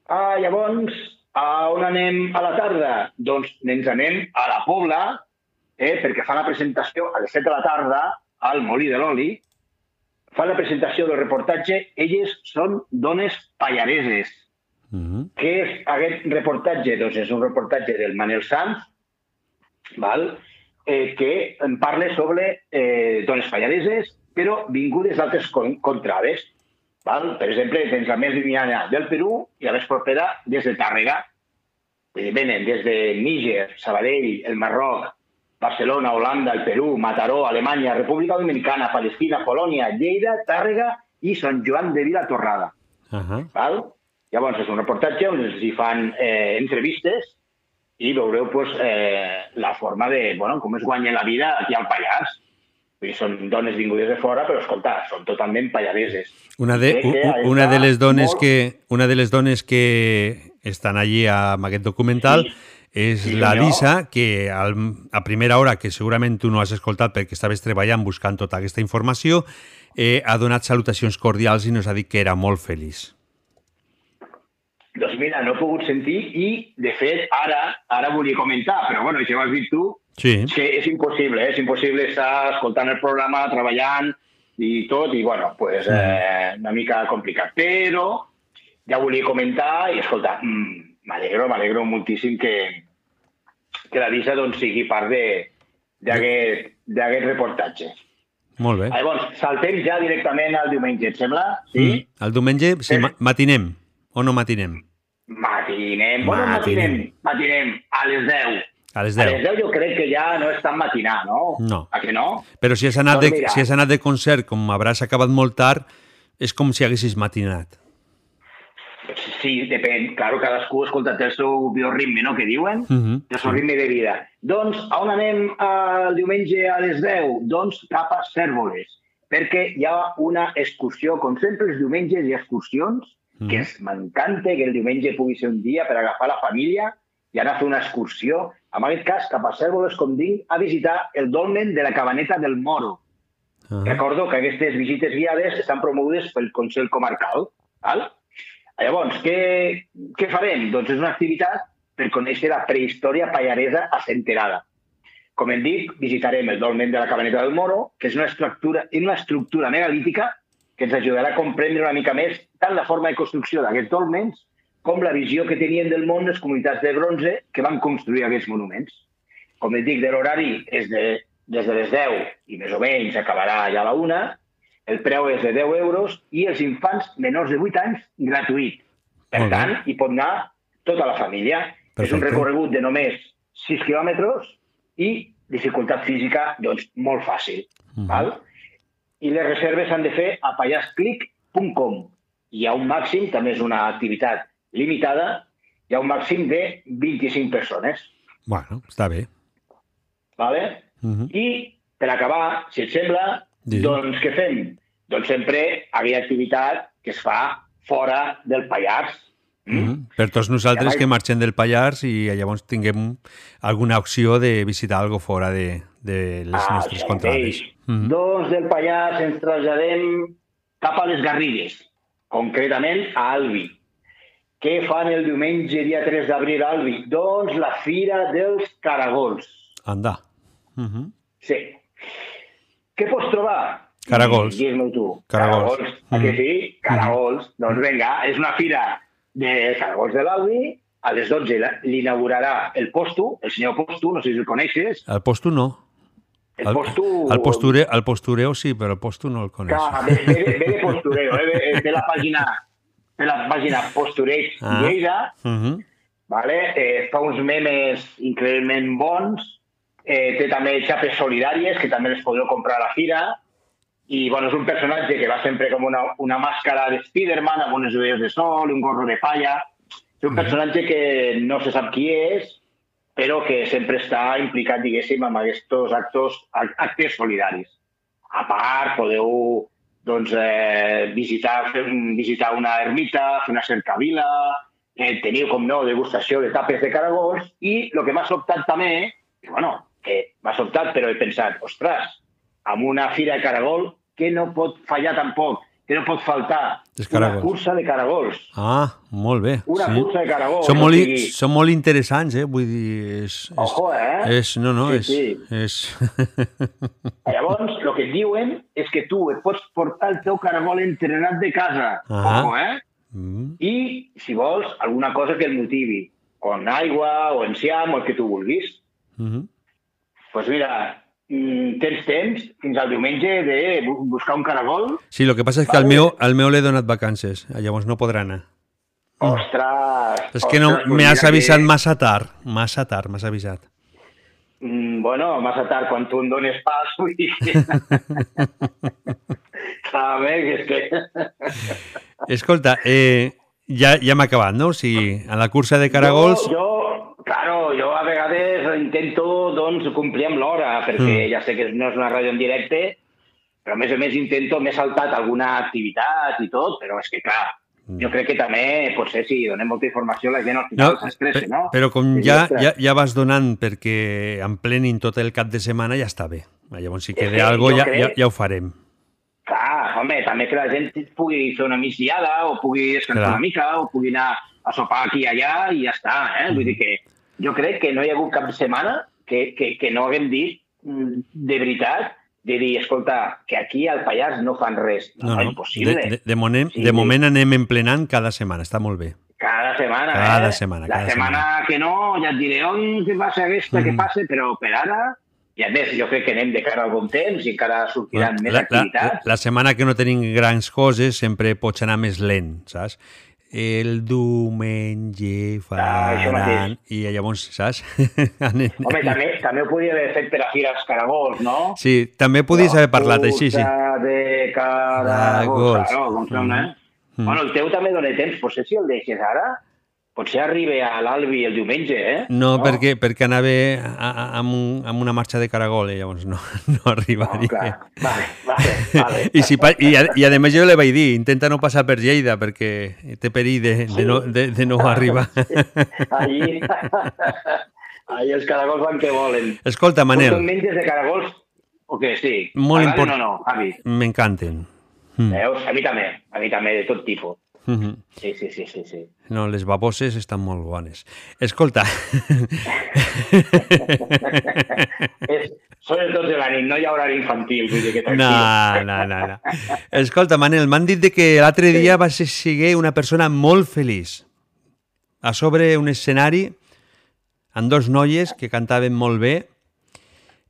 Ah, llavors, a on anem a la tarda? Doncs ens anem a la Pobla, eh, perquè fan la presentació a les 7 de la tarda al Molí de l'Oli, fan la presentació del reportatge Elles són dones pallareses. Uh -huh. Què és aquest reportatge? Doncs és un reportatge del Manel Sanz, val? Eh, que en parla sobre eh, dones pallareses, però vingudes d'altres con contrades. Val? Per exemple, tens la més llunyana del Perú i la més propera des de Tàrrega. Venen des de Níger, Sabadell, el Marroc, Barcelona, Holanda, el Perú, Mataró, Alemanya, República Dominicana, Palestina, Polònia, Lleida, Tàrrega i Sant Joan de Vilatorrada. Uh -huh. Val? Llavors, és un reportatge on els hi fan eh, entrevistes i veureu pues, eh, la forma de, bueno, com es guanya la vida aquí al Pallars. Vull dir, són dones vingudes de fora, però escolta, són totalment pallareses. Una de, una de les dones molt- que una de les dones que estan allí amb aquest documental és Sí, la. Lisa, que al, a primera hora, que segurament tu no has escoltat perquè estaves treballant buscant tota aquesta informació, eh, ha donat salutacions cordials i nos ha dit que era molt feliç. Doncs mira, no he pogut sentir i, de fet, ara ara volia comentar, però bueno, això ho has dit tu, Sí. que és impossible, eh? és impossible estar escoltant el programa, treballant i tot, i bueno, pues, eh, una mica complicat. Però ja volia comentar i, escolta, mm, m'alegro, m'alegro moltíssim que, que la Lisa doncs, sigui part de- d'aquest reportatge. Molt bé. Llavors, saltem ja directament al diumenge, et sembla? Sí? Mm. El diumenge, sí, ma matinem o no matinem? Matinem. Bueno, Matinem. matinem. Matinem a les 10. A les A 10. les 10 jo crec que ja no és tan matinar, no? No. A que no? Però si has, anat Doncs de, si has anat de concert, com hauràs acabat molt tard, és com si haguessis matinat. Sí, depèn. Claro, cadascú escolta té el seu bioritme, no?, que diuen. Mhm, el seu ritme de vida. Doncs, a on anem eh, el diumenge a les 10? Doncs cap a Cèrvoles, perquè hi ha una excursió, com sempre els diumenges hi ha excursions, que Mhm. es m'encanta que el diumenge pugui ser un dia per agafar la família i anar a fer una excursió, en aquest cas cap a Cèrvoles, com dic, a visitar el dolmen de la cabaneta del Moro. Ah. Recordo que aquestes visites guiades estan promogudes pel Consell Comarcal. Val? Llavors, què, què farem? Doncs és una activitat per conèixer la prehistòria pallaresa assenterada. Com hem dit, visitarem el dolmen de la Cabaneta del Moro, que és una estructura, una estructura megalítica que ens ajudarà a comprendre una mica més tant la forma de construcció d'aquests dolmens com la visió que tenien del món les comunitats de bronze que van construir aquests monuments. Com et dic, de l'horari és de, des de les 10 i més o menys acabarà ja a la 1, el preu és de 10 euros i els infants menors de 8 anys gratuït. Per Molt bé. tant, hi pot anar tota la família. És un Perfecte. recorregut de només 6 quilòmetres i dificultat física, doncs, molt fàcil. Mhm. Val? I les reserves s'han de fer a pallasclic.com. Hi ha un màxim, també és una activitat limitada, hi ha un màxim de 25 persones. Bueno, està bé. Vale? Mhm. I, per acabar, si et sembla, Digue'm. doncs què fem? Doncs sempre havia activitat que es fa fora del Pallars. Mhm. Per tots nosaltres que marxem del Pallars i llavors tinguem alguna opció de visitar algo fora de, de les Ah, nostres contrades. mateix. Mhm. Doncs del Pallars ens traslladem cap a les Garrigues, concretament a Albi. Què fan el diumenge, dia 3 d'abril, a Albi? Doncs la Fira dels Caragols. Anda. Mhm. Sí. Què pots trobar? Caragols. Digues-m'ho tu. Caragols. Caragols. A que sí? Caragols. Doncs vinga, és una fira de Caragols de l'Albi. A les 12 la- l'inaugurarà el Postu, el senyor Postu, no sé si el coneixes. El posto no. El Postu... el, posture, el postureo sí, però el posto no el coneix. Clar, ve, ve, ve de postureo, eh? ve, ve la pàgina, ve la pàgina Postureig Ah. Lleida, Mhm. vale? eh, fa uns memes increïblement bons, eh, també xapes solidàries, que també les podeu comprar a la fira, i bueno, és un personatge que va sempre com una, una màscara de Spiderman, amb unes ulleres de sol, un gorro de palla. És un personatge que no se sap qui és, però que sempre està implicat, diguéssim, amb aquests actos, actes solidaris. A part, podeu doncs, eh, visitar, visitar una ermita, fer una cercavila, eh, teniu, com no, degustació de tapes de caragols, i el que m'ha sobtat també, que, bueno, que m'ha sobtat, però he pensat, ostres, amb una fira de caragol, que no pot fallar tampoc, que no pot faltar una cursa de caragols. Ah, molt bé. Una sí. cursa de caragols, Són o molt, i- sigui- són molt interessants, eh? Vull dir... És, és, Ojo, eh? És, no, no, Sí, és... sí. és... [laughs] Llavors, el que et diuen és que tu et pots portar el teu caragol entrenat de casa. Ah. Ojo, eh? Mm. I, si vols, alguna cosa que el motivi. O en aigua, o enciam, o el que tu vulguis. Mhm. Pues mira, mm, tens temps fins al diumenge de bu- buscar un caragol. Sí, el que passa és que al meu, al meu l'he donat vacances, llavors no podrà anar. Ostres! És que no, ostres, pues me has mira avisat que- massa tard, massa tard, m'has avisat. Mm, bueno, massa tard, quan tu em dones pas, vull dir. Sabe [laughs] que és que... Escolta, eh, ja, ja hem acabat, no? O sigui, a la cursa de caragols... Jo, jo, claro, jo a vegades intento doncs, complir amb l'hora, perquè Mm. ja sé que no és una ràdio en directe, però a més a més intento, m'he saltat alguna activitat i tot, però és que clar, jo crec que també, potser si donem molta informació, la gent al Mm. No, final s'estressa, no? però com I ja, ja, ja vas donant perquè emplenin tot el cap de setmana, ja està bé. Llavors, si queda que alguna cosa, ja, ja, crec- ja ho farem. Clar, home, també que la gent pugui fer una migdiada o pugui descansar Clar. una mica o pugui anar a sopar aquí i allà i ja està, eh? Vull dir que jo crec que no hi ha hagut cap setmana que, que, que no haguem dit mm, de veritat de dir, escolta, que aquí al Pallars no fan res. No, No, no. impossible. De, de, de, moment, Sí, de moment anem emplenant cada setmana, està molt bé. Cada setmana, Cada eh? setmana, La cada setmana que no, ja et diré on que passa aquesta, que Mhm. passa, però per ara I a més, jo crec que anem de cara al bon temps i encara sortiran més La, la, activitats. la setmana que no tenim grans coses sempre pots anar més lent, saps? El diumenge Ah, faran... I llavors, saps? [laughs] Anem- Home, també, també ho podria haver fet per a Fires Caragols, no? Sí, també podies haver parlat així, sí. Puta de Caragols, Caragols. claro, com sona, eh? Mm. Bueno, el teu també dona temps, potser si el deixes ara, potser arribi a l'Albi el diumenge, eh? No, perquè, perquè anava a, a, amb, un, amb una marxa de caragol i llavors no, [laughs] no arribaria. Vale, vale, vale. [laughs] I, si, i, a, I a més jo li vaig dir, intenta no passar per Lleida perquè té perill de, de, no, de, de no arribar. [laughs] Allí, allí els caragols van que volen. Escolta, Manel. Tu menges de caragols o què? Sí. Molt important. no, Javi? M'encanten. Mm. Veus? A mi també, a mi també, de tot tipus. Mhm. Sí, sí, sí, sí. sí. No, les baboses estan molt bones. Escolta, És, són les 12 de la nit, no hi ha horari infantil, vull dir que no, no, no, no. Escolta, Manel, m'han dit que l'altre dia vas ser una persona molt feliç. A sobre un escenari amb dos noies que cantaven molt bé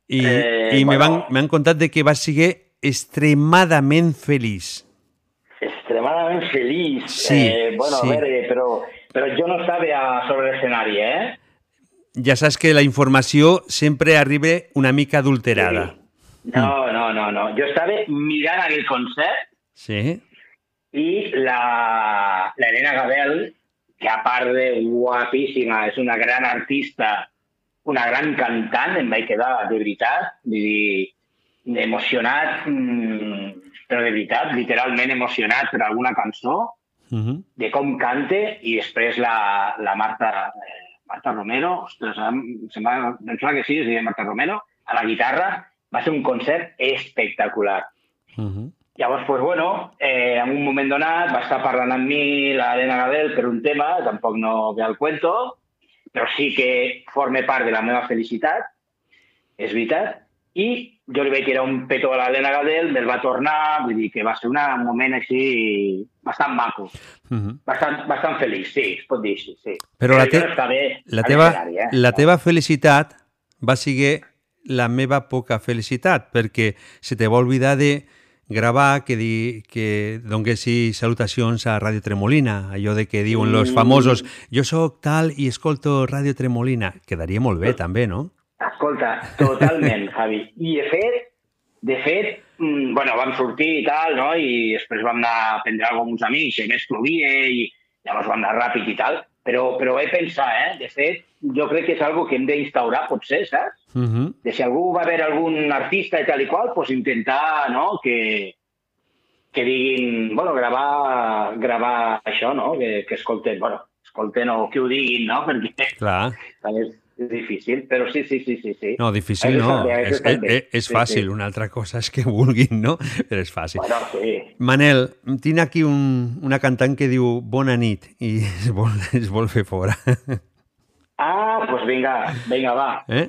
i, Eh, i me bueno. m'han contat de que vas ser extremadament feliç. Extremadament feliç. Sí, eh, bueno, sí. a veure, però, però jo no estava sobre l'escenari, eh? Ja saps que la informació sempre arriba una mica adulterada. No, no, no, no. Jo estava mirant aquell concert Sí? i la, la Elena Gabel, que a part de guapíssima, és una gran artista, una gran cantant, em vaig quedar de veritat, vull dir, emocionat, mm, però de veritat, literalment emocionat per alguna cançó, Mhm. de com cante, i després la, la Marta, eh, Marta Romero, ostres, em, va, em sembla que sí, es deia Marta Romero, a la guitarra, va ser un concert espectacular. Mhm. Llavors, pues, bueno, eh, en un moment donat va estar parlant amb mi l'Helena Gabel per un tema, tampoc no ve al cuento, però sí que forma part de la meva felicitat, és veritat, i jo li vaig tirar un petó a l'Helena Gabel, me'l va tornar, vull dir que va ser una- un moment així bastant maco, Mhm. bastant, bastant feliç, sí, es pot dir així, sí. Però la, jo te la, teva, eh? la teva felicitat va ser la meva poca felicitat, perquè se te va oblidar de gravar que, di, que donessi salutacions a Ràdio Tremolina, allò de que diuen los Mm. famosos jo sóc tal i escolto Ràdio Tremolina. Quedaria molt bé, també, no? Escolta, totalment, [laughs] Javi. I de fet, de fet, mm, bueno, vam sortir i tal, no? I després vam anar a prendre alguna amb uns amics, i més plovia i llavors vam anar ràpid i tal. Però, però vaig pensar, eh? De fet, jo crec que és algo que hem d'instaurar, potser, saps? Uh -huh. De si algú va haver algun artista i tal i qual, pues intentar, no?, que, que diguin, bueno, gravar, gravar això, no?, que, que escolten, bueno, escolten o que ho diguin, no?, [laughs] perquè Clar. també difícil, però sí, sí, sí, sí. sí. No, difícil no. està bé, això És, és, és Sí, fàcil, sí. una altra cosa és que vulguin, no? Però és fàcil. Bueno, sí. Manel, tinc aquí un, una cantant que diu Bona nit i es vol, es vol fer fora. Ah, doncs pues vinga, vinga, va. Eh?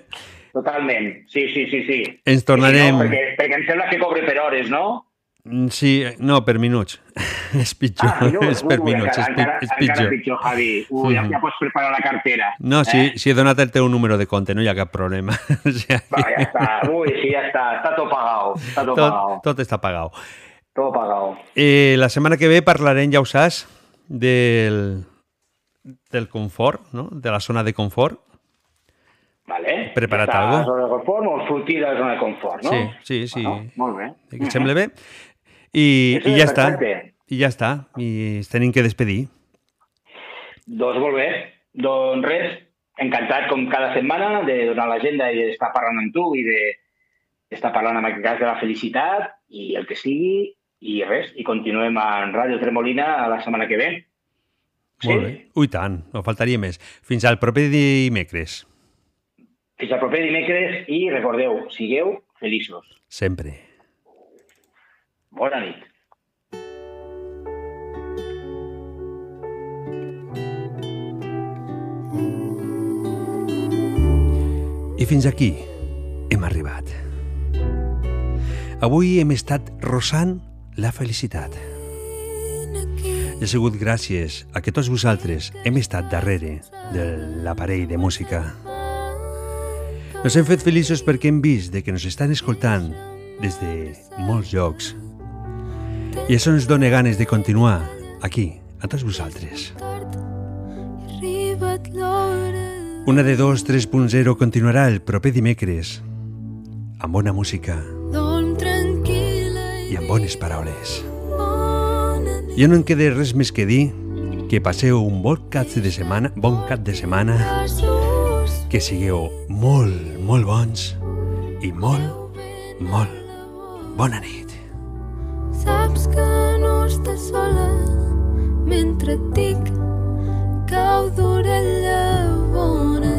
Totalment. Sí, sí, sí, sí. Ens tornarem... Sí, no, perquè, perquè em sembla que cobre per hores, no? Mm, Sí, no, per minuts. [laughs] és pitjor, Ah, minuts. és per Ui, minuts, és, encara, és encara pitjor. pitjor, Javi. Ui, Mhm. ja pots preparar la cartera. No, si, Eh? si he donat el teu número de compte, no hi ha cap problema. [laughs] o sigui, Va, ja està. Ui, sí, ja està. Està tot pagat. Està tot, tot, pagat. tot està pagat. Tot pagat. Eh, la setmana que ve parlarem, ja ho saps, del, del confort, no? de la zona de confort. Vale. Prepara't ja està algo? a la zona de confort o sortir de la zona de confort, no? Sí, sí, sí. Bueno, molt bé. Et sembla bé? I, i ja està. I ja està. I ens tenim que despedir. Doncs molt bé. Doncs res, encantat com cada setmana de donar l'agenda i d'estar parlant amb tu i de d'estar parlant en aquest cas de la felicitat i el que sigui i res, i continuem en Ràdio Tremolina la setmana que ve. Sí? Molt bé. Ui, tant, no faltaria més. Fins al proper dimecres. Fins al proper dimecres i recordeu, sigueu feliços. Sempre. Bona nit. I fins aquí hem arribat. Avui hem estat rosant la felicitat. Ha sigut gràcies a que tots vosaltres hem estat darrere de l'aparell de música. Nos hem fet feliços perquè hem vist de que ens estan escoltant des de molts llocs. I això ens dona ganes de continuar aquí, a tots vosaltres. Una de dos 3.0 continuarà el proper dimecres amb bona música i amb bones paraules. Ja no em queda res més que dir que passeu un bon cap de setmana, bon cap de setmana, que sigueu molt, molt bons i molt, molt bona nit. Estàs sola mentre et dic cau d'orella bona